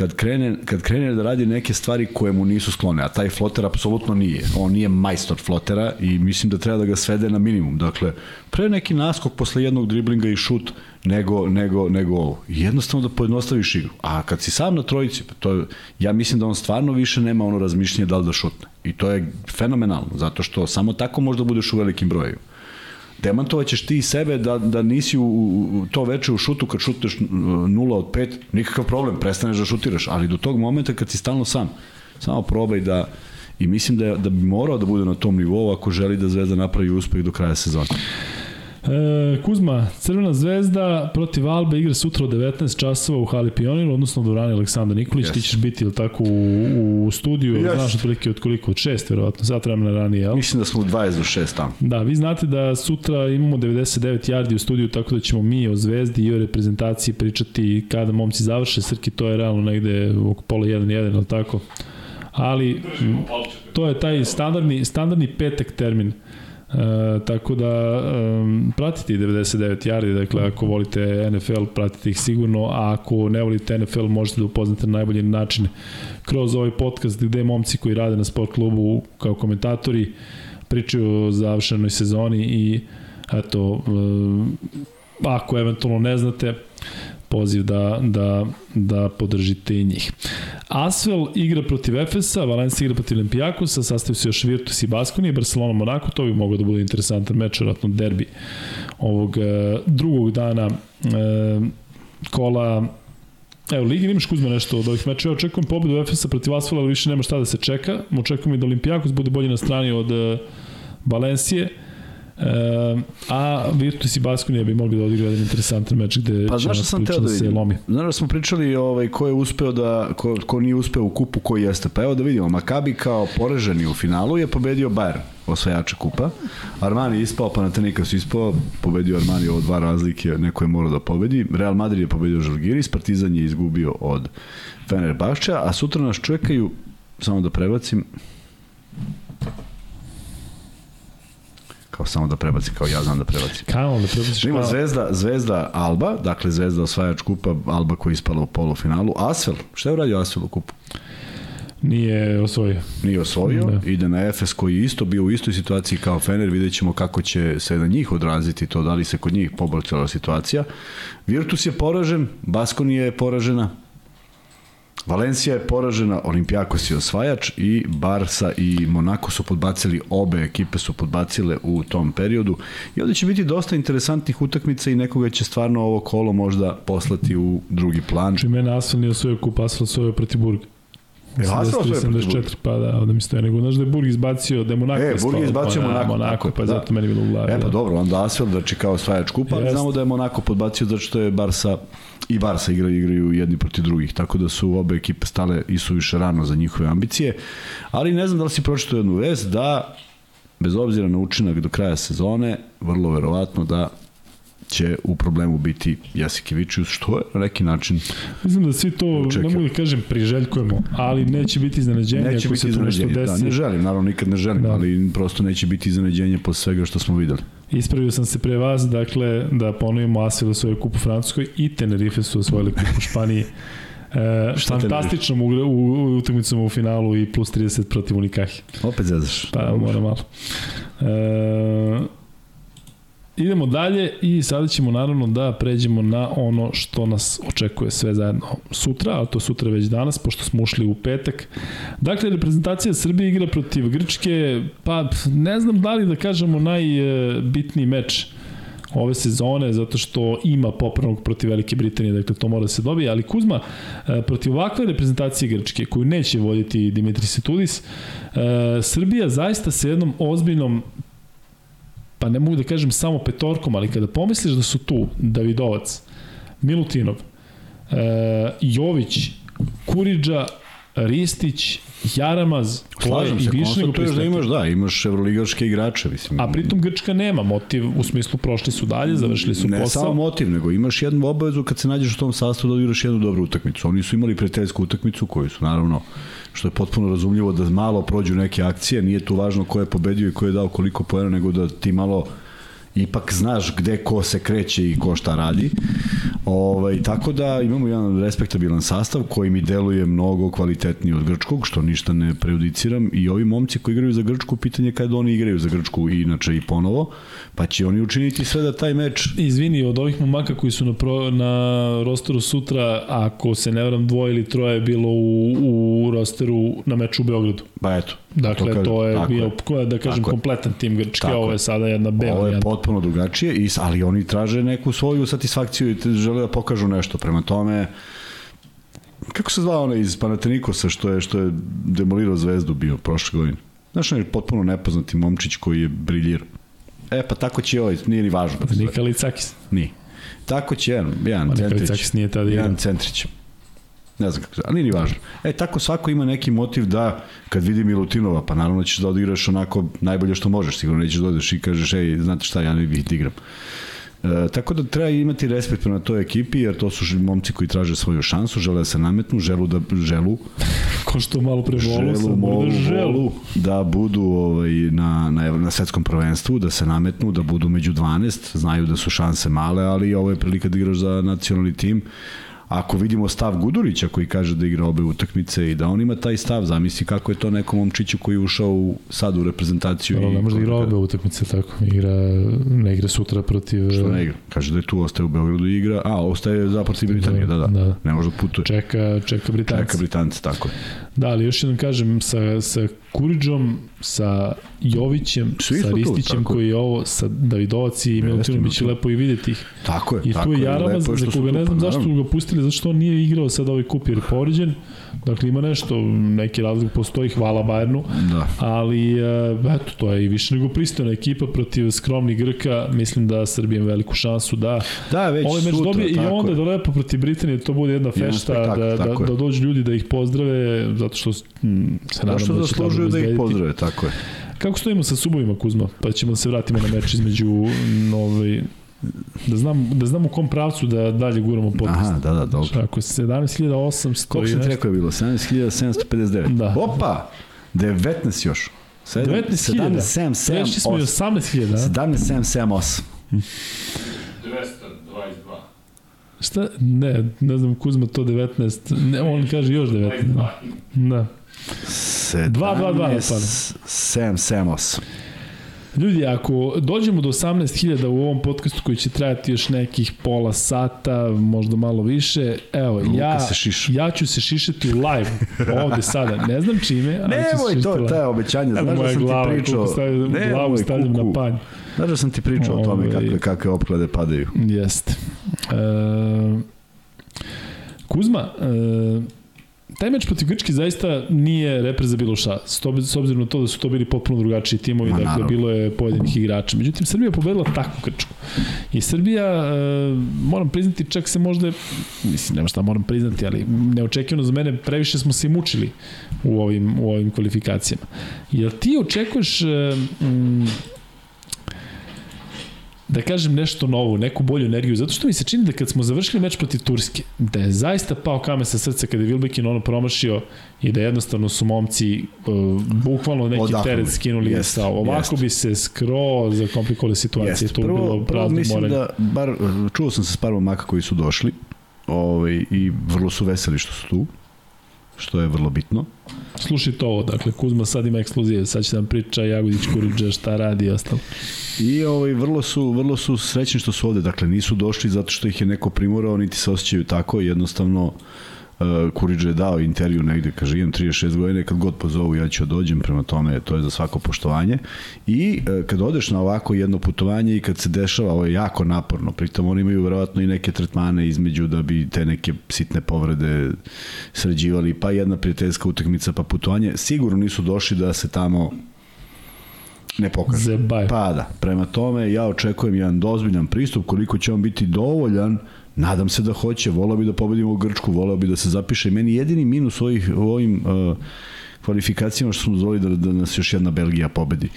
kad krene, kad krene da radi neke stvari koje mu nisu sklone, a taj floter apsolutno nije. On nije majstor flotera i mislim da treba da ga svede na minimum. Dakle, pre neki naskok posle jednog driblinga i šut nego, nego, nego ovo. Jednostavno da pojednostaviš igru. A kad si sam na trojici, pa to je, ja mislim da on stvarno više nema ono razmišljenje da li da šutne. I to je fenomenalno, zato što samo tako možda budeš u velikim brojevima demantovaćeš ti sebe da, da nisi u, u to veče u šutu kad šutneš 0 od 5, nikakav problem, prestaneš da šutiraš, ali do tog momenta kad si stalno sam, samo probaj da i mislim da, da bi morao da bude na tom nivou ako želi da Zvezda napravi uspeh do kraja sezona. E, Kuzma, Crvena zvezda protiv Albe igra sutra u 19 časova u Hali Pionir, odnosno u Durani Aleksandar Nikolić. Yes. Ti ćeš biti, ili tako, u, u studiju, yes. znaš otprilike od koliko? Od 6, verovatno, sat vremena ranije, jel? Mislim da smo u 20 do 6 tamo. Da, vi znate da sutra imamo 99 yardi u studiju, tako da ćemo mi o Zvezdi i o reprezentaciji pričati kada momci završe. Srki, to je realno negde oko pola 1-1, ili tako? Ali, to je taj standardni, standardni petak termin. E, tako da um, pratite i 99 yardi, dakle ako volite NFL pratite ih sigurno, a ako ne volite NFL možete da upoznate na najbolji način kroz ovaj podcast gde momci koji rade na sport klubu kao komentatori pričaju o završenoj sezoni i eto, um, ako eventualno ne znate, poziv da, da, da podržite i njih. Asvel igra protiv Efesa, Valencia igra protiv Olimpijakosa, sastavio se još Virtus i Baskoni, Barcelona Monako, to bi mogao da bude interesantan meč, vjerojatno derbi ovog e, drugog dana e, kola Evo, Ligi imaš Kuzma nešto od ovih mečeva. Očekujem pobedu Efesa protiv Asfala, ali više nema šta da se čeka. Očekujem i da Olimpijakos bude bolji na strani od uh, Valencije. E, a Virtus i Baskonija bi mogli da odigra jedan interesantan meč gde pa, nas sam teo da, da se lomi. Znaš da smo pričali ovaj, ko je uspeo da, ko, ko nije uspeo u kupu, ko jeste. Pa evo da vidimo, Makabi kao poreženi u finalu je pobedio Bayern osvajača kupa. Armani je ispao, Panathinaikos ispao, pobedio Armani ovo dva razlike, neko je morao da pobedi. Real Madrid je pobedio Žalgiris, Partizan je izgubio od Fenerbahča, a sutra nas čekaju, samo da prebacim, kao samo da prebaci, kao ja znam da prebaci. Kao da prebaciš Ima Zvezda, Zvezda Alba, dakle Zvezda osvajač kupa, Alba koji je ispala u polufinalu. Asvel, šta je uradio Asvel u kupu? Nije osvojio. Nije osvojio, da. ide na Efes koji je isto bio u istoj situaciji kao Fener, vidjet ćemo kako će se na njih odraziti to, da li se kod njih poboljšala situacija. Virtus je poražen, Baskonija je poražena, Valencija je poražena, Olimpijakos je osvajač i Barsa i Monako su podbacili, obe ekipe su podbacile u tom periodu i ovde će biti dosta interesantnih utakmica i nekoga će stvarno ovo kolo možda poslati u drugi plan. Čime je Asfel nije osvojio kup, osvojio protiv Burga. Je Asfel 74, pa da, onda mi stoje. Nego, znaš da je Burg izbacio, da je Monako E, Burg je izbacio pa, Monako. Monako, pa da. zato meni bilo u glavi. E, pa da. dobro, onda Asfel, znači kao osvajač kupa, ali znamo da je Monako podbacio zato što je Barsa i Barsa igraju, igraju jedni protiv drugih, tako da su obe ekipe stale i su više rano za njihove ambicije, ali ne znam da li si pročitao jednu vest da bez obzira na učinak do kraja sezone, vrlo verovatno da će u problemu biti Jasikevičius, što je na neki način Mislim da svi to, očekio. ne mogu da kažem, priželjkujemo, ali neće biti iznenađenje neće ako biti se to nešto desi. Da, ne želim, naravno nikad ne želim, da. ali prosto neće biti iznenađenje po svega što smo videli. Ispravio sam se pre vas, dakle, da ponovimo Asvel svoju kupu u Francuskoj i Tenerife su osvojili kupu u Španiji. (laughs) E, fantastičnom u, u, u utakmicom u finalu i plus 30 protiv Unikahi. Opet zezaš. Pa, moram malo. E, idemo dalje i sada ćemo naravno da pređemo na ono što nas očekuje sve zajedno sutra, a to sutra već danas, pošto smo ušli u petak. Dakle, reprezentacija Srbije igra protiv Grčke, pa ne znam da li da kažemo najbitniji meč ove sezone, zato što ima popravnog protiv Velike Britanije, dakle to mora da se dobije, ali Kuzma, e, protiv ovakve reprezentacije Grčke, koju neće voditi Dimitri Situdis, e, Srbija zaista sa jednom ozbiljnom pa ne mogu da kažem samo petorkom, ali kada pomisliš da su tu Davidovac, Milutinov, e, Jović, Kuriđa, Ristić, Jaramaz, to je i više nego da imaš, da, imaš evroligaške igrače, mislim. A pritom Grčka nema motiv, u smislu prošli su dalje, završili su ne posao. Ne samo motiv, nego imaš jednu obavezu kad se nađeš u tom sastavu da odigraš jednu dobru utakmicu. Oni su imali prijateljsku utakmicu koju su naravno što je potpuno razumljivo da malo prođu neke akcije, nije tu važno ko je pobedio i ko je dao koliko poena, nego da ti malo ipak znaš gde ko se kreće i ko šta radi. Ovaj, tako da imamo jedan respektabilan sastav koji mi deluje mnogo kvalitetniji od Grčkog, što ništa ne prejudiciram i ovi momci koji igraju za Grčku, pitanje je kada oni igraju za Grčku i inače i ponovo, pa će oni učiniti sve da taj meč... Izvini, od ovih momaka koji su na, pro, na rosteru sutra, ako se ne varam, dvoje ili troje je bilo u, u rosteru na meču u Beogradu. Pa eto. Dakle, to, to je bio, je. da kažem, tako kompletan tim Grčke, tako ovo je sada jedna bela. Ovo je potpuno drugačije, i, ali oni traže neku svoju satisfakciju i žele da pokažu nešto. Prema tome, kako se zvao onaj iz Panatenikosa što je, što je demolirao zvezdu bio prošle godine? Znaš, on je potpuno nepoznati momčić koji je briljirao. E, pa tako će ovaj, nije ni važno. Nika Licakis. Nije. Tako će jedan, jedan pa centrić. nije tada jedan centrić. Ne znam kako se, ali nije ni važno. E, tako svako ima neki motiv da, kad vidi Milutinova, pa naravno ćeš da odigraš onako najbolje što možeš, sigurno nećeš da odeš i kažeš, ej, znate šta, ja ne bih da igram. E, tako da treba imati respekt prema toj ekipi, jer to su momci koji traže svoju šansu, žele da se nametnu, želu da želu. (laughs) Ko što malo pre volu, želu, molu, da želu. Da budu ovaj, na, na, na svetskom prvenstvu, da se nametnu, da budu među 12, znaju da su šanse male, ali ovo je prilika da igraš za nacionalni tim ako vidimo stav Gudurića koji kaže da igra obe utakmice i da on ima taj stav, zamisli kako je to nekom momčiću koji je ušao u, sad u reprezentaciju. Dobro, ne može da igra obe utakmice tako, igra, ne igra sutra protiv... Što ne igra? Kaže da je tu, ostaje u Beogradu i igra, a, ostaje za protiv Britanije, da, da, da. Ne može da putuje. Čeka, čeka Britanci. Čeka Britanci, tako je. Da, ali još jednom kažem, sa, sa Kuriđom, sa Jovićem, Svi sa Ristićem koji je ovo, sa Davidovac i Milutinom biće lepo i videti ih. Tako je. I tako tu je Jaramaz, za koga ne znam pa zašto ga pustili, zašto on nije igrao sad ovaj kup jer je povređen. Dakle, ima nešto, neki razlog postoji, hvala Bajernu, da. ali e, eto, to je i više nego pristojna ekipa protiv skromnih Grka, mislim da Srbija ima veliku šansu da, da već ovaj meč sutra, dobije i onda je. da lepo protiv Britanije to bude jedna fešta, da, da, da dođu ljudi da ih pozdrave, zato što m, se nadam da će to da ih pozdrave, tako je. Kako stojimo sa subovima, Kuzma? Pa ćemo da se vratimo na meč između ovaj, da znam, da znam u kom pravcu da dalje guramo podcast. Aha, da, da, dobro. Ako je 17.800... Koliko sam ti rekao je bilo? 17.759. Da. Opa! 19 još. 19.000? 17.778. Prešli smo i 18.000, da? 17.778. 222. Šta? Ne, ne znam, Kuzma to 19. Ne, on kaže još 19. Da. 2, 2, 2, 7, 7, 8. Ljudi, ako dođemo do 18.000 u ovom podcastu koji će trajati još nekih pola sata, možda malo više, evo, Luka ja, se ja ću se šišati u live ovde sada. Ne znam čime, ali Nemoj ću to, je obećanje. Znaš da sam glava, ti pričao. Stavim, ne, glavu stavljam na panj. Znaš da sam ti pričao o tome kakve, kakve opklade padaju. Jeste. E, Kuzma, e, taj meč protiv Grčke zaista nije repre za bilo šta, s obzirom na to da su to bili potpuno drugačiji timovi, Ma, dakle naravno. bilo je pojedinih igrača. Međutim, Srbija pobedila takvu Grčku. I Srbija, e, moram priznati, čak se možda, mislim, nema šta moram priznati, ali neočekivano za mene, previše smo se mučili u ovim, u ovim kvalifikacijama. Jel ti očekuješ e, m, da kažem nešto novo, neku bolju energiju, zato što mi se čini da kad smo završili meč protiv Turske, da je zaista pao kamen sa srca kada je Vilbekin ono promašio i da jednostavno su momci uh, bukvalno neki Odahnu. teret skinuli jest, sa ovako jest. bi se skro zakomplikovali situacije, jest. to prvo, bilo prvo mislim moranje. da, bar, čuo sam se s par momaka koji su došli ovaj, i vrlo su veseli što su tu, što je vrlo bitno. Slušajte ovo, dakle, Kuzma sad ima ekskluzive, sad će nam priča Jagodić Kuriđa šta radi i ostalo. I ovaj, vrlo, su, vrlo su srećni što su ovde, dakle, nisu došli zato što ih je neko primorao, niti se osjećaju tako, jednostavno uh, Kuriđa je dao intervju negde, kaže imam 36 godine, kad god pozovu ja ću da dođem, prema tome to je za svako poštovanje. I uh, kad odeš na ovako jedno putovanje i kad se dešava, ovo je jako naporno, pritom oni imaju verovatno i neke tretmane između da bi te neke sitne povrede sređivali, pa jedna prijateljska utakmica, pa putovanje, sigurno nisu došli da se tamo ne pokaže. Zebaj. Pa da, prema tome ja očekujem jedan dozbiljan pristup, koliko će on biti dovoljan, nadam se da hoće, volao bi da pobedimo Grčku, volao bi da se zapiše. Meni jedini minus ovih, u ovim uh, kvalifikacijama što smo dozvoli da, da nas još jedna Belgija pobedi.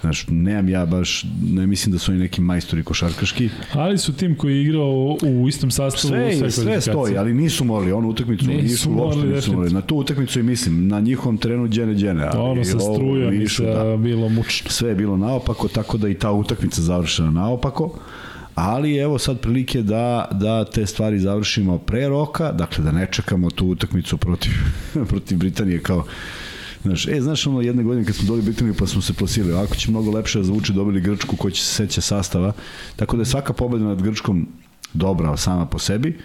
Znaš, nemam ja baš, ne mislim da su oni neki majstori košarkaški. Ali su tim koji je igrao u istom sastavu sve, sve, sve stoji, ali nisu morali, onu utakmicu nisu, nisu uopšte nisu morali. Na tu utakmicu i mislim, na njihovom terenu džene džene. Ali ono sa strujom i sa da, bilo mučno. Sve je bilo naopako, tako da i ta utakmica završena naopako ali evo sad prilike da, da te stvari završimo pre roka, dakle da ne čekamo tu utakmicu protiv, (laughs) protiv Britanije kao Znaš, e, znaš ono jedne godine kad smo dobili Britaniju pa smo se plasili, ovako će mnogo lepše da zvuči dobili Grčku ko će se seća sastava, tako da je svaka pobeda nad Grčkom dobra sama po sebi,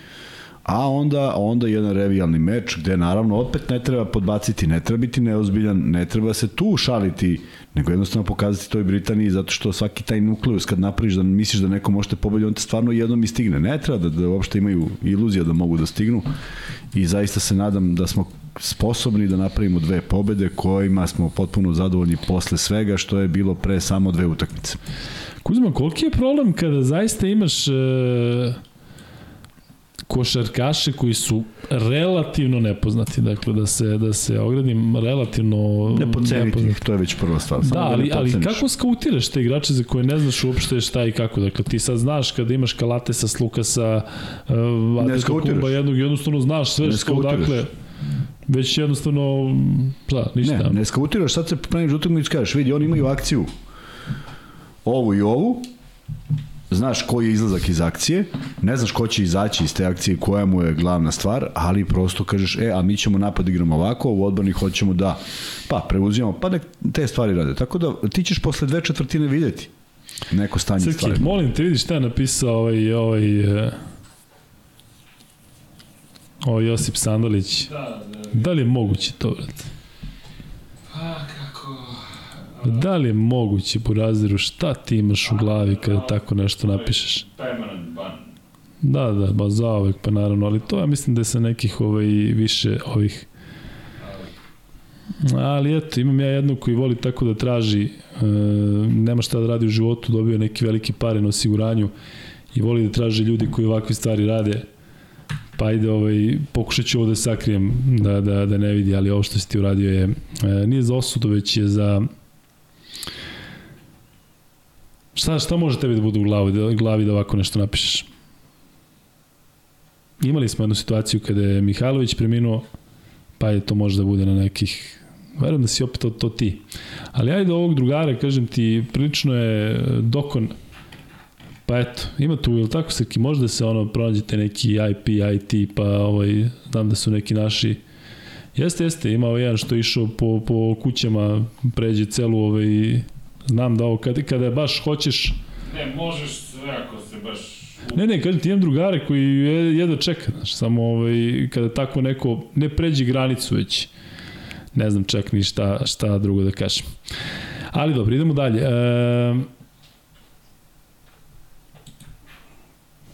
a onda onda jedan revijalni meč gde naravno opet ne treba podbaciti, ne treba biti neozbiljan, ne treba se tu šaliti, nego jednostavno pokazati toj Britaniji zato što svaki taj nukleus kad napraviš da misliš da neko možete pobediti, on te stvarno jednom i stigne. Ne treba da, da uopšte imaju iluzija da mogu da stignu i zaista se nadam da smo sposobni da napravimo dve pobede kojima smo potpuno zadovoljni posle svega što je bilo pre samo dve utakmice. Kuzma, koliki je problem kada zaista imaš e, košarkaše koji su relativno nepoznati, dakle da se da se ogradim relativno nepoznati. ih, to je već prva stvar. Da, ali, ali kako skautiraš te igrače za koje ne znaš uopšte šta i kako? Dakle, ti sad znaš kada imaš Kalatesa, Slukasa, uh, Adeta Kuba, jednog, jednostavno znaš sve što, dakle, već jednostavno, da, ništa. Ne, ne skautiraš, sad se praviš utakmicu i kažeš, vidi, oni imaju akciju ovu i ovu, znaš koji je izlazak iz akcije, ne znaš ko će izaći iz te akcije, koja mu je glavna stvar, ali prosto kažeš, e, a mi ćemo napad igramo ovako, u odbrani hoćemo da, pa preuzimamo, pa nek te stvari rade. Tako da ti ćeš posle dve četvrtine videti neko stanje Srki, stvari. molim te, vidiš šta je napisao ovaj, ovaj, uh, ovaj Josip Sandalić. Da, da, da li je moguće to, brate? Pa, kako... Da li je moguće, Buraziru, šta ti imaš u glavi kada tako nešto napišeš? Da, da, ba za ovek, pa naravno, ali to ja mislim da je sa nekih ovaj, više ovih Ali eto, imam ja jednog koji voli tako da traži, e, nema šta da radi u životu, dobio neki veliki pare na osiguranju i voli da traži ljudi koji ovakve stvari rade. Pa ajde, ovaj, pokušat ću ovo da sakrijem, da, da, da ne vidi, ali ovo što si ti uradio je, e, nije za osudu, već je za Šta, šta može tebi da bude u glavi, da, glavi da ovako nešto napišeš? Imali smo jednu situaciju kada je Mihajlović preminuo, pa je to može da bude na nekih verujem da si opet to, to ti. Ali ajde ovog drugara, kažem ti, prilično je dokon, pa eto, ima tu, ili tako se, možda se ono, pronađete neki IP, IT, pa ovaj, znam da su neki naši Jeste, jeste, imao jedan što je išao po, po kućama, pređe celu ovaj, Znam da ovo, kada, kada baš hoćeš... Ne, možeš sve ako se baš... Ne, ne, kažem ti imam drugare koji jedva čeka, znaš, samo ovaj, kada tako neko ne pređe granicu već, ne znam čak ni šta, šta drugo da kažem. Ali dobro, idemo dalje. E,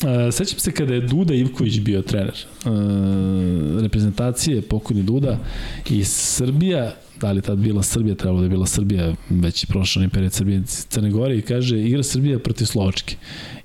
Uh, sećam se kada je Duda Ivković bio trener uh, reprezentacije, pokojni Duda i Srbija da li tad bila Srbija, trebalo da je bila Srbija, već je prošao period Srbije Crne Gore i kaže igra Srbija protiv Slovačke.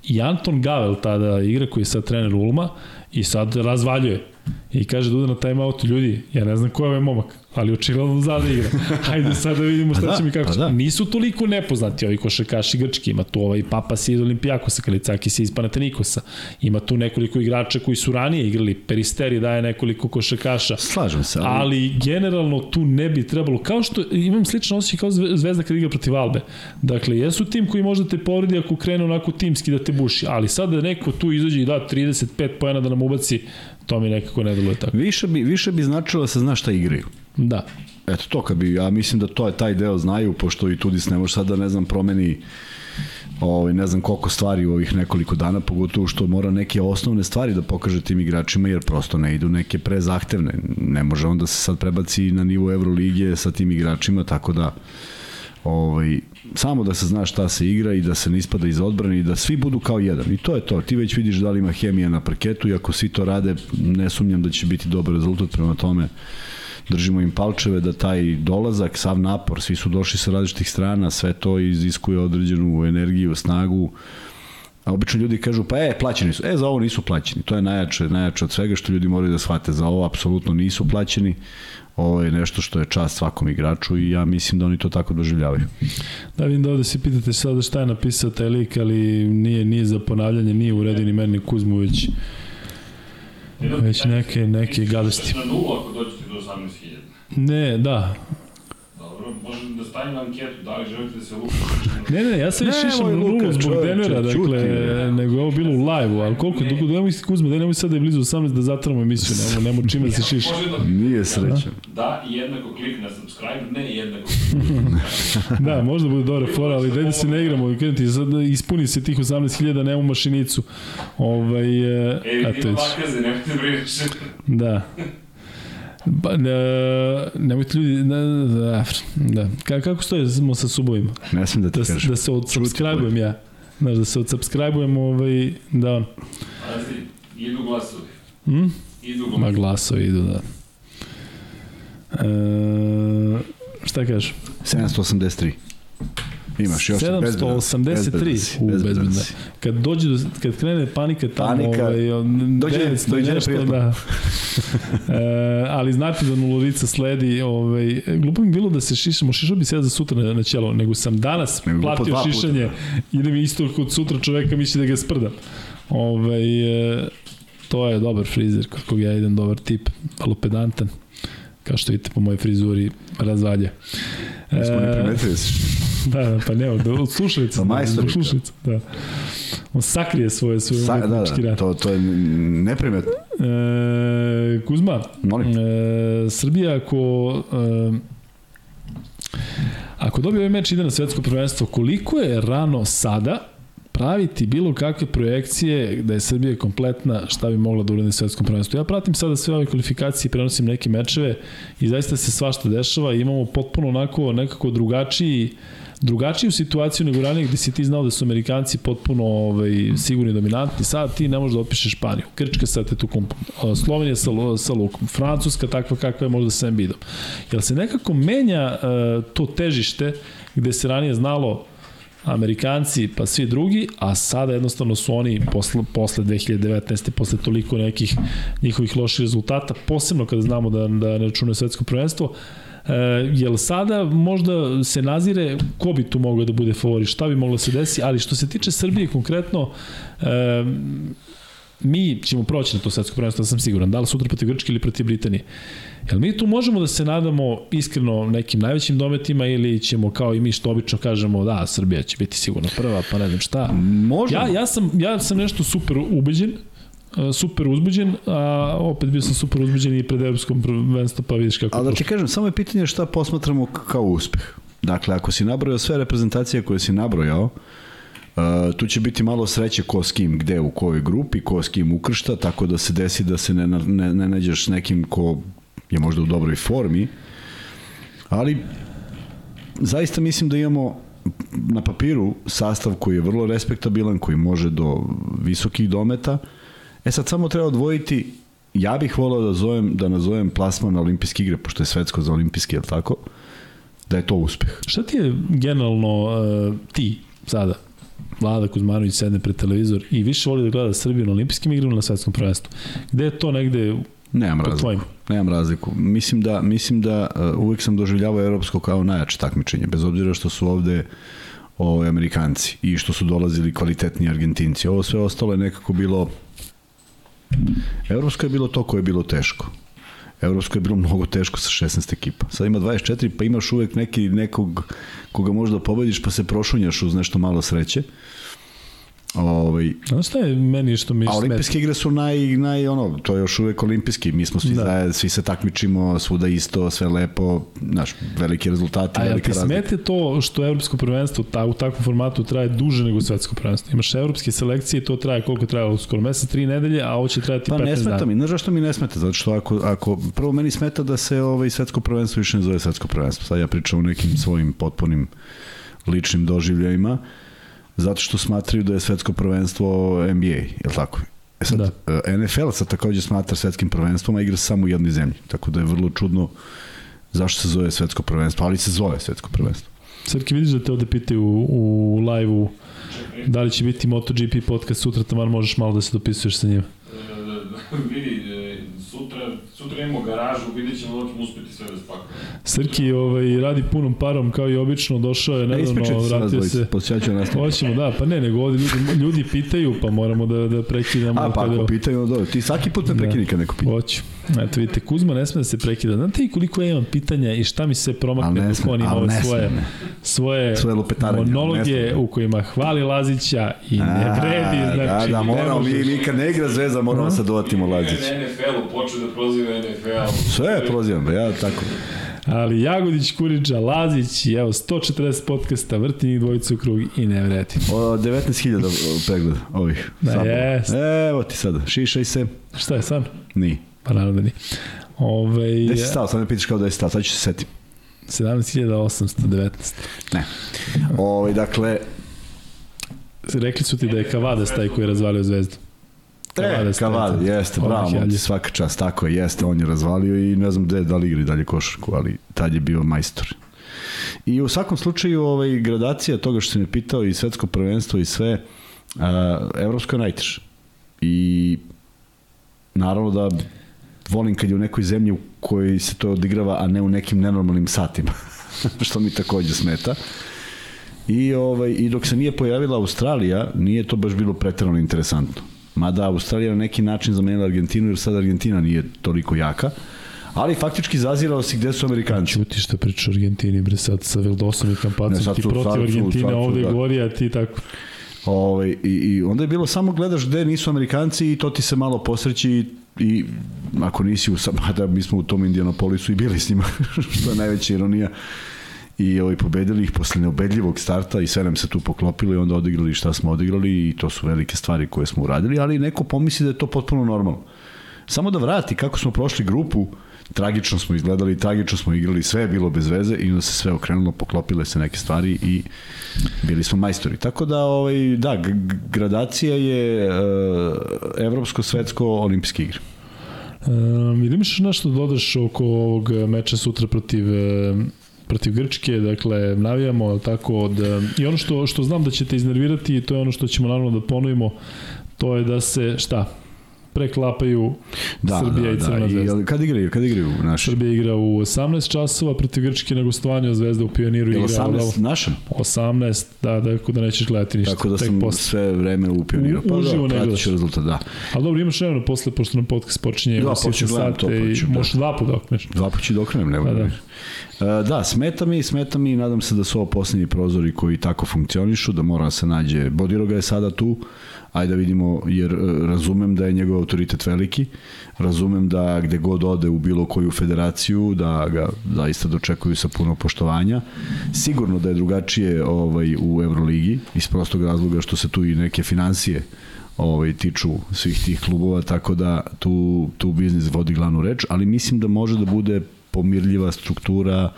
I Anton Gavel tada igra koji je sad trener Ulma i sad razvaljuje. I kaže Duda na timeoutu, ljudi, ja ne znam ko je ovaj momak ali očigledno zna da igra. (laughs) Hajde sad da vidimo šta pa da, će mi kako pa će. Da. Nisu toliko nepoznati ovi košarkaši grčki, ima tu ovaj Papas iz Olimpijakosa, Kalicakis iz Panatenikosa, ima tu nekoliko igrača koji su ranije igrali, Peristeri daje nekoliko košarkaša. Slažem se. Ali... ali generalno tu ne bi trebalo, kao što imam slično osjećaj kao Zvezda kad igra protiv Albe. Dakle, jesu tim koji možda te povredi ako krene onako timski da te buši, ali sad da neko tu izađe i da 35 pojena da nam ubaci, to mi nekako ne deluje tako. Više bi, više bi značilo da se zna šta igraju. Da. Eto to kad bi, ja mislim da to je taj deo znaju, pošto i Tudis ne može sad da ne znam promeni ovaj, ne znam koliko stvari u ovih nekoliko dana, pogotovo što mora neke osnovne stvari da pokaže tim igračima, jer prosto ne idu neke prezahtevne. Ne može on da se sad prebaci na nivo Evrolige sa tim igračima, tako da ovaj, samo da se zna šta se igra i da se ne ispada iz odbrane i da svi budu kao jedan. I to je to. Ti već vidiš da li ima hemija na parketu i ako svi to rade, ne sumnjam da će biti dobar rezultat prema tome držimo im palčeve da taj dolazak, sav napor, svi su došli sa različitih strana, sve to iziskuje određenu energiju, snagu, A obično ljudi kažu, pa e, plaćeni su. E, za ovo nisu plaćeni. To je najjače, najjače od svega što ljudi moraju da shvate. Za ovo apsolutno nisu plaćeni. Ovo je nešto što je čast svakom igraču i ja mislim da oni to tako doživljavaju. Da, vidim da ovde se pitate sada šta je napisao taj lik, ali nije, nije za ponavljanje, nije u redini meni Kuzmović. Već neke, neke gadosti. Na nulu ako dođete do 18.000. Ne, da. Dobro. može da stavim na anketu, da li želite da se Luka Ne, ne, ja Ne, već išao moj na nulu Luka, zbog čoveče, Denvera, čuti, dakle, bre. nego je ovo bilo u live-u, ali koliko, Ne. dugo, nemoj se Kuzma, da nemoj sad da je blizu 18 da zatvoramo emisiju, nemo, nemo čime da se šiša. Da Nije srećan. da jednako klik na subscribe, ne jednako (laughs) Da, možda bude dobra fora, ali dajde se ne igramo, kažem ti, sad ispuni se tih 18.000, nemo mašinicu. Ovaj, e, E, ima vidiš. bakaze, nemojte. Da. (laughs) Ba, ne, nemojte ljudi, ne, da, da. Ka, kako stojimo sa subovima? Ne smem da ti Da, se- kažem. da se odsubscribujem ja. Znaš, da se odsubscribujem, ovaj, da on. Pazi, idu glasovi. Hm? Idu Ma glasovi. glasovi idu, da. E, šta kažeš? 783. Imaš još 783 u bezbedno. Kad dođe do, kad krene panika tamo, Panika, ovaj, on- dođe- 900 dođe nešto, da. (laughs) e, ali znate da nulorica sledi, ovaj, glupo mi bilo da se šišamo, šišao bi se ja za sutra na, na ćelo, nego sam danas Nego platio šišanje, ide mi isto kod sutra čoveka misli da ga sprdam. Ovaj, e, to je dobar frizer, koga ja idem, dobar tip, vrlo pedantan, kao što vidite po mojoj frizuri, razvalje. Smo ne primetili se. (laughs) Da, da, pa ne, od, od slušalica. Majstor od slušalica, da. On sakrije svoje, svoje Sa, da, da, to, to je neprimetno. E, Kuzma, Molim. e, Srbija ako... E, ako dobije ovaj meč ide na svetsko prvenstvo, koliko je rano sada praviti bilo kakve projekcije da je Srbija kompletna šta bi mogla da uradi na svetskom prvenstvu. Ja pratim sada sve ove kvalifikacije, prenosim neke mečeve i zaista se svašta dešava i imamo potpuno onako nekako drugačiji drugačiju situaciju nego ranije gde si ti znao da su Amerikanci potpuno ovaj, sigurni dominantni, sad ti ne možeš da otpišeš Španiju. Grčka sad te tu kumpu. Slovenija sa, sa Lukom. Francuska takva kakva je možda sa Embidom. Jel se nekako menja uh, to težište gde se ranije znalo Amerikanci pa svi drugi, a sada jednostavno su oni posle, posle 2019. posle toliko nekih njihovih loših rezultata, posebno kada znamo da, da ne računaju svetsko prvenstvo, E, jel sada možda se nazire ko bi tu mogao da bude favori, šta bi moglo da se desi, ali što se tiče Srbije konkretno, e, mi ćemo proći na to svetsko prvenstvo, da sam siguran, da li sutra protiv Grčke ili protiv Britanije. Jel mi tu možemo da se nadamo iskreno nekim najvećim dometima ili ćemo kao i mi što obično kažemo da Srbija će biti sigurno prva, pa ne znam šta. Možemo. Ja, ja, sam, ja sam nešto super ubeđen, super uzbuđen, a opet bio sam super uzbuđen i pred evropskom prvenstvom, pa vidiš kako Ali da ti kažem, samo je pitanje šta posmatramo kao uspeh. Dakle, ako si nabrojao sve reprezentacije koje si nabrojao, uh, tu će biti malo sreće ko s kim, gde, u kojoj grupi, ko s kim ukršta, tako da se desi da se ne, ne, ne nađeš nekim ko je možda u dobroj formi, ali zaista mislim da imamo na papiru sastav koji je vrlo respektabilan, koji može do visokih dometa. E sad samo treba odvojiti ja bih volao da zovem da nazovem plasman na olimpijske igre pošto je svetsko za olimpijske, je tako? Da je to uspeh. Šta ti je generalno uh, ti sada, Vlada Kuzmanović sedne pred televizor i više voli da gleda Srbiju na olimpijskim igrama na svetskom prvenstvu? Gde je to negde Nemam razliku. tvojim? Nemam razliku. Mislim da, mislim da uh, uvek sam doživljavao evropsko kao najjače takmičenje, bez obzira što su ovde ovaj, Amerikanci i što su dolazili kvalitetni Argentinci. Ovo sve ostalo je nekako bilo... Evropsko je bilo to koje je bilo teško. Evropsko je bilo mnogo teško sa 16 ekipa. Sad ima 24, pa imaš uvek neki, nekog koga možda pobediš, pa se prošunjaš uz nešto malo sreće. Ovaj, Znaš šta je meni što mi A smeta? olimpijske igre su naj, naj ono, to je još uvek olimpijski, mi smo svi Da. zajedno, svi se takmičimo, svuda isto, sve lepo, znaš, veliki rezultati, A jel velika ti razlika. smete to što evropsko prvenstvo ta, u takvom formatu traje duže nego svetsko prvenstvo? Imaš evropske selekcije, to traje koliko traje, skoro mesec, tri nedelje, a ovo će trajati Pa 15 ne smeta dana. mi, znaš zašto mi ne smeta? Zato što ako, ako prvo meni smeta da se ovaj svetsko prvenstvo više ne zove svetsko prvenstvo. Sad ja pričam o nekim svojim potpunim ličnim doživljajima, zato što smatraju da je svetsko prvenstvo NBA, je li tako? E sad, Da. da. NFL sad takođe smatra svetskim prvenstvom, a igra se samo u jednoj zemlji. Tako da je vrlo čudno zašto se zove svetsko prvenstvo, ali se zove svetsko prvenstvo. Srki, vidiš da te ovde pitaju u, u live-u da li će biti MotoGP podcast sutra, taman možeš malo da se dopisuješ sa njima. E, vidi, e, sutra, sutra imamo garažu, vidjet ćemo da ćemo uspeti sve da spakujemo. Srki ovaj, radi punom parom kao i obično, došao je Ne nedavno, se vas vratio se. posjećat ću nastaviti. Hoćemo, da, pa ne, nego ovde ljudi, ljudi pitaju, pa moramo da, da prekinemo. A, pa ako pitaju, dobro, ti svaki put me Da. prekini kad neko pita. Hoću. Eto vidite, Kuzma ne sme da se prekida. Znate i koliko ja imam pitanja i šta mi se promakne ne dok sme, on ima ali ove ne svoje, svoje, Svoje ne monologe u kojima hvali Lazića i ne vredi. Znači, da, da, ne moramo, mi, mi kad ne igra zvezda, moramo se dovatimo Lazić. Na NFL-u počeo da proziva NFL. Sve prozivam, ja tako. Ali Jagodić, Kuriđa, Lazić i evo 140 podcasta, vrti njih dvojicu u krug i ne vredi. O, 19.000 pregleda ovih. Da, Samo. jest. Evo ti sada, šišaj se. Šta je sad? Ni. Pa naravno da nije. Ove, Gde si stao? Sad me pitaš kao da je stao, sad ću se setim. 17.819. Ne. Ovaj dakle, Rekli su ti da je Kavadas taj koji je razvalio zvezdu. E, Kavadas, Kaval, taj- jeste, bravo, momci, svaka čast, tako je, jeste, on je razvalio i ne znam gde, da li igri dalje košarku, ali tad je bio majstor. I u svakom slučaju, ovaj, gradacija toga što si me pitao i svetsko prvenstvo i sve, a, evropsko je najteže. I naravno da volim kad je u nekoj zemlji u kojoj se to odigrava, a ne u nekim nenormalnim satima, (laughs) što mi takođe smeta. I, ovaj, I dok se nije pojavila Australija, nije to baš bilo preterano interesantno. Mada Australija na neki način zamenila Argentinu, jer sad Argentina nije toliko jaka, ali faktički zazirao si gde su Amerikanci. Čuti što priča o Argentini, bre, sad sa Vildosom i Ne, Kampacom, sad ti protiv sad Argentine, sad su, ovde da. gori, a ti tako. Ovaj, i, I onda je bilo samo gledaš gde nisu Amerikanci i to ti se malo posreći i, i ako nisi u (laughs) da mi smo u tom Indianapolisu i bili s njima, (laughs) što je najveća ironija i ovaj, pobedili ih posle neobedljivog starta i sve nam se tu poklopilo i onda odigrali šta smo odigrali i to su velike stvari koje smo uradili, ali neko pomisli da je to potpuno normalno. Samo da vrati kako smo prošli grupu, tragično smo izgledali, tragično smo igrali, sve je bilo bez veze i onda se sve okrenulo, poklopile se neke stvari i bili smo majstori. Tako da, ovaj, da, gradacija je uh, evropsko, svetsko, olimpijske igre. Um, ili imaš nešto da dodaš oko ovog meča sutra protiv protiv Grčke, dakle navijamo tako od i ono što što znam da ćete iznervirati to je ono što ćemo naravno da ponovimo, to je da se šta preklapaju Da, Srbija da, i Crna da. I, zvezda. ali kad igraju? Kad igraju naši? Srbija igra u 18 časova protiv Grčke na gostovanju, Zvezda u Pioniru igra 18 našem? 18, da, da, da nećeš gledati ništa. Tako da sam posle. sve vreme u pioniru. U- Pa uživo da, ne gledaš. rezultat, da. Ali dobro, imaš vremena posle, pošto nam podcast počinje Da, u počet ću 7 gledam to, sate i da. možeš dva puta okneš. Dva puta ću da okrenem, nema Pa da. da. E, Da, smeta mi, smeta mi i nadam se da su ovo poslednji prozori koji tako funkcionišu, da mora da se nađe, Bodiroga je sada tu, ajde da vidimo, jer e, razumem da je njegov autoritet veliki, razumem da gde god ode u bilo koju federaciju, da ga zaista dočekuju sa puno poštovanja. Sigurno da je drugačije ovaj, u Euroligi, iz prostog razloga što se tu i neke financije ovaj, tiču svih tih klubova, tako da tu, tu biznis vodi glavnu reč, ali mislim da može da bude pomirljiva struktura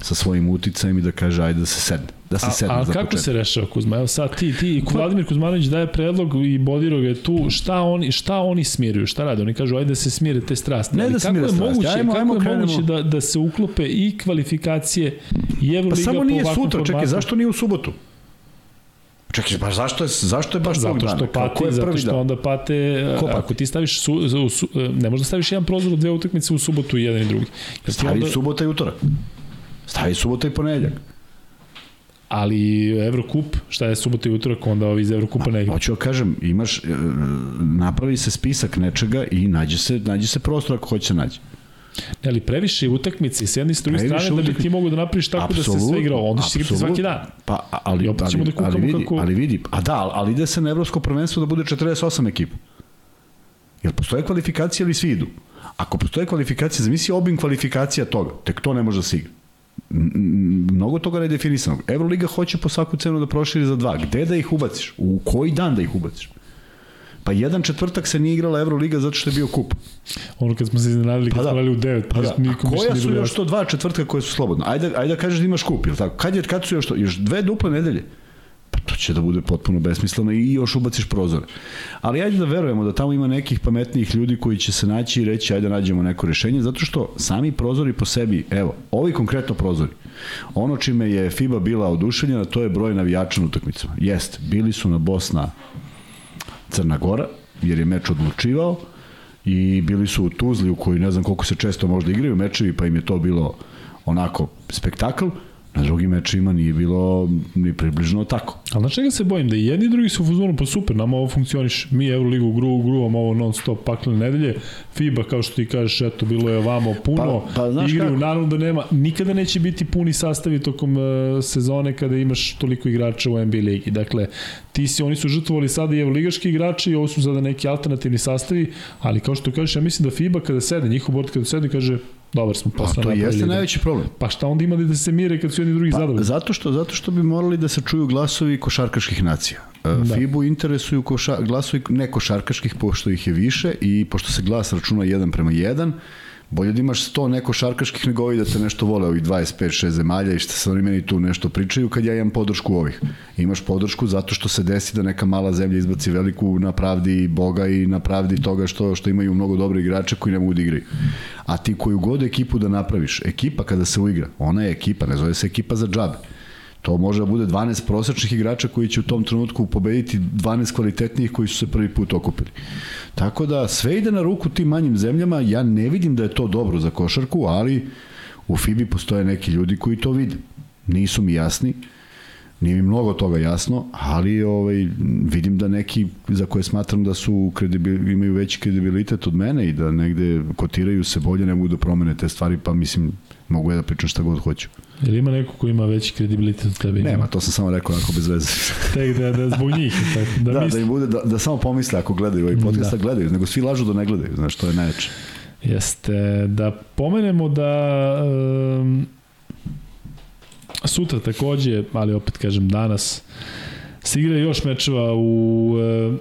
sa svojim uticajem i da kaže ajde da se sedne. Da se A, sedne a za kako početak. se rešava Kuzma? Evo sad ti, ti, Vladimir Kuzmanović daje predlog i Bodirog je tu, šta oni, šta oni smiruju, šta rade? Oni kažu ajde da se smire te strasti. Ne Ali da kako smire je strasti, moguće, ajmo- kako ajmo je krenemo. moguće da, da se uklope i kvalifikacije i Euroliga Pa samo nije sutra, čekaj, zašto nije u subotu? Čekaj, baš zašto je, zašto je baš tog Zato dana? što Kako pati, je zato što dan? onda pate, Ko pati? ako ti staviš, su, u, su, ne možda staviš jedan prozor od dve utakmice u subotu i jedan i drugi. Jer Stavi onda, subota i utorak. Stavi subota i ponedeljak. ali Evrokup, šta je subota i utorak, onda ovi iz Evrokupa ne igra. Hoću da kažem, imaš, e, napravi se spisak nečega i nađe se, nađe se prostor ako hoće se naći. Ne, ali previše utakmice i s jedne i s druge strane da bi ti utakmice. mogu da napraviš tako da se sve Apsolutno, igra, onda će se igrati svaki dan. Pa, ali, I opet ćemo ali, da kukamo ali, vidi, kako- ali vidi, a da, ali ide se na evropsko prvenstvo da bude 48 ekipa. Jel postoje kvalifikacije ili svi idu? Ako postoje kvalifikacije, zamisli obim kvalifikacija toga, tek to ne može da se igra. Mnogo toga nedefinisanog. Euroliga hoće po svaku cenu da proširi za dva. Gde da ih ubaciš? U koji dan da ih ubaciš? Pa jedan četvrtak se nije igrala Euroliga zato što je bio kup. Ono kad smo se iznenadili, kad Pa da. smo u 9, Pa da, nikom koja su još to dva četvrtka koje su slobodne? Ajde, ajde da kažeš da imaš kup, jel tako? Kad, je, kad su još to? Još dve duple nedelje? Pa to će da bude potpuno besmisleno i još ubaciš prozore. Ali ajde da verujemo da tamo ima nekih pametnijih ljudi koji će se naći i reći ajde nađemo neko rešenje, zato što sami prozori po sebi, evo, ovi konkretno prozori, ono čime je FIBA bila oduševljena, to je broj navijača na utakmicama. Jest, bili su na Bosna Crna Gora, jer je meč odlučivao i bili su u Tuzli u kojoj ne znam koliko se često možda igraju mečevi, pa im je to bilo onako spektakl. Na drugim mečima nije bilo ni približno tako. Ali na čega se bojim? Da i jedni i drugi su u fuzonu, pa super, nama ovo funkcioniš. Mi Euroligu gru, gruvamo ovo non stop paklene nedelje. FIBA, kao što ti kažeš, eto, bilo je ovamo puno. Pa- pa znaš Igraju, kako? naravno da nema, nikada neće biti puni sastavi tokom uh, sezone kada imaš toliko igrača u NBA ligi. Dakle, ti si, oni su žrtvovali sada i evroligaški igrači i ovo su sada neki alternativni sastavi, ali kao što kažeš, ja mislim da FIBA kada sede, njihov bord kada sede, kaže, dobar smo posle to jeste da- najveći problem. Pa šta onda ima da se mire kad su jedni drugi Pa, zadovoljni? zato što zato što bi morali da se čuju glasovi košarkaških nacija. Da. FIBU interesuju koša, glasovi ne košarkaških pošto ih je više i pošto se glas računa 1 prema 1, bolje da imaš 100 neko šarkaških nego ovi da te nešto vole ovih 25-6 zemalja i što se oni meni tu nešto pričaju kad ja imam podršku ovih. Imaš podršku zato što se desi da neka mala zemlja izbaci veliku na pravdi Boga i na pravdi toga što, što imaju mnogo dobre igrače koji ne mogu da igraju. A ti koju god ekipu da napraviš, ekipa kada se uigra, ona je ekipa, ne zove se ekipa za džabe. To može da bude 12 prosečnih igrača koji će u tom trenutku pobediti 12 kvalitetnijih koji su se prvi put okupili. Tako da sve ide na ruku tim manjim zemljama, ja ne vidim da je to dobro za košarku, ali u FIBI postoje neki ljudi koji to vide. Nisu mi jasni, nije mi mnogo toga jasno, ali ovaj, vidim da neki za koje smatram da su kredibil, imaju veći kredibilitet od mene i da negde kotiraju se bolje, ne mogu da promene te stvari, pa mislim, mogu ja da pričam šta god hoću. Ili ima neko ko ima veći kredibilitet od tebe? Nema, to sam samo rekao onako bez veze. (laughs) Tek da, da zbog njih. Tako, da, (laughs) Da, da, misli... im bude, da, da samo pomisle ako gledaju ovaj podcast, da. Da. gledaju, nego svi lažu da ne gledaju, znaš, to je najjače. Jeste, da pomenemo da um, sutra takođe, ali opet kažem danas, se igra još mečeva u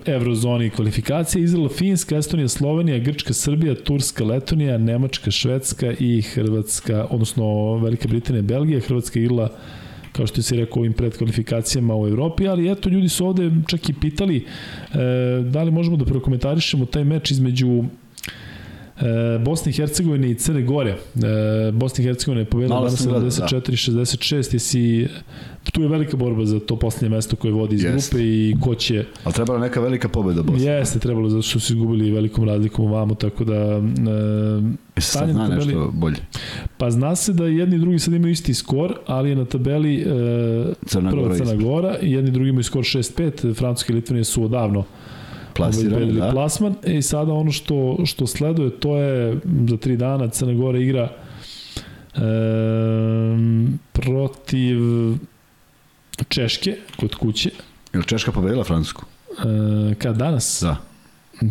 e, Eurozoni kvalifikacije. Izrael, Finska, Estonija, Slovenija, Grčka, Srbija, Turska, Letonija, Nemačka, Švedska i Hrvatska, odnosno Velika Britanija, Belgija, Hrvatska igrala kao što si rekao ovim predkvalifikacijama u Evropi, ali eto ljudi su ovde čak i pitali e, da li možemo da prokomentarišemo taj meč između E, Bosne i Hercegovine i Crne Gore. E, Bosna i Hercegovina je pobedila danas sam gledao, 74-66. Jesi, tu je velika borba za to poslednje mesto koje vodi iz Jeste. grupe i ko će... Ali trebala neka velika pobeda Bosne. Jeste, trebalo zato što su izgubili velikom razlikom ovamo, tako da... E, E, stanje zna na tabeli- nešto bolje. pa zna se da jedni i drugi sad imaju isti skor, ali je na tabeli e, Crna prva Gora Crna. Gora i jedni i drugi imaju skor 6-5. Francuske i Litvanije su odavno Plasirani, obezbedili da. plasman. E i sada ono što, što sleduje, to je za tri dana Crna Gora igra e, protiv Češke kod kuće. Jel Češka pobedila Francusku? E, kad danas? Da.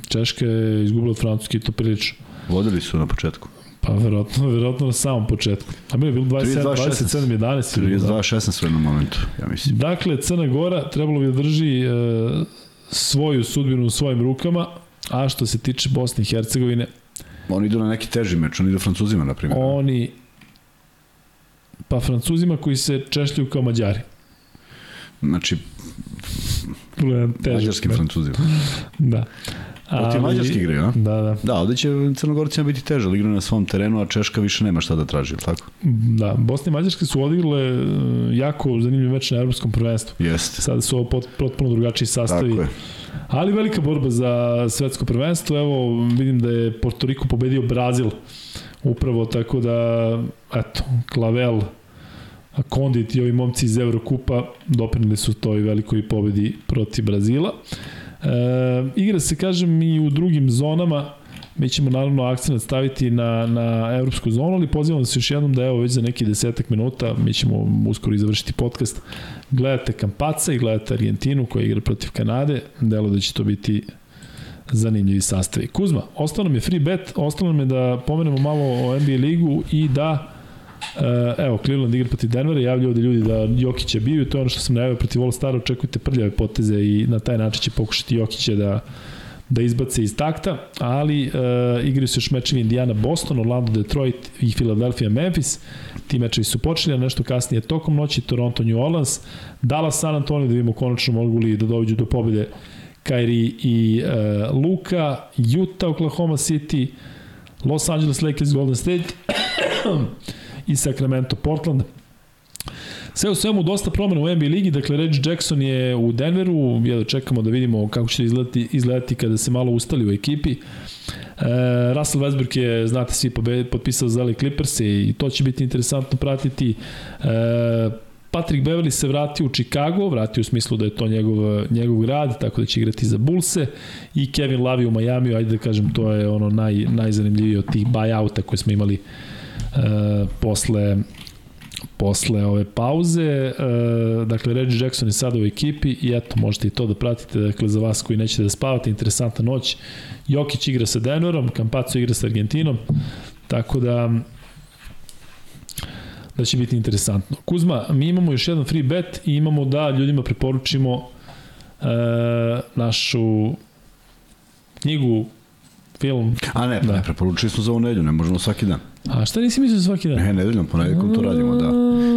Češka je izgubila od Francuske i to prilično. Vodili su na početku. Pa verovatno, verovatno na samom početku. A mi je bilo 27, 32, 27, 11. ili da? 32-16 su u jednom momentu, ja mislim. Dakle, Crna Gora trebalo bi da drži e, svoju sudbinu u svojim rukama, a što se tiče Bosne i Hercegovine, Oni idu na neki teži meč, oni idu Francuzima, na primjer. oni pa Francuzima koji se češljaju kao Mađari. Znači, Vrlo jedan težak mađarskim. Francuzima. Da. Protiv Mađarske igraju, a? Da, da. Da, ovde će Crnogorcima biti teže, ali igraju na svom terenu, a Češka više nema šta da traži, tako? Da, Bosna i Mađarska su odigrale e, jako zanimljiv meč na evropskom prvenstvu. Jeste. Sada su ovo pot, potpuno drugačiji sastavi. Tako je. Ali velika borba za svetsko prvenstvo. Evo, vidim da je Porto Riko pobedio Brazil. Upravo tako da, eto, Klavel, Kondit i ovi momci iz Evrokupa doprinili su toj velikoj pobedi protiv Brazila. E, igra se, kažem, i u drugim zonama. Mi ćemo naravno akcent staviti na, na evropsku zonu, ali pozivam vas još jednom da evo već za neki desetak minuta, mi ćemo uskoro i završiti podcast, gledate Kampaca i gledate Argentinu koja igra protiv Kanade, delo da će to biti zanimljivi sastavi. Kuzma, ostalo nam je free bet, ostalo nam je da pomenemo malo o NBA ligu i da evo, Cleveland igra protiv Denvera, javljaju ovde ljudi da Jokića biju, to je ono što sam najavio protiv All Star, očekujte prljave poteze i na taj način će pokušati Jokića da da izbace iz takta, ali uh, igraju se još mečevi Indiana, Boston, Orlando, Detroit i Philadelphia, Memphis. Ti mečevi su počeli, a nešto kasnije tokom noći Toronto, New Orleans, Dallas, San Antonio, da vidimo konačno mogu li da dođu do pobede Kyrie i uh, Luka, Utah, Oklahoma City, Los Angeles Lakers, Golden State i Sacramento, Portland. Sve u svemu dosta promena u NBA ligi, dakle Reggie Jackson je u Denveru, da čekamo da vidimo kako će izgledati, izgledati kada se malo ustali u ekipi. E, Russell Westbrook je, znate svi, potpisao za LA Clippers i to će biti interesantno pratiti. E, Patrick Beverly se vratio u Chicago, vratio u smislu da je to njegov, njegov grad, tako da će igrati za Bullse i Kevin Love u Miami, ajde da kažem, to je ono naj, najzanimljivije od tih buyouta koje smo imali posle posle ove pauze. Uh, dakle, Reggie Jackson je sada u ekipi i eto, možete i to da pratite, dakle, za vas koji nećete da spavate, interesantna noć. Jokić igra sa Denverom, Campazzo igra sa Argentinom, tako da da će biti interesantno. Kuzma, mi imamo još jedan free bet i imamo da ljudima preporučimo e, našu knjigu, film. A ne, da. ne, preporučili smo za ovu nedelju, ne možemo svaki dan. A šta nisi mislio svaki dan? Ne, nedeljom, ponedjeljkom to radimo, da.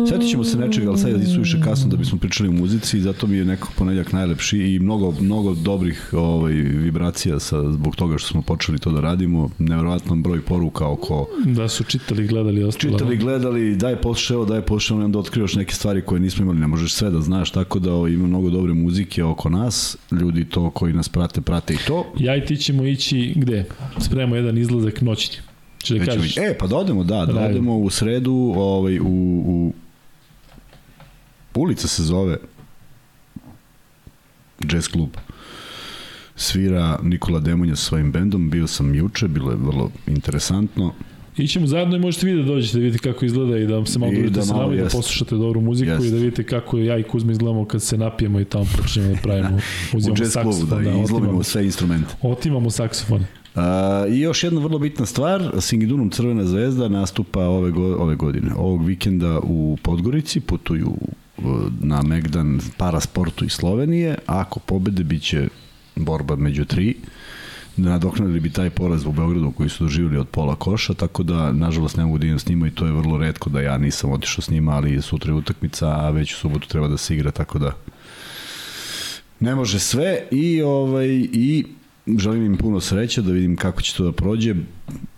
Svetit ćemo se nečega, ali sad je više kasno da bismo pričali o muzici i zato mi je nekako ponedjeljak najlepši i mnogo, mnogo dobrih ovaj, vibracija sa, zbog toga što smo počeli to da radimo. Neverovatan broj poruka oko... Da su čitali, gledali, ostalo. Čitali, gledali, daj poslušaj daj poslušaj onda otkrivaš neke stvari koje nismo imali, ne možeš sve da znaš, tako da ovaj, ima mnogo dobre muzike oko nas, ljudi to koji nas prate, prate i to. Ja i ti ćemo ići gde? Spremamo jedan izlazak noćni. Če da kažeš? E, pa da odemo, da, da, da odemo u sredu ovaj, u, u ulica se zove Jazz klub svira Nikola Demonja sa svojim bendom, bio sam juče, bilo je vrlo interesantno. Ićemo zajedno i možete vi da dođete da vidite kako izgleda i da vam se malo družite da sa nama i da poslušate dobru muziku jest. i da vidite kako ja i Kuzma izgledamo kad se napijemo i tamo počnemo da pravimo, (laughs) uzimamo saksofon. Da, da, izlomimo sve instrumente. Otimamo saksofon. I još jedna vrlo bitna stvar, Singidunum Crvena zvezda nastupa ove, go, ove godine, ovog vikenda u Podgorici, putuju na Megdan Parasportu iz Slovenije, ako pobede biće borba među tri, nadoknadili bi taj poraz u Beogradu koji su doživjeli od pola koša, tako da nažalost ne mogu da idem s njima i to je vrlo redko da ja nisam otišao s njima, ali sutra je utakmica, a već u subotu treba da se igra, tako da ne može sve. I ovaj i želim im puno sreće da vidim kako će to da prođe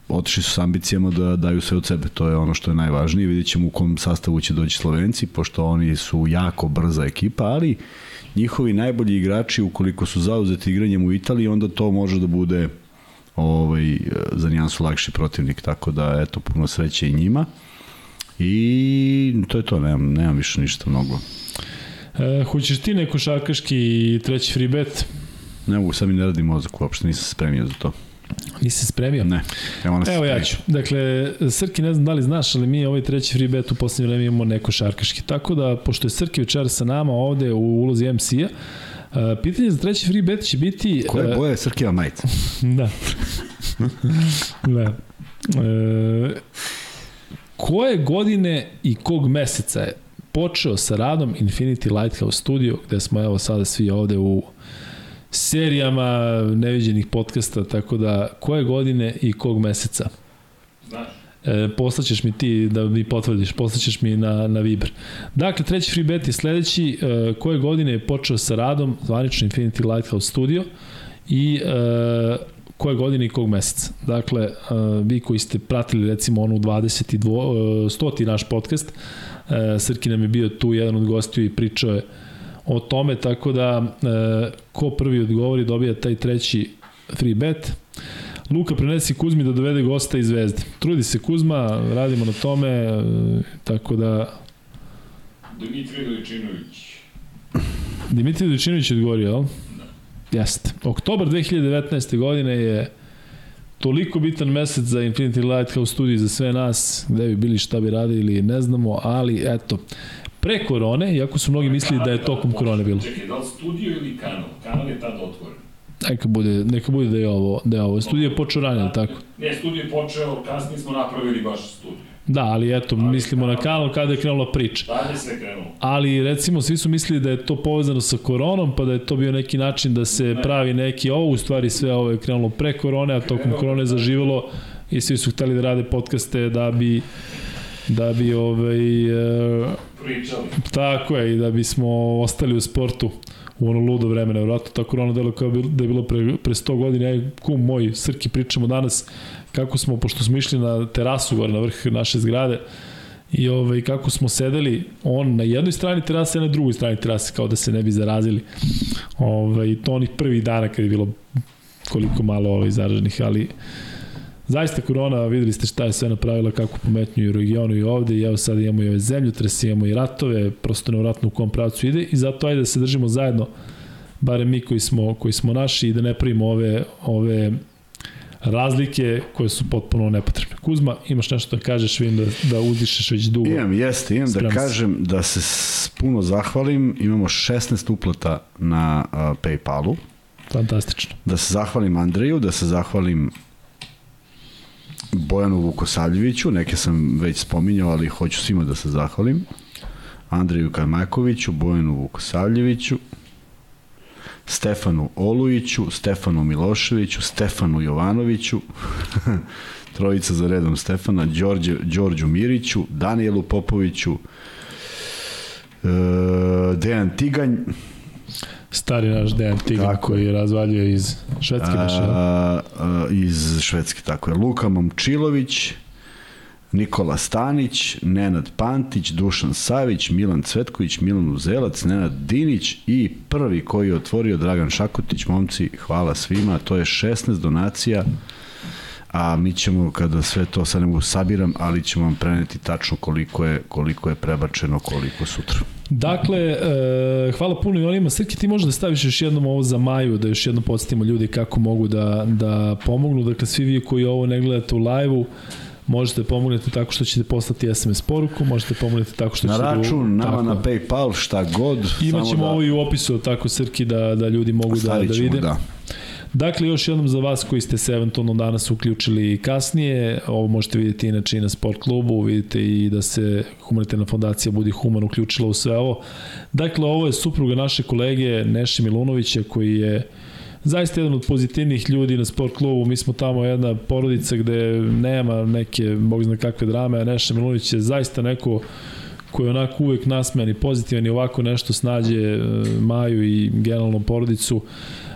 otišli su s ambicijama da daju sve od sebe, to je ono što je najvažnije, vidjet ćemo u kom sastavu će doći Slovenci, pošto oni su jako brza ekipa, ali njihovi najbolji igrači, ukoliko su zauzeti igranjem u Italiji, onda to može da bude ovaj, za nijansu lakši protivnik, tako da eto, puno sreće i njima. I to je to, nemam, nemam više ništa mnogo. E, hoćeš ti neko šarkaški treći free bet? Ne mogu, sad mi ne radi mozak uopšte, nisam spremio za to. Nisi se spremio? Ne. Evo, Evo ja ću. Dakle, Srki, ne znam da li znaš, ali mi ovaj treći free bet u poslednje vreme imamo neko šarkaški. Tako da, pošto je Srki večer sa nama ovde u ulozi MC-a, Uh, pitanje za treći free bet će biti... Koje boje je Srkijeva majica? (laughs) da. da. Uh, koje godine i kog meseca je počeo sa radom Infinity Lighthouse Studio, gde smo evo sada svi ovde u serijama neviđenih podcasta, tako da koje godine i kog meseca? Znaš. E, poslaćeš mi ti da mi potvrdiš, poslaćeš mi na, na Viber. Dakle, treći free bet je sledeći, e, koje godine je počeo sa radom zvanično Infinity Lighthouse Studio i e, koje godine i kog meseca. Dakle, e, vi koji ste pratili recimo onu 22, e, 100. naš podcast, e, Srki nam je bio tu jedan od gostiju i pričao je o tome, tako da e, ko prvi odgovori dobija taj treći free bet. Luka prenesi Kuzmi da dovede gosta iz Zvezde. Trudi se Kuzma, radimo na tome, e, tako da... Dimitrij Dojčinović. Dimitrij Dojčinović je odgovorio, jel? Da. Jeste. Oktobar 2019. godine je toliko bitan mesec za Infinity Lighthouse studiju za sve nas, gde bi bili šta bi radili, ne znamo, ali eto, pre korone, iako su mnogi mislili da je tokom korone bilo. Čekaj, da li studio ili kanal? Kanal je tada otvoren. Neka bude, neka bude da je ovo, da je ovo. Studio je počeo ranije, tako? Ne, studio je počeo, kasnije smo napravili baš studio. Da, ali eto, ali mislimo kanal, na kanal kada je krenula priča. Dalje se krenulo. Ali recimo svi su mislili da je to povezano sa koronom, pa da je to bio neki način da se ne. pravi neki, ovo u stvari sve ovo je krenulo pre korone, a tokom korone zaživelo i svi su hteli da rade podcaste da bi da bi ovaj e, pričali. Tako je i da bismo ostali u sportu u ono ludo vreme, nevjerojatno tako ono delo kao da je bilo pre, pre 100 godina, aj kum moj, Srki, pričamo danas kako smo, pošto smo išli na terasu gore na vrh naše zgrade, i ovaj, kako smo sedeli, on na jednoj strani terase, a na drugoj strani terase, kao da se ne bi zarazili. Ovaj, to onih prvih dana kad je bilo koliko malo ovaj, zaraženih, ali zaista korona, videli ste šta je sve napravila, kako pometnju i regionu i ovde, i evo sad imamo i ove zemljotrese, imamo i ratove, prosto nevratno u kom pravcu ide, i zato ajde da se držimo zajedno, barem mi koji smo, koji smo naši, i da ne pravimo ove, ove razlike koje su potpuno nepotrebne. Kuzma, imaš nešto da kažeš, vidim da, da uzdišeš već dugo. Imam, jeste, imam da kažem da se puno zahvalim. Imamo 16 uplata na uh, Paypalu. Fantastično. Da se zahvalim Andreju, da se zahvalim Bojanu Vukosavljeviću, neke sam već spominjao, ali hoću svima da se zahvalim. Andreju Karmakoviću, Bojanu Vukosavljeviću, Stefanu Olujiću, Stefanu Miloševiću, Stefanu Jovanoviću, (laughs) trojica za redom Stefana, Đorđe, Đorđu Miriću, Danielu Popoviću, e, Dejan Tiganj, Stari naš Dejan Tigan tako. koji je razvaljio iz Švedske. A, iz Švedske, tako je. Luka Momčilović, Nikola Stanić, Nenad Pantić, Dušan Savić, Milan Cvetković, Milan Uzelac, Nenad Dinić i prvi koji je otvorio Dragan Šakotić. Momci, hvala svima. To je 16 donacija a mi ćemo kada sve to sad ne mogu sabiram, ali ćemo vam preneti tačno koliko je, koliko je prebačeno, koliko sutra. Dakle, e, hvala puno i onima. Srki, ti možeš da staviš još jednom ovo za Maju, da još jednom podsjetimo ljudi kako mogu da, da pomognu. Dakle, svi vi koji ovo ne gledate u live-u, Možete pomognete tako što ćete poslati SMS poruku, možete pomognete tako što na ćete... Na račun, da, nama tako, na Paypal, šta god. Imaćemo da, ovo i u opisu, tako Srki, da, da ljudi mogu da, da vide. Da. Dakle, još jednom za vas koji ste se eventualno danas uključili kasnije, ovo možete vidjeti inače i na sport klubu, vidite i da se humanitarna fondacija Budi Human uključila u sve ovo. Dakle, ovo je supruga naše kolege Neše Milunovića koji je zaista jedan od pozitivnih ljudi na sport klubu. Mi smo tamo jedna porodica gde nema neke, bog zna kakve drame, a Neša Milunović je zaista neko koji je onako uvek nasmejan i pozitivan i ovako nešto snađe e, Maju i generalnom porodicu.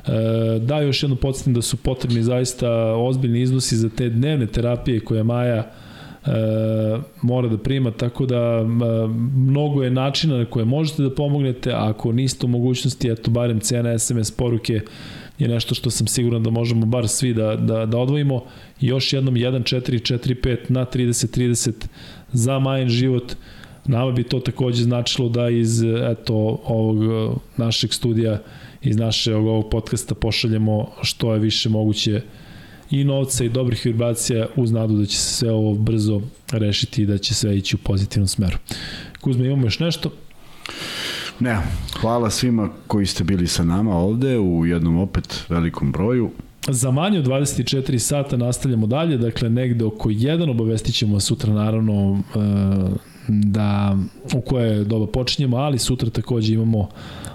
E, da, još jedno podsjetim da su potrebni zaista ozbiljni iznosi za te dnevne terapije koje Maja e, mora da prima, tako da e, mnogo je načina na koje možete da pomognete, a ako niste u mogućnosti, eto, barem cena SMS poruke je nešto što sam siguran da možemo bar svi da, da, da odvojimo. još jednom 1-4-4-5 na 30-30 za Majin život. Nama bi to takođe značilo da iz eto, ovog našeg studija iz našeg ovog podcasta pošaljemo što je više moguće i novca i dobrih vibracija uz nadu da će se sve ovo brzo rešiti i da će sve ići u pozitivnom smeru. Kuzma, imamo još nešto? Ne, hvala svima koji ste bili sa nama ovde u jednom opet velikom broju. Za manje od 24 sata nastavljamo dalje, dakle negde oko 1 obavestit ćemo sutra naravno e, da u koje doba počinjemo, ali sutra takođe imamo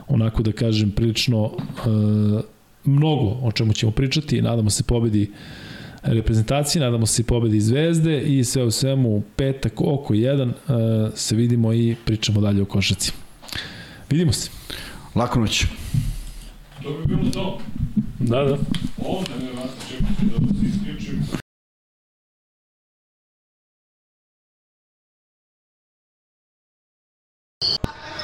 onako da kažem prilično e, mnogo o čemu ćemo pričati, nadamo se pobedi reprezentacije, nadamo se pobedi Zvezde i sve u svemu petak oko 1 e, se vidimo i pričamo dalje o košaci. Vidimo se. Lako noć. To bi bilo to. Da, da. Ovde ne vas you